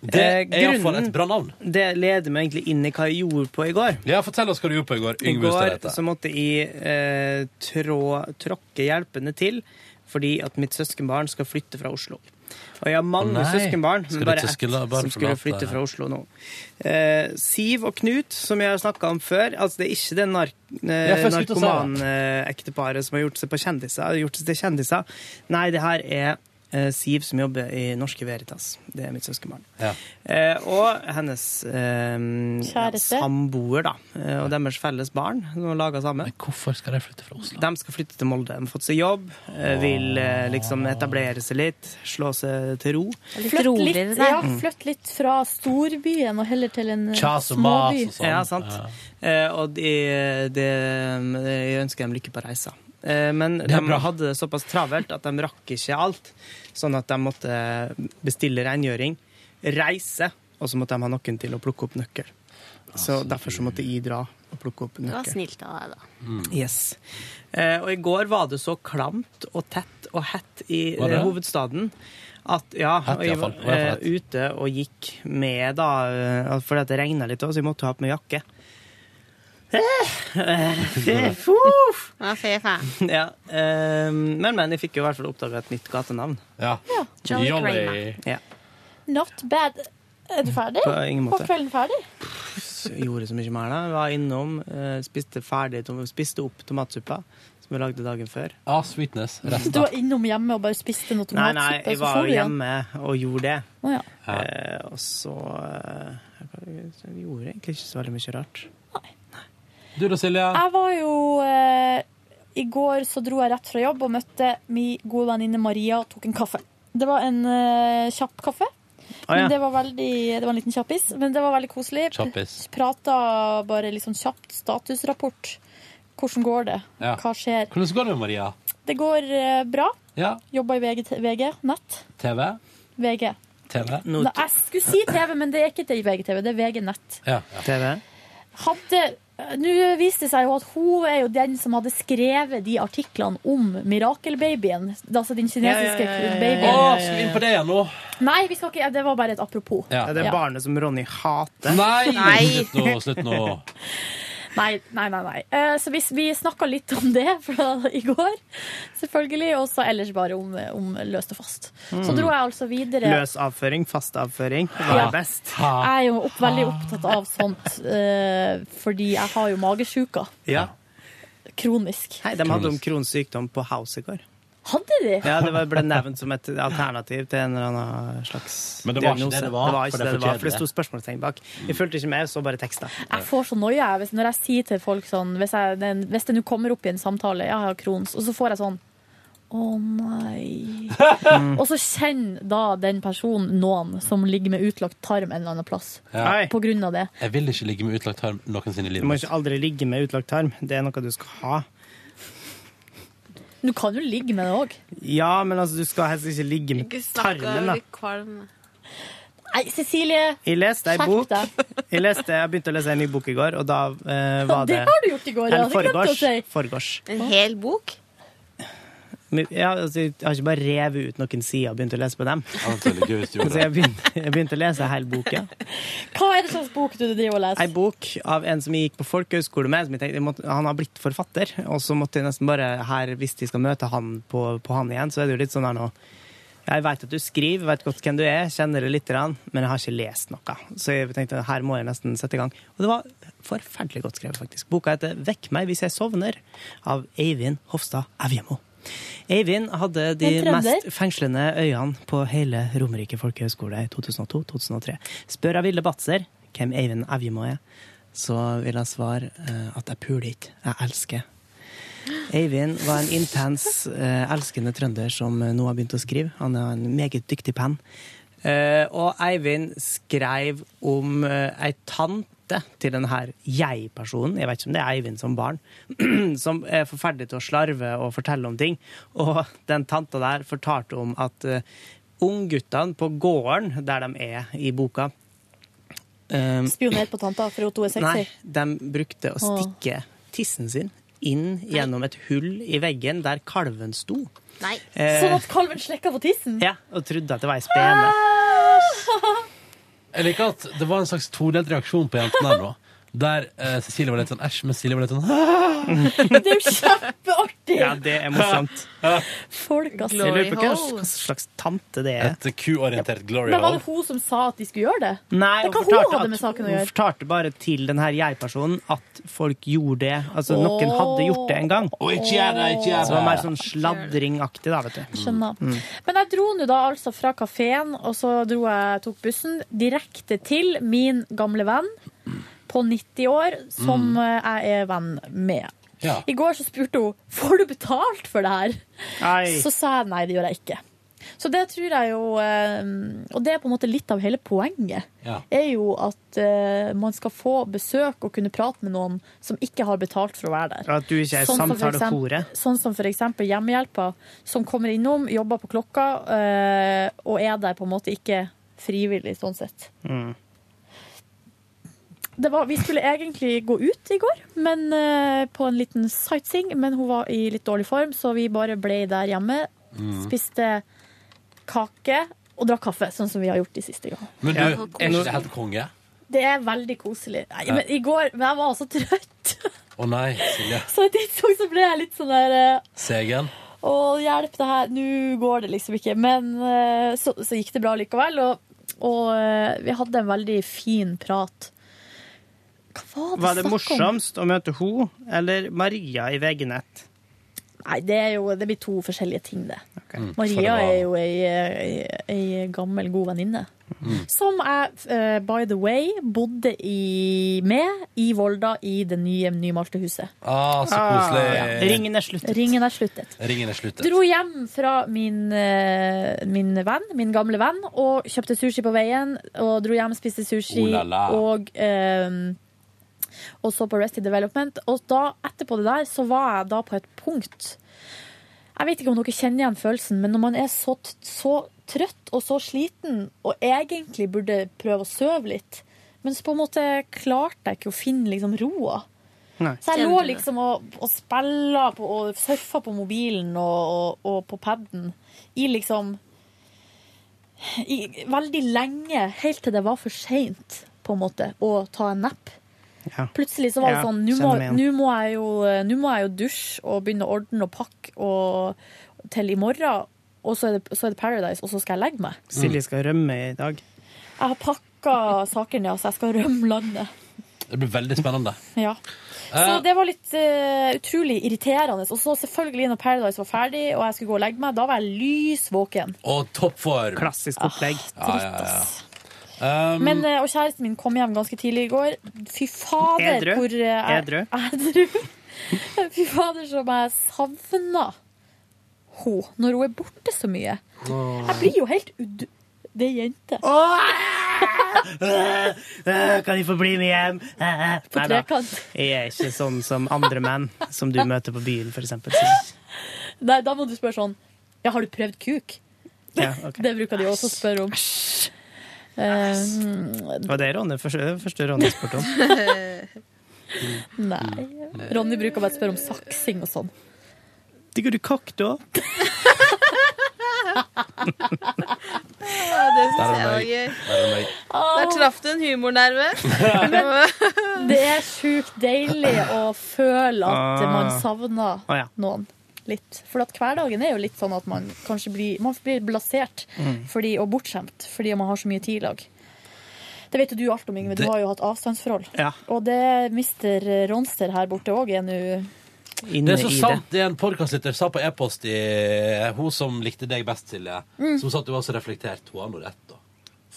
Det Eh, er iallfall et bra navn. Det leder meg egentlig inn i hva jeg gjorde på i går. Ja, Fortell oss hva du gjorde på i går. I går så måtte jeg eh, trå, tråkke hjelpende til fordi at mitt søskenbarn skal flytte fra Oslo. Og jeg har mange søskenbarn, men bare ett som skulle flytte fra Oslo nå. Eh, Siv og Knut, som jeg har snakka om før, altså det er ikke det nark narkomanekteparet som har gjort seg på kjendiser, gjort seg til kjendiser. Nei, det her er eh, Siv som jobber i Norske Veritas. Det er mitt søskenbarn. Ja. Eh, og hennes eh, samboer, da. Eh, og deres felles barn, som har laga sammen. Hvorfor skal de flytte fra Oslo? De skal flytte til Molde. De har fått seg jobb, eh, vil eh, liksom etablere seg litt, slå seg til ro. Flytt litt, ja, flytt litt fra storbyen og heller til en eh, småby. sånn. Ja, sant. Eh, og de, de, jeg ønsker dem lykke på reisa. Eh, men de bra. hadde det såpass travelt at de rakk ikke alt. Sånn at de måtte bestille rengjøring, reise, og så måtte de ha noen til å plukke opp nøkkel. Så derfor så måtte jeg dra og plukke opp Det var nøkkel. snilt av deg, da. Yes. Eh, og i går var det så klamt og tett og hett i eh, hovedstaden at ja, Hett, og jeg var eh, ute og gikk med da, eh, fordi det regna litt så jeg måtte ha på meg jakke. Eh, eh, fuff. Ja, fe, fe. [LAUGHS] ja, eh, men, men jeg fikk jo i hvert fall oppdaga et nytt gatenavn. Ja. Jolly Jolly. Kramer. Ja. Not bad. Er du ferdig? På ingen måte. Var kvelden ferdig? Så jeg gjorde så mye mer da. Jeg var innom, eh, spiste ferdig, tom- spiste opp tomatsuppa som jeg lagde dagen før. Ah, sweetness. Du var innom hjemme og bare spiste noe Nei, tomatsuppe? nei, jeg så var for du igjen? hjemme og gjorde det. Å, ja. Eh, og så eh, Jeg gjorde egentlig ikke så veldig mye rart. Du da, Silje? Jeg var jo eh, I går så dro jeg rett fra jobb og møtte min gode venninne Maria og tok en kaffe. Det var en eh, kjapp kaffe. Ah, ja. Men det var veldig Det var en liten kjappis, men det var veldig koselig. Kjappis. Prata bare litt sånn kjapt statusrapport. Hvordan går det? Ja. Hva skjer? Hvordan går det, Maria? Det går eh, bra. Ja. Jobber i VG, VG nett. TV? VG. TV? Nei, jeg skulle si TV, men det er ikke det i VGTV, det er VG nett. Ja. TV? Hadde Nå viste det seg jo at hun er jo den som hadde skrevet de artiklene om mirakelbabyen. Altså den kinesiske Ja, ja, ja, ja, ja. babyen. Å, skal vi inn på det igjen nå? Nei, vi skal ikke, det var bare et apropos. Ja, det er barnet som Ronny hater. Nei! Nei. Slutt nå. Slutt nå. Nei, nei, nei. nei. Eh, Så vi, vi snakka litt om det [LAUGHS] fra i går, selvfølgelig. Og så ellers bare om, om løst og fast. Så dro jeg altså videre. Løs avføring, fast avføring. Hva Ja. er best? Jeg er jo opp, veldig opptatt av sånt, eh, fordi jeg har jo magesjuka. Ja. Kronisk. Hei, de hadde om kronsykdom på House i går. Hadde de? Ja, Det ble nevnt som et alternativ til en eller annen slags Men det var ikke det det var, Det var for ikke er det det for var, for det sto spørsmålstegn bak. Jeg fulgte ikke med, så bare teksta. Jeg får så noia jeg, når jeg sier til folk sånn Hvis, jeg, hvis det nå kommer opp i en samtale Jeg har Crohns, og så får jeg sånn Å nei. [LAUGHS] og så kjenner da den personen noen som ligger med utlagt tarm en eller annen plass. Ja. På grunn av det. Jeg vil ikke ligge med utlagt tarm noensinne i Du må ikke aldri ligge med utlagt tarm. Det er noe du skal ha. Du kan jo ligge med det òg. Ja, men altså, du skal helst ikke ligge med tarmen, da. Nei, Cecilie. Jeg leste ei Skjerp bok. deg. Jeg, leste, jeg begynte å lese en ny bok i går, og da eh, var det det har du gjort i går, ja. Det glemte jeg å si. forgårs. En hel bok? Men, Ja, altså, jeg har ikke bare revet ut noen sider og begynt å lese på dem. Ja, det er veldig gøy hvis du gjorde Så jeg begynte, jeg begynte å lese hele boka. [LAUGHS] Hva er det slags bok du driver og leser? Ei bok av en som jeg gikk på folkehøyskole med. Som jeg tenkte, jeg måtte, han har blitt forfatter, og så måtte jeg nesten bare her, hvis de skal møte han på, på han igjen, så er det jo litt sånn her nå Jeg veit at du skriver, vet godt hvem du er, kjenner det lite grann, men jeg har ikke lest noe. Så jeg tenkte her må jeg nesten sette i gang. Og det var forferdelig godt skrevet, faktisk. Boka heter 'Vekk meg hvis jeg sovner', av Eivind Hofstad Evjemo. Eivind hadde de mest fengslende øyene på hele Romerike folkehøgskole i 2002-2003. Spør jeg Vilde Batzer hvem Eivind Evjemo er, så vil jeg svare eh, at jeg puler ikke, jeg elsker. Eivind var en intens, eh, elskende trønder som eh, nå har begynt å skrive. Han er en meget dyktig penn. Og Eivind skrev om ei ei tante til denne jeg-personen, jeg vet ikke om det er Eivind som barn, [CLEARS THROAT] som er forferdelig til å slarve og fortelle om ting. Og den tanta der fortalte om at uh, ungguttene på gården der de er i boka Spionert Spioner på tanta for hun er sexy? Nei, de brukte å stikke tissen sin inn gjennom et hull i veggen der kalven sto. Nei. Eh, Sånn at kalven slekka på tissen? Ja, og trodde at det var ei spene. [LAUGHS] Jeg liker at det var en slags todelt reaksjon på jentene her nå. Der eh, Cecilie var litt sånn æsj, men Silje var litt sånn [LAUGHS] Det er jo kjempeartig! Ja, det er morsomt. [LAUGHS] Folk, altså. Jeg lurer på hva hva slags tante det er. Et ku-orientert glory Men var hole. det hun som sa at de skulle gjøre det? Nei, det hun kan hun fortalte, hadde med at, saken å hun fortalte bare til den her jeg-personen at folk gjorde det. Altså, noen hadde gjort det en gang. Og ikke gjør det, ikke gjør Så det var mer sånn sladringaktig, da, vet du. Skjønner. Mm. Men jeg dro nå da altså fra kafeen, og så dro jeg, tok bussen direkte til min gamle venn på 90 år, som Mm. eh, jeg er venn med. Ja. I går så spurte hun får du betalt for det her. Nei. Så sa jeg nei, det gjør jeg ikke. Så det tror jeg jo eh, Og det er på en måte litt av hele poenget. Ja. Er jo at eh, man skal få besøk og kunne prate med noen som ikke har betalt for å være der. At du ikke er Sånn for samtalehore. eksempel- Sånn som for eksempel hjemmehjelpa, som kommer innom, jobber på klokka, eh, og er der på en måte ikke frivillig, sånn sett. Mm. Det var, vi skulle egentlig gå ut i går, men uh, på en liten sightseeing, men hun var i litt dårlig form, så vi bare ble der hjemme, Mm. spiste kake og drakk kaffe, sånn som vi har gjort de siste gangene. Men du, Ja. er ikke det helt konge? Det er veldig koselig. Nei, men i går men jeg var så trøtt, Å nei, Silje. [LAUGHS] så et tidspunkt så ble jeg litt sånn der uh, Segen. Å, hjelp, det her, nå går det liksom ikke. Men uh, så, så gikk det bra likevel, og, og vi hadde en veldig fin prat. Hva var det, Var det morsomst om? å møte hun eller Maria i VG-nett? Nei, det, er jo, det blir to forskjellige ting, det. Mm. Maria det var- er jo ei, ei, ei gammel, god venninne. Mm. Som jeg, uh, by the way, bodde i, med i Volda i det nye Nymalte huset. Ah, så koselig. Ja. Ringen er sluttet. Ringen er sluttet. Ringen er sluttet. Dro hjem fra min, uh, min venn, min gamle venn, og kjøpte sushi på veien. Og dro hjem, spiste sushi Oh la la. og eh, og så på Rested Development. Og da, etterpå det der, så var jeg da på et punkt Jeg vet ikke om dere kjenner igjen følelsen, men når man er så, så trøtt og så sliten, og egentlig burde prøve å sove litt, men så på en måte klarte jeg ikke å finne liksom roa. Nei. Så jeg lå liksom og, og spilla på, og surfa på mobilen og, og, og på paden i liksom i, Veldig lenge, helt til det var for seint, på en måte, å ta en napp. Ja. Plutselig så var det Ja, sånn Nå må, må, jeg jo, må jeg jo dusje og begynne å ordne og pakke og, til i morgen. Og så er, det, så er det Paradise, og så skal jeg legge meg. Silje skal rømme i dag. Jeg har pakka sakene, ja, så jeg skal rømme landet. Det blir veldig spennende. [LAUGHS] Ja. Så Eh, det var litt uh, utrolig irriterende. Og så selvfølgelig, når Paradise var ferdig og jeg skulle gå og legge meg, da var jeg lys våken. og toppform. Klassisk opplegg. Ja, ja, ja. Um, Men, eh, og kjæresten min kom hjem ganske tidlig i går. Fy fader, Edru? hvor eh, Edru? Edru. [LAUGHS] Fy fader, som jeg savna henne når hun er borte så mye. Jeg blir jo helt ud... Det er jente. Oh! Kan de få bli med hjem? På trekant. Jeg er ikke sånn som andre menn som du møter på byen, eksempel. Nei, da må du spørre sånn Ja, har du prøvd kuk? Ja, okay. Det bruker de også å spørre om. Eh, Det var det Ronny første, første Ronny spurte om. [LAUGHS] nei. Ronny bruker bare å spørre om saksing og sånn. Digger du kokk, da? [LAUGHS] Ja, det syns jeg var gøy. Der traff du en humornerve. [LAUGHS] Det er sjukt deilig å føle at Ah. man savner noen litt. For at hverdagen er jo litt sånn at man kanskje blir, man blir blasert Mm. fordi, og bortskjemt fordi man har så mye tid i lag. Det vet jo du alt om, Yngve. Du har jo hatt avstandsforhold. Ja. Og det mister Ronster her borte òg er nå Det er så sant det en podkastlytter sa på e-post i Hun som likte deg best, Silje. Mm. Som sa at du var så reflektert. Hun har nå rett, da.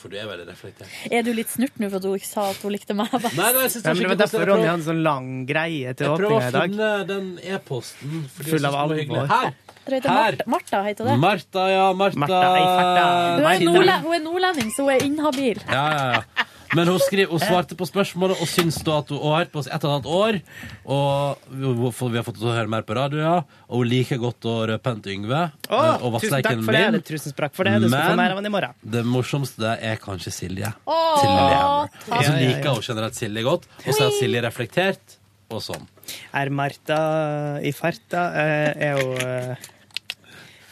For du er veldig reflektert. Er du litt snurt nå for at hun ikke sa at hun likte meg best? Nei, nei, jeg synes Ja, men det var derfor. Ronny hadde sånn lang greie til Jeg prøver å finne den e-posten. Full av alvor. Her! Her. Martha, heter det. Martha, ja. Martha. Martha, ei. Hun er, Martha. hun er nordlending, så hun er inhabil. Ja, ja, ja. Men hun, skrev, hun svarte på spørsmålet og syns da at hun, har hørt på oss et eller annet år. Og vi, vi har fått til å høre mer på radio, ja. Og hun liker godt å røpe til Yngve. Å, eh, og tusen takk for det. min. eller Tusen takk for det. Du skal få mer av i morgen. Det morsomste er kanskje Silje. Åh, Til Lillehammer. Og så ja. liker hun generelt Silje godt, og så er Silje reflektert, og sånn. Er Martha i farta, eh, er hun eh,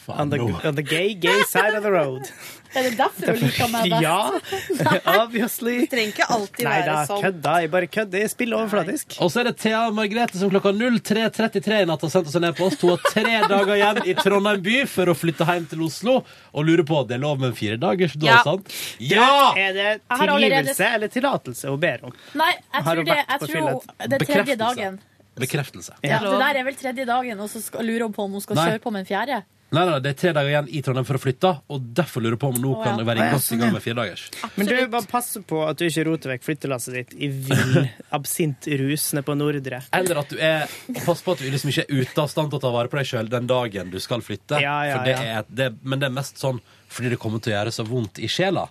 on, the, on the gay, gay side of the road. [LAUGHS] Er det derfor du liker meg best? Ja, [LAUGHS] obviously. Trenger ikke alltid Nei være sånn. kødda. Jeg bare kødder. Jeg spiller overflatisk. Og så er det Thea Margrethe som klokka 03.33 i natt har sendt oss en e-post. Hun har tre [LAUGHS] dager igjen i Trondheim by for å flytte hjem til Oslo, og lurer på det er lov med en firedagers da, Ja. sant? Ja! Er det tilgivelse eller tillatelse hun ber om? Nei, jeg tror det, jeg tror det er tredje dagen. Bekreftelse. Ja, det der er vel tredje dagen, og så lurer hun på om hun skal Nei. kjøre på med en fjerde. Nei, nei, det er tre dager igjen i Trondheim for å flytte, og derfor lurer jeg på om nå kan det være godt i gang med firedagers. Men du, bare pass på at du ikke roter vekk flyttelasset ditt i vill [LAUGHS] absintrus nede på Nordre. Eller at du er Pass på at du liksom ikke er ute av stand til å ta vare på deg sjøl den dagen du skal flytte. Ja, ja, for det ja. er, det, men det er mest sånn fordi det kommer til å gjøre så vondt i sjela.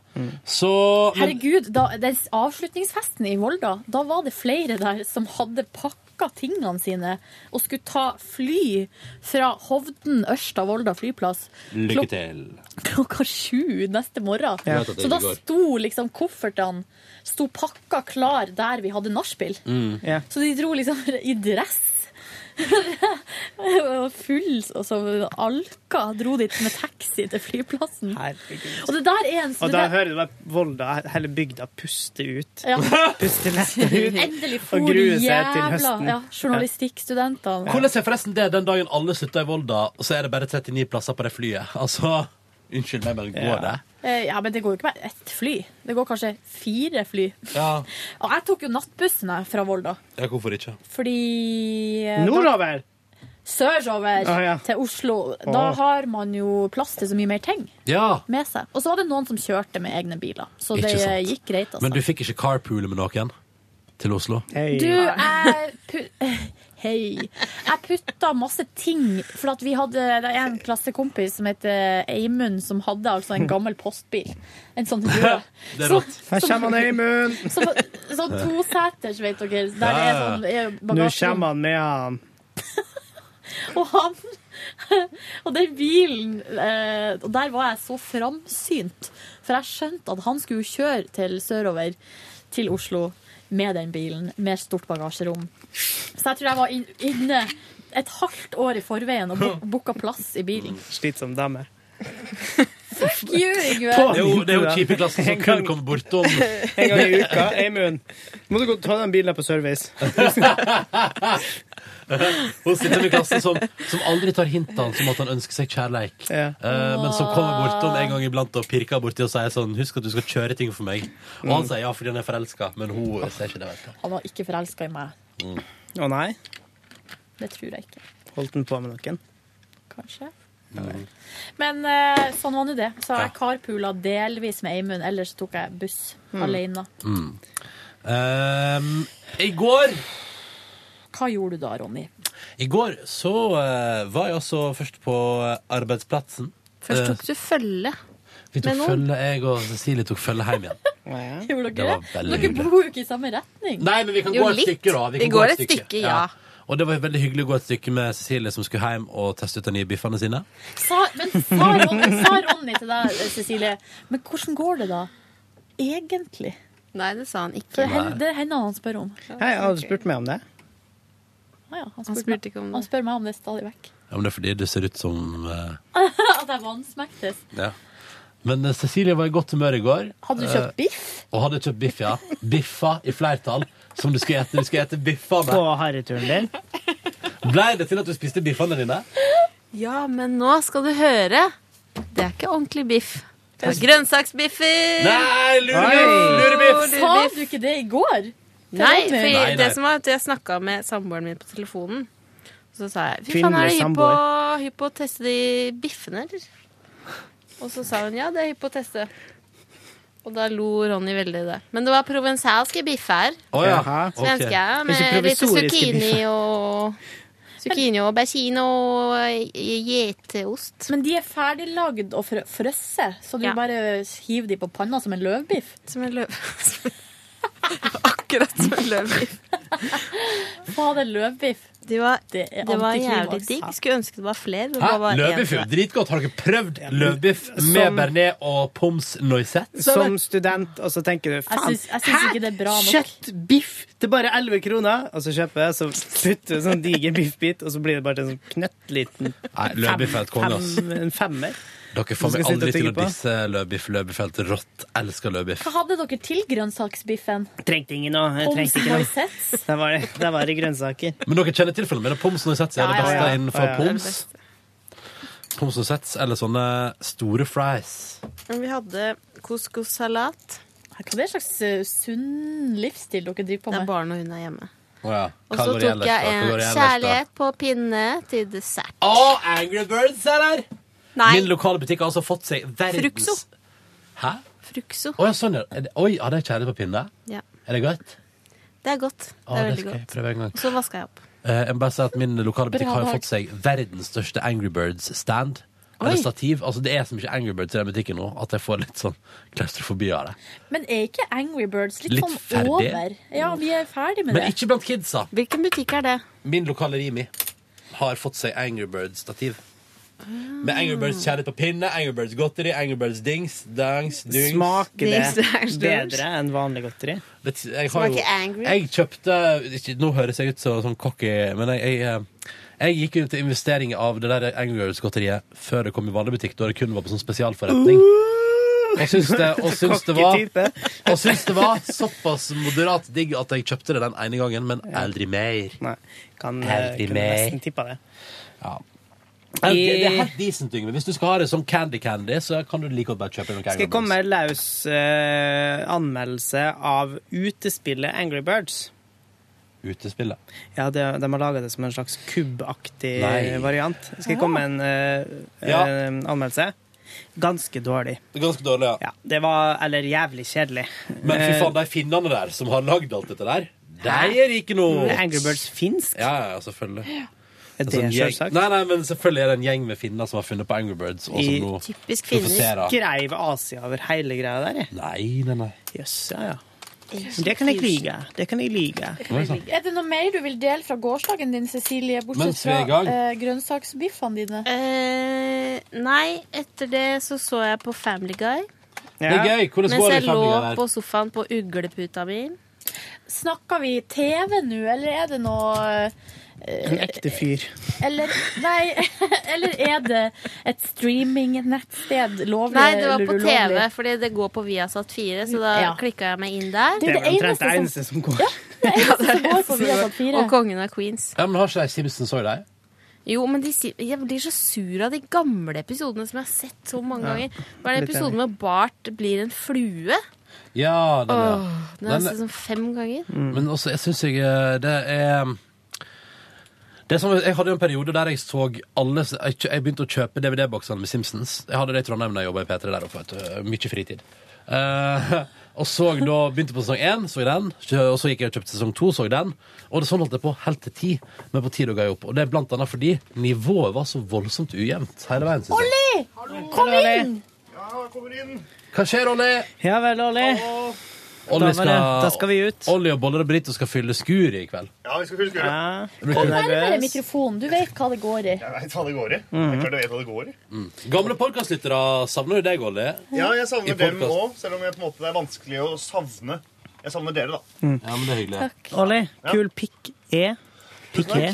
Så men, Herregud, da, den avslutningsfesten i Volda, da var det flere der som hadde pakka tingene sine og skulle ta fly fra Hovden, Ørsta, Volda flyplass Lykke til. klokka sju neste morgen. Ja. Så da sto liksom koffertene sto pakka klar der vi hadde nachspiel. Mm. Ja. Så de dro liksom [LAUGHS] i dress. Og Full og så alka dro dit med taxi til flyplassen. Herregud. Og det der er en Og da hører du bare Volda, hele bygda, puste ut. Ja. [LAUGHS] Puste lettet ut. Endelig for og grue seg til høsten. ja, journalistikkstudentene. Hvordan er forresten det den dagen alle slutter i Volda, og så er det bare 39 plasser på det flyet? Altså, Unnskyld meg, men går det? Eh, Ja, men det går jo ikke bare ett fly. Det går kanskje fire fly. Ja. [LAUGHS] Og jeg tok jo nattbussen fra Volda, ja hvorfor ikke? fordi eh, Nordover! Sørover Ah, ja. til Oslo. Da har man jo plass til så mye mer ting Ja. med seg. Og så var det noen som kjørte med egne biler, så Ikke det sant. gikk greit, altså. Men du fikk ikke carpoole med noen til Oslo? Hey. Du, jeg [LAUGHS] Hei. Jeg putta masse ting, for at vi hadde det er en klassekompis som heter Eimund, som hadde altså en gammel postbil. En sånn [LAUGHS] rød. Det er rått. Her kommer han Eimund! [LAUGHS] Sånn toseters, vet dere. Der det er sånn er Nå kommer han med han. [LAUGHS] Og han Og den bilen eh, Og der var jeg så framsynt. For jeg skjønte at han skulle kjøre til sørover til Oslo med den bilen, med stort bagasjerom. Så jeg tror jeg var inne et halvt år i forveien og bo- booka plass i bilen. Slitsom dame. Fuck you, Yngve! Det er jo, det kjipe klassen som kun kommer bortom En gang i uka. Eimund, må du gå ta den bilen på service. [LAUGHS] [LAUGHS] Hun sitter i klassen som, som aldri tar hint av som at han ønsker seg kjærleik. Ja. Eh, men som kommer bortom en gang iblant og pirker borti og sier sånn Husk at du skal kjøre ting for meg. Og han sier ja fordi han er forelska, men hun ser ikke det. vet du. Han var ikke forelska i meg. Å nei? Det tror jeg ikke. Holdt han på med noen? Kanskje. Men eh, sånn var nå det. Så jeg carpoola delvis med Eimund, ellers tok jeg buss alene. Mm. Ehm, I går Hva gjorde du da, Ronny? I går så eh, var jeg også først på eh, arbeidsplassen. Først Eh, tok du følge. vi tok følge, jeg og Cecilie tok følge hjem igjen. [LAUGHS] [LAUGHS] Gjorde Det dere var det? veldig Dere hyggelig. bor jo ikke i samme retning. Nei, men vi kan Jo, gå et litt. stykke, da. Vi kan går et stykke, ja. Og det var veldig hyggelig å gå et stykke med Cecilie som skulle hjem og teste ut de nye biffene sine. Sa, men sa Ronny, sa Ronny til deg, Cecilie, men hvordan går det da? Egentlig? Nei, det sa han ikke. For det hen- det er henne han spør om. Hei, har du spurt meg om det? Ah, ja, han, Han spurte ikke om han spør meg om det stadig vekk. Ja, men det er fordi det ser ut som eh, [LAUGHS] At jeg vansmektes. Ja. Men eh, Cecilie var i godt humør i går. Hadde du kjøpt Eh, biff? Og hadde kjøpt biff, ja. Biffa i flertall. Som du skulle ete. Du skulle ete biffene. På herreturen din? Blei det til at du spiste biffene dine? Ja, men nå skal du høre. Det er ikke ordentlig biff. Det er grønnsaksbiffer! Nei, lurebiff! Lurebiff! Sa du ikke det i går? Nei, for Nei, nei. det som var at jeg snakka med samboeren min på telefonen. Så sa jeg fy faen, er du hypp på, å teste de biffene, eller? Og så sa hun ja, det er hypp på å teste. Og da lo Ronny veldig det. Men det var provensalske biffer. Oh, ja. Svenske, Okay. med litt zucchini biffer. og Zucchini og aubergine og geitost. Men de er ferdig lagd og frø- frøsse, så du Ja. bare hiver de på panna som en løvbiff? Som en løv... [LAUGHS] [LAUGHS] Akkurat som løvbiff. [LAUGHS] Fader, løvbiff. Det var, Det er det var jævlig digg. Skulle ønske det var flere. Hæ? var Løvbiff er jo dritgodt. Har dere prøvd løvbiff Som- med bearnés og poms noisette? Som student, og så tenker du faen, nok. kjøttbiff til bare 11 kroner! Og så kjøper jeg, så putter du sånn diger biffbit, og så blir det bare til en sånn knøttliten Nei, løvbiff er et konge, ass. en femmer. Dere får meg aldri til å disse. Løvbiff er rått. Elsker løbiff. Hva hadde dere til grønnsaksbiffen? Trengte ingen noe. Jeg trengte ikke noe. noisettes? [LAUGHS] Det var, det var det grønnsaker. Men dere kjenner til filmen? Poms noisette er det Ja, ja, beste ja. innenfor Ja, ja. poms. Poms noisette eller sånne store fries. Vi hadde couscous-salat. Hva er det slags eh, sunn livsstil dere driver på Det er med? og hund hun er hjemme. Oh, ja. Og så tok jeg en kjærlighet på pinne til dessert. Å, Angry Birds er der! Nei, Min lokale butikk har altså fått seg verdens Fruxo. Hæ? Fruxo. Å ja, sånn, ja. Er det- Oi, har de kjærlighet på pinne? Ja. Er det godt? Det er godt. Det er det veldig skal jeg godt. prøve en gang. Og så vaska jeg opp. Eh, jeg må bare si at Min lokale butikk har jo fått seg verdens største Angry Birds-stand. Eller Oi. stativ. Altså, det er så mye Angry Birds i den butikken nå at jeg får litt sånn klaustrofobi av det. Men er ikke Angry Birds litt, Litt sånn ferdig? over? Ja, vi er ferdig med Men det. ikke blant kidsa. Hvilken butikk er det? Min lokale Rimi har fått seg Angry Birds-stativ. Med Angry Birds kjærlighet på pinne, Angry Birds godteri, Angry Birds dings, dangs, dings. Smaker Dings, det dangs, bedre enn vanlig godteri? Det, jeg, har jo, Smaker angry? jeg kjøpte ikke, Nå høres jeg ut som sånn cocky, men jeg, jeg, eh, jeg gikk jo til investering av det der Angry Birds-godteriet før det kom i vanlig butikk, da det kun var på sånn spesialforretning. Og syns det, og [LAUGHS] syns det, var, og syns det var såpass moderat digg at jeg kjøpte det den ene gangen, men aldri mer. Nei, kan, eh, Aldri kunne mer. nesten tippa det. Ja. Det det er helt decent, Yngve. Hvis du skal ha det som candy candy, så kan du like godt bare kjøpe noe Skal jeg komme med en løs eh, anmeldelse av utespillet Angry Birds? Utespillet. Ja, det, De har laga det som en slags kubbaktig variant. Skal jeg komme med en uh, Ja. uh, anmeldelse? Ganske dårlig. Ganske dårlig, ja. Ja, det var Eller jævlig kjedelig. Men fy Eh, faen, de finnene der som har lagd alt dette der, de er ikke noe Angry Birds finsk? Ja, ja, selvfølgelig. Er det sånn selvsagt? Nei, nei, men selvfølgelig er det en gjeng med finner som har funnet på Angry Birds. Og som I nå Typisk finner. Skreiv Asia over hele greia der, jeg. Nei, nei, nei. Jøss, ja, ja. Det kan jeg like. Det kan jeg like. Er det noe mer du vil dele fra gårsdagen din, Cecilie? Bortsett fra eh, grønnsaksbiffene dine? Eh, nei, etter det så så jeg på Family Guy. Det er gøy. Hvordan Mens går det jeg i lå Family Guy der? på sofaen på ugleputa mi. Snakker vi TV nå, eller er det noe En ekte fyr. Eller, nei, [LAUGHS] eller er det et streamingnettsted? Lovlig Nei, det var på? TV, fordi det går på Viasat 4, så da Ja. klikka jeg meg inn der. Det er det omtrent eneste det som- eneste som går. Det eneste [LAUGHS] som går på Viasat 4. Og Kongen av Queens. Ja, men Har ikke de Simpsons òg de? Jo, men de, jeg blir så sur av de gamle episodene som jeg har sett så mange Ja. ganger. Hva er den episoden med Bart blir en flue. Ja, den, ja. Åh, den har jeg sett sånn fem ganger. Men også, jeg syns jeg eh, det er det som, jeg hadde jo en periode der jeg så alle Jeg, jeg begynte å kjøpe DVD-boksene med Simpsons. Jeg hadde det i Trondheim da jeg jobba i P3 der oppe. Mye fritid. Eh, [LAUGHS] og så da begynte på sesong én, så jeg den. Og så gikk jeg og kjøpte sesong to, så jeg den. Og det sånn holdt jeg på helt til ti. Men på ti da ga jeg opp. Og det er blant annet fordi nivået var så voldsomt ujevnt hele veien. synes jeg. Kom inn! Hva skjer, Olli? Ja vel, Olli. Olli Da skal, da skal vi ut. Olje og Boller og Brito skal fylle skuret i kveld. Ja, vi skal fylle skuret. Ja. Kom nærmere mikrofonen, du vet hva det går i. Jeg vet hva det går i. Mm. Jeg klart jeg vet hva det går i. Gamle podkastlyttere savner jo deg, Olje. Ja, jeg savner dem òg, selv om jeg, på en måte, det er vanskelig å savne. Jeg savner dere, da. Ja, men det er hyggelig. Olli, kul pikk E. E.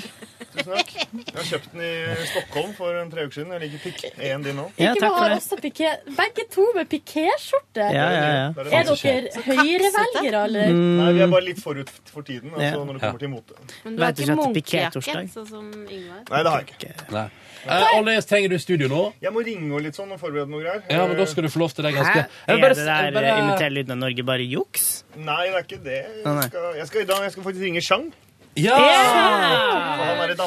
Tusen takk. Jeg har kjøpt den i Stockholm for en tre uker siden. Jeg liker pikk én din nå. Ja, takk for det. begge to med pikéskjorte. Ja, ja, ja. Er Er dere høyrevelgere, eller? Nei, vi er bare litt forut for tiden, altså, når det kommer til mote. Men du har ikke munkejakke, sånn som Yngvar? Nei, det har jeg ikke. Nei. Eh, trenger du studio nå? Jeg må ringe og litt sånn og forberede noe greier. Ja, men da skal du få lov til det Hæ? ganske Er det der bare- Imiter lyden av Norge bare juks? Nei, det er ikke det. Jeg skal, jeg skal, jeg skal faktisk ringe Chang. Ja! Er eh,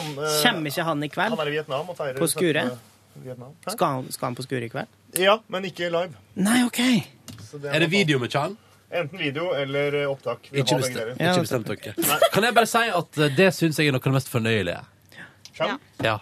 Kommer ikke han i kveld? Han er i Vietnam og feirer På skuret? 17. Vietnam. Hæ? Skal han, skal han på Skure i kveld? Ja, men ikke live. Nei, OK. det Er det video med Chan? Enten video eller eh, opptak. Vi Ikke bestem, ikke bestemt dere. Kan jeg bare si at eh, det syns jeg er noe av det mest fornøyelige. Chang? Ja.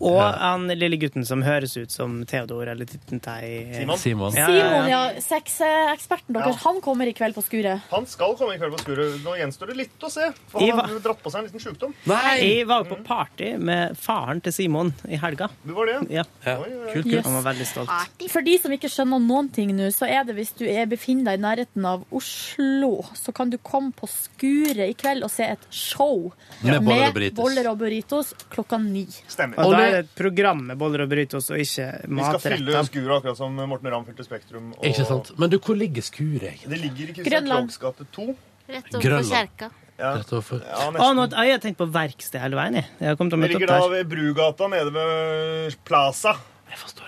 Og han lille gutten som høres ut som Theodor eller Tittentei. Simon. Simon. Ja, ja, ja. Simon, ja, sexeksperten deres, han kommer i kveld på skuret. Han skal komme i kveld på skuret. Nå gjenstår det litt å se. For han har dratt på seg en liten sjukdom. Jeg var på party med faren til Simon i helga. Du var det? Ja. Kult, Yes. Han var veldig stolt. For de som ikke skjønner noen ting nå, så er det hvis du er, befinner deg i nærheten av Oslo, så kan du komme på skuret i kveld og se et show Med med boller og burritos klokka ni. Stemmer. Og da er det et program med boller og brytos og ikke Vi skal fylle matretter. skuret akkurat som Morten Ramm fylte Spektrum. Og Ikke sant? Men du, hvor ligger skuret? egentlig? Det ligger i Kristian Grønland. Gate 2. Rett overfor kjerka. Ja. Rett overfor. Ja, Å, nå, jeg har tenkt på verksted hele veien. Jeg, jeg har kommet til å Det ligger da ved Brugata nede ved Plaza.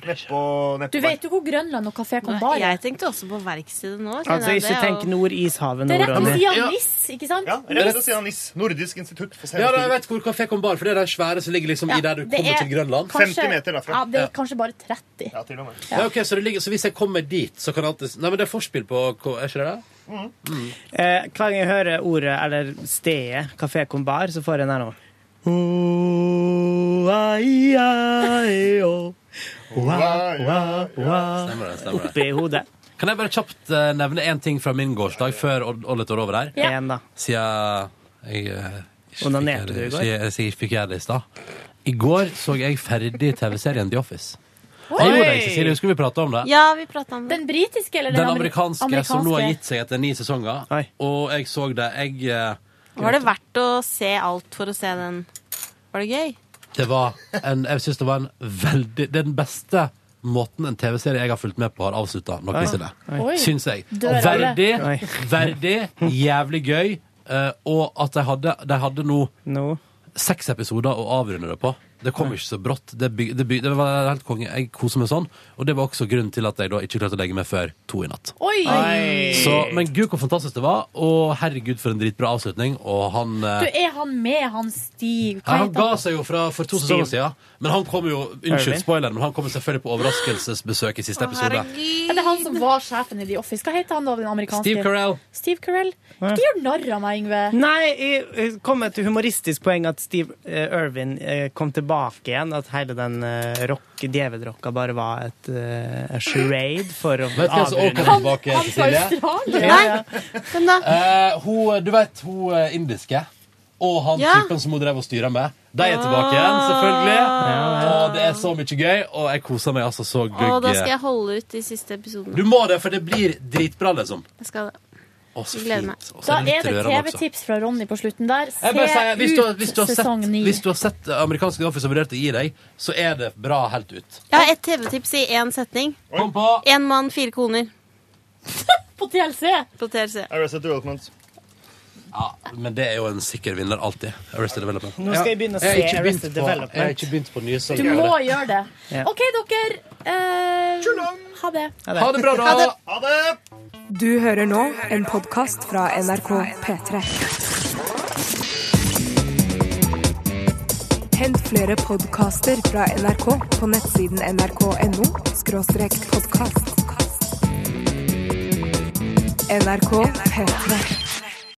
Nedpå ned Du vet jo hvor Grønland og Kafé Kombar er Jeg tenkte også på verkstedet nå. Altså, ikke Det tenk jo- Nord-Ishavet Det er rett ved siden av NIS, ikke sant? Ja, rett ved siden av NIS. Nordisk institutt for Ja, da, jeg vet hvor Kafé Kombar, for det er den svære som ligger liksom Ja, i der du kommer er til Grønland. kanskje- 50 meter derfra. Ja, det er kanskje bare 30. Ja, til og med. Ja, ok, så, det ligger, så hvis jeg kommer dit, så kan jeg alltid Nei, men det er forspill på Er ikke det det? Eh, hver gang jeg hører ordet eller stedet Kafé Kombar, så får jeg den her nå. Oh, ai, ai, oh. Wa, wa, wa. Stemmer det. stemmer det Oppi hodet. Kan jeg bare kjapt eh, nevne én ting fra min gårsdag før Odd- tar over her? Ja. En, da. Siden jeg eh, ikke Onanerte fikk- du i går? Siden siden jeg fikk gjøre det i stad. I går så jeg ferdig TV-serien The Office. Oi! Jeg gjorde det, Cecilie. Husker vi prata om det? Ja, vi prata om det. Den britiske eller Den den amerikanske, som nå har gitt seg etter ni sesonger. Oi. Og jeg så det. Jeg eh, Var det verdt å se alt for å se den? Var det gøy? Det var en Jeg synes det var en veldig Det er den beste måten en TV-serie jeg har fulgt med på, har avslutta noensinne. Syns jeg. Verdig, verdig, jævlig gøy. eh, og at de hadde, de hadde nå Nå. seks episoder å avrunde det på. Det kom ikke så brått. Det, byg, det, byg, det var helt konge. Jeg koser meg sånn. Og det var også grunnen til at jeg da ikke klarte å legge meg før to i natt. Oi! Så, men gud, hvor fantastisk det var. Og herregud, for en dritbra avslutning. Og han eh, Du, er han med, han Steve? ja, Hva han heter ga han? seg jo fra, for to sesonger siden. Men han kom jo Unnskyld spoiler, spoileren, men han kommer selvfølgelig på overraskelsesbesøk i siste episode. Er det han som var sjefen i The Office? Hva heter han da, den amerikanske? Steve Carell. Steve Carell. Ikke gjør narr av meg, Yngve. Nei, jeg kom med et humoristisk poeng at Steve eh, Irwin eh, kom tilbake igjen. At hele den uh, rock, djevelrocka bare var et uh, charade for å avrunde. kommer Han fra? Australia. Ja, ja. Hvem da? Eh, hun, du vet hun indiske. Og han Ja. typen som hun drev og styra med. De er tilbake igjen, selvfølgelig. Og det er så mye gøy, og jeg koser meg altså så Og da skal jeg holde ut de siste episodene. Du må det, for det blir dritbra, liksom. Jeg skal det. Å, så gleder meg. fint. Og så Da litt er det rørende også. TV-tips fra Ronny på slutten der. Se Jeg bare sier, hvis, du, har- ut hvis, du har sesong sett, ni. hvis du har sett amerikanske amerikansk The Office og vurdert å gi deg, så er det bra helt ut. Jeg har ett TV-tips i én setning. Kom på! Én mann, fire koner. [LAUGHS] På TLC! På TLC. Arrested Development. Ja, men det er jo en sikker vinner alltid. Arrested Development. Nå skal jeg begynne å se jeg Arrested på- Jeg har ikke begynt på nye Du må gjøre det. OK, dere. Eh, ha det. Ha det bra, da! Ha det. Ha det! Du hører nå en podkast fra NRK P3. Hent flere podkaster fra NRK på nettsiden nrk.no podkast. NRK P3.